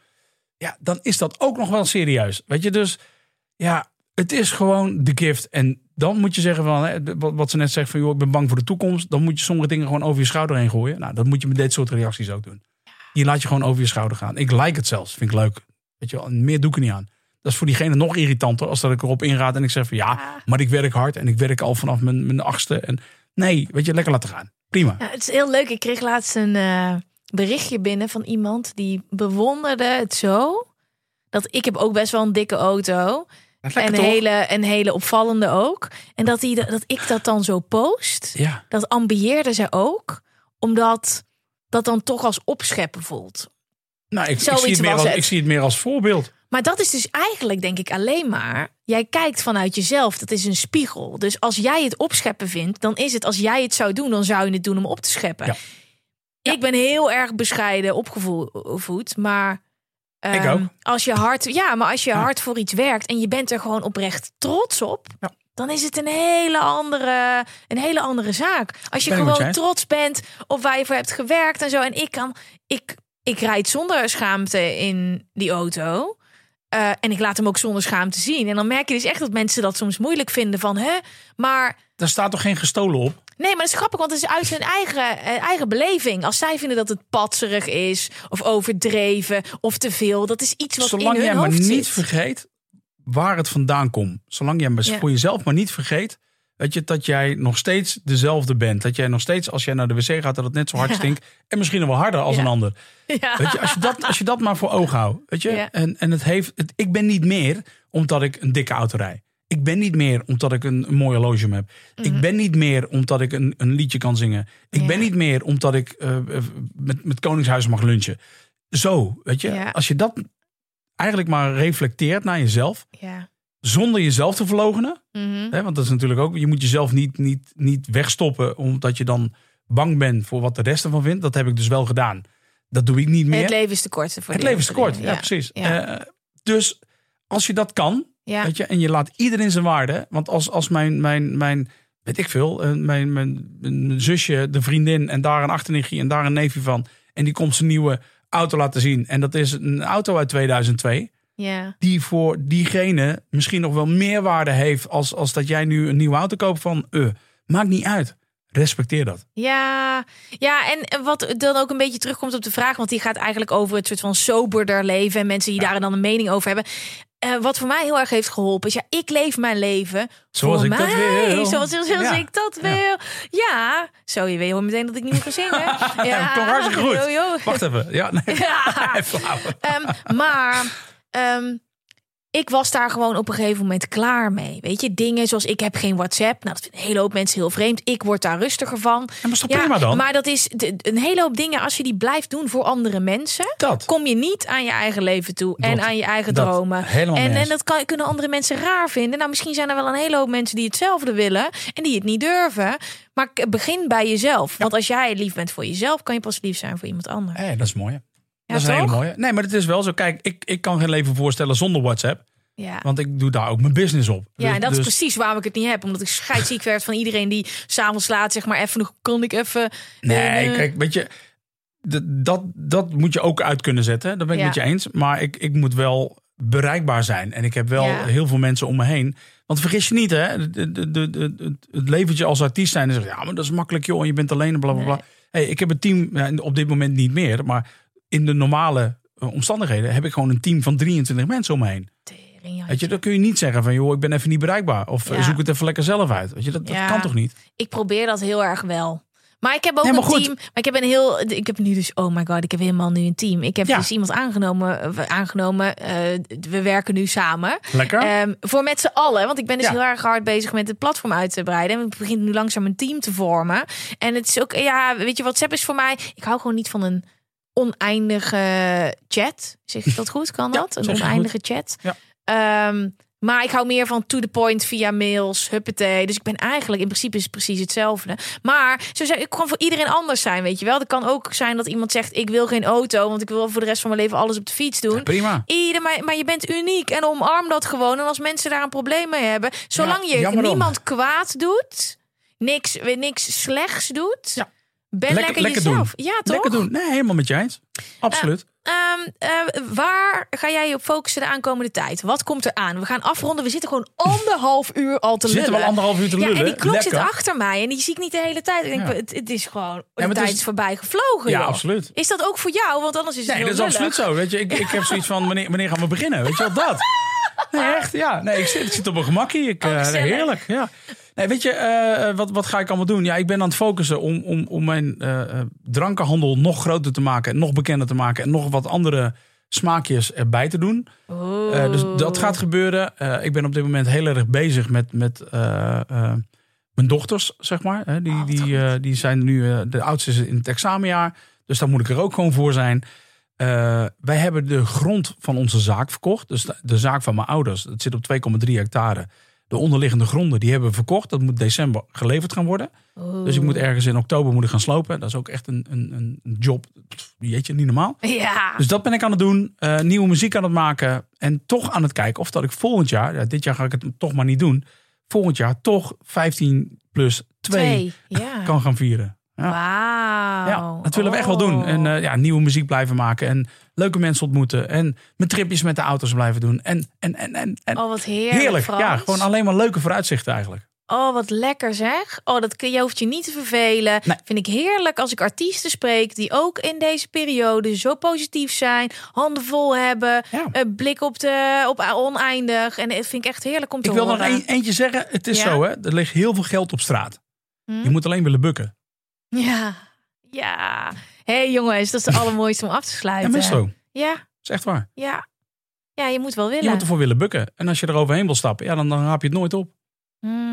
ja, dan is dat ook nog wel serieus. Weet je, dus ja, het is gewoon de gift. En dan moet je zeggen van, hè, wat, ze net zegt van, joh, ik ben bang voor de toekomst. Dan moet je sommige dingen gewoon over je schouder heen gooien. Nou, dat moet je met dit soort reacties ook doen. Je laat je gewoon over je schouder gaan. Ik like het zelfs, vind ik leuk. Weet je wel, meer doe ik er niet aan. Dat is voor diegene nog irritanter als dat ik erop inraad en ik zeg van ja, maar ik werk hard en ik werk al vanaf mijn, mijn achtste. En nee, weet je, lekker laten gaan. Prima. Ja, het is heel leuk. Ik kreeg laatst een eh, berichtje binnen van iemand die bewonderde het zo. Dat ik heb ook best wel een dikke auto. En een hele, een hele opvallende ook. En dat, die, dat ik dat dan zo post. Ja, Dat ambieerde ze ook. Omdat dat dan toch als opscheppen voelt. nou, ik, zie het meer als, het. ik zie het meer als voorbeeld. Maar dat is dus eigenlijk, denk ik, alleen maar. Jij kijkt vanuit jezelf. Dat is een spiegel. Dus als jij het opscheppen vindt, dan is het als jij het zou doen, dan zou je het doen om op te scheppen. Ja. Ik ben heel erg bescheiden opgevoed, maar. Ik ehm, ook. Als je hard, ja, maar als je Ja. hard voor iets werkt en je bent er gewoon oprecht trots op, dan is het een hele andere, een hele andere zaak. Als je Ben gewoon trots bent op waar je voor hebt gewerkt en zo. En ik kan, ik, ik rijd zonder schaamte in die auto. Eh, en ik laat hem ook zonder schaamte zien. En dan merk je dus echt dat mensen dat soms moeilijk vinden van, hè, maar Daar staat toch geen gestolen op? Nee, maar dat is grappig, want het is uit hun eigen, eh, eigen beleving. Als zij vinden dat het patserig is, of overdreven, of te veel, dat is iets wat Zolang in hun jij maar hoofd niet zit. vergeet waar het vandaan komt. Zolang jij maar Ja. voor jezelf maar niet vergeet. Weet je, dat jij nog steeds dezelfde bent. Dat jij nog steeds, als jij naar de wc gaat, dat het net zo hard Ja. stinkt. En misschien nog wel harder als Ja. een ander. Ja. Weet je, als je dat, als je dat maar voor ogen houdt. Weet je? En, en het heeft, het, ik ben niet meer omdat ik een dikke auto rijd. Ik ben niet meer omdat ik een, een mooi horloge heb. Ik ben niet meer omdat ik een, een liedje kan zingen. Ik Mhm. Ben niet meer omdat ik eh, eh, met, met Koningshuis mag lunchen. Zo, weet je. Als je dat eigenlijk maar reflecteert naar jezelf. Ja. Zonder jezelf te verlogenen. Mhm. Want dat is natuurlijk ook, je moet jezelf niet, niet, niet wegstoppen. Omdat je dan bang bent voor wat de rest ervan vindt. Dat heb ik dus wel gedaan. Dat doe ik niet meer. Het leven is te kort. Voor Het leven is te kort, ja, precies. Ja. Eh, dus als je dat kan, Ja. weet je, en je laat iedereen zijn waarde. Want als, als mijn, mijn, mijn, weet ik veel, eh, mijn, mijn, mijn zusje, de vriendin en daar een achternichtje en daar een neefje van. En die komt zijn nieuwe auto laten zien. En dat is een auto uit 2002. Ja. Die voor diegene misschien nog wel meer waarde heeft als, als dat jij nu een nieuwe auto koopt van, eh, maakt niet uit. Respecteer dat. Ja, ja, en wat dan ook een beetje terugkomt op de vraag, want die gaat eigenlijk over het soort van soberder leven en mensen die daar dan een mening over hebben. Eh, wat voor mij heel erg heeft geholpen is, ja, ik leef mijn leven Zoals voor ik dat wil. zoals, zoals Ja. ik dat wil. Ja, zo, je weet hoor meteen dat ik niet meer ga zingen. <laughs> Ja, kom hartstikke goed. Yo, yo. Wacht even. Ja, nee. Ja. <laughs> Ehm, maar ehm, ik was daar gewoon op een gegeven moment klaar mee. Weet je, dingen zoals ik heb geen WhatsApp. Nou, dat vinden een hele hoop mensen heel vreemd. Ik word daar rustiger van. Ja, prima dan? Maar dat is een hele hoop dingen. Als je die blijft doen voor andere mensen, Dat. kom je niet aan je eigen leven toe en aan je eigen Dat. dromen. Helemaal en, en dat kan, kunnen andere mensen raar vinden. Nou, misschien zijn er wel een hele hoop mensen die hetzelfde willen en die het niet durven. Maar begin bij jezelf. Want als jij lief bent voor jezelf, kan je pas lief zijn voor iemand anders. Hé, dat is mooi. Dat is een hele mooie. Nee, maar het is wel zo. Kijk, ik, ik kan geen leven voorstellen zonder WhatsApp. Ja. Want ik doe daar ook mijn business op. Ja, Dus- en dat is dus- precies waarom ik het niet heb. Omdat ik scheidsziek werd van iedereen die s'avonds laat zeg maar even nog kan ik even. Nee, eh, kijk, weet je, dat, dat moet je ook uit kunnen zetten. Dat ben ik Ja. met je eens. Maar ik, ik moet wel bereikbaar zijn. En ik heb wel Ja. heel veel mensen om me heen. Want vergis je niet, hè? De, de, de, het, leventje als artiest zijn. En zeggen, ja, maar dat is makkelijk, joh. en Je bent alleen en bla bla bla. Nee. Hey, ik heb een team, ja, op dit moment niet meer. Maar in de normale eh, omstandigheden heb ik gewoon een team van 23 mensen om me heen. tering. Weet je, dan kun je niet zeggen van, joh, ik ben even niet bereikbaar. Of Ja. zoek het even lekker zelf uit. Weet je, dat, dat Ja. kan toch niet? Ik probeer dat heel erg wel. Maar ik heb ook Nee, een goed. team. Maar ik heb een heel. Ik heb nu dus. Oh my god, ik heb helemaal nu een team. Ik heb Ja. dus iemand aangenomen. eh, aangenomen eh, we werken nu samen. Lekker. Ehm, voor met z'n allen. Want ik ben dus Ja. heel erg hard bezig met het platform uit te breiden. En ik begin nu langzaam een team te vormen. En het is ook. Ja, weet je, WhatsApp is voor mij. Ik hou gewoon niet van een oneindige chat. Zeg ik dat goed? Kan dat? Een oneindige chat. Ja. Ehm, maar ik hou meer van to the point via mails, huppatee. Dus ik ben eigenlijk, in principe is het precies hetzelfde. Maar zo zeg ik kan voor iedereen anders zijn, weet je wel. Het kan ook zijn dat iemand zegt, ik wil geen auto, want ik wil voor de rest van mijn leven alles op de fiets doen. Ja, prima. Ieder, maar, maar je bent uniek en omarm dat gewoon. En als mensen daar een probleem mee hebben, zolang Ja, je niemand kwaad doet, niks, niks slechts doet, Ja. Ben lekker, lekker jezelf. doen. Ja, toch? Lekker doen. Nee, helemaal met je eens. Absoluut. Ehm, eh, waar ga jij je op focussen de aankomende tijd? Wat komt er aan? We gaan afronden. We zitten gewoon <laughs> anderhalf uur al te lullen. Zitten we al anderhalf uur te Ja, lullen? en die klok Lekker. zit achter mij en die zie ik niet de hele tijd. Ik denk, Ja. het, het is gewoon, de tijd is- is voorbij gevlogen. Ja, joh. absoluut. Is dat ook voor jou? Want anders is het Nee, dat is lullig. absoluut zo. Weet je, ik, ik heb zoiets van, wanneer, wanneer gaan we beginnen? Weet je wel, dat. <laughs> Nee, echt, ja. Nee, ik zit, ik zit op een gemakkie. Ik, Oh, eh, heerlijk, ja. Nee, weet je, eh, wat, wat ga ik allemaal doen? Ja, ik ben aan het focussen om, om, om mijn eh, eh, drankenhandel nog groter te maken. En nog bekender te maken. En nog wat andere smaakjes erbij te doen. Eh, dus dat gaat gebeuren. Eh, ik ben op dit moment heel erg bezig met, met eh, eh, mijn dochters, zeg maar. Die, Oh, die, eh, die zijn nu, eh, de oudste is in het examenjaar. Dus daar moet ik er ook gewoon voor zijn. Eh, wij hebben de grond van onze zaak verkocht. Dus de, de zaak van mijn ouders. Dat zit op 2,3 hectare. De onderliggende gronden die hebben we verkocht. Dat moet december geleverd gaan worden. Dus ik moet ergens in oktober moet ik gaan slopen. Dat is ook echt een, een, een job. Pff, Jeetje, niet normaal. Ja. Dus dat ben ik aan het doen. Eh, nieuwe muziek aan het maken. En toch aan het kijken of dat ik volgend jaar, ja, dit jaar ga ik het toch maar niet doen. Volgend jaar toch 15 plus 2 Twee. Ja. kan gaan vieren. Ja. Wauw. Ja, dat willen we echt wel doen. En eh, ja, nieuwe muziek blijven maken. En leuke mensen ontmoeten. En mijn tripjes met de auto's blijven doen. En, en, en, en, en oh, wat heerlijk. heerlijk. Frans. Ja, gewoon alleen maar leuke vooruitzichten eigenlijk. Oh, wat lekker zeg. Oh, dat kun, je hoeft je niet te vervelen. Nee. Vind ik heerlijk als ik artiesten spreek die ook in deze periode zo positief zijn, handen vol hebben, Ja. een blik op de op oneindig. En dat vind ik echt heerlijk om te Ik wil nog horen. een, eentje zeggen. Het is Ja? zo, hè. Er ligt heel veel geld op straat. Hm? Je moet alleen willen bukken. Ja, ja. Hé hey, jongens, dat is de allermooiste om af te Ja, sluiten. is zo. Dat Ja, is echt waar. ja. Ja, je moet wel willen. Je moet ervoor willen bukken. En als je er overheen wil stappen, ja, dan, dan raap je het nooit op.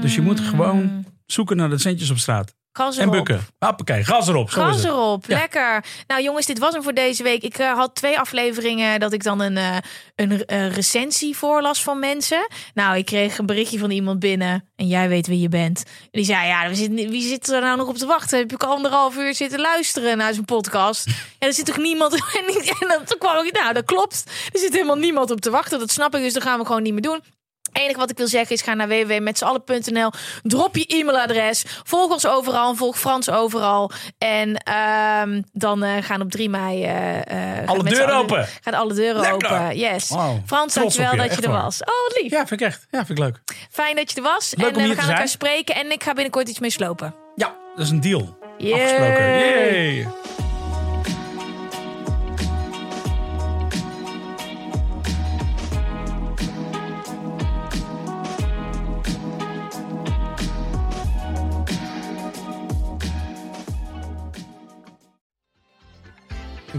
Dus je moet gewoon zoeken naar de centjes op straat. Gas En erop. bukken. Hoppakee, gas erop. Zo is Gas erop, Ja. lekker. Nou jongens, dit was hem voor deze week. Ik eh, had twee afleveringen dat ik dan een, eh, een eh, recensie voorlas van mensen. Nou, ik kreeg een berichtje van iemand binnen. En jij weet wie je bent. Die zei, ja, wie zit er nou nog op te wachten? Heb ik anderhalf uur zitten luisteren naar zijn podcast? En er zit toch niemand... <laughs> En, en dan toen kwam ik, nou, dat klopt. Er zit helemaal niemand op te wachten. Dat snap ik, dus dat gaan we gewoon niet meer doen. Het enige wat ik wil zeggen is ga naar www.metzallen.nl. Drop je e-mailadres. Volg ons overal. Volg Frans overal. En ehm, dan eh, gaan op 3 mei... eh, eh, gaan Alle deuren open. Gaan alle deuren Lekker. open. Yes. Frans, Trots dankjewel je, dat je echt er waar. was. Oh, wat lief. Ja, vind ik echt. Ja, vind ik leuk. Fijn dat je er was. Leuk en om hier we te gaan elkaar zijn. spreken. En ik ga binnenkort iets mee slopen. Ja, Dat is een deal. Yay. Afgesproken. Yay.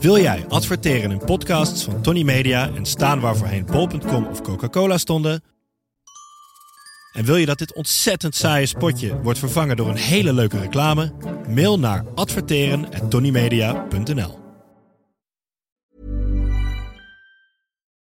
Wil jij adverteren in podcasts van Tony Media en staan waar voorheen of Coca-Cola stonden? En wil je dat dit ontzettend saaie spotje wordt vervangen door een hele leuke reclame? Mail naar adverteren@tonymedia.nl.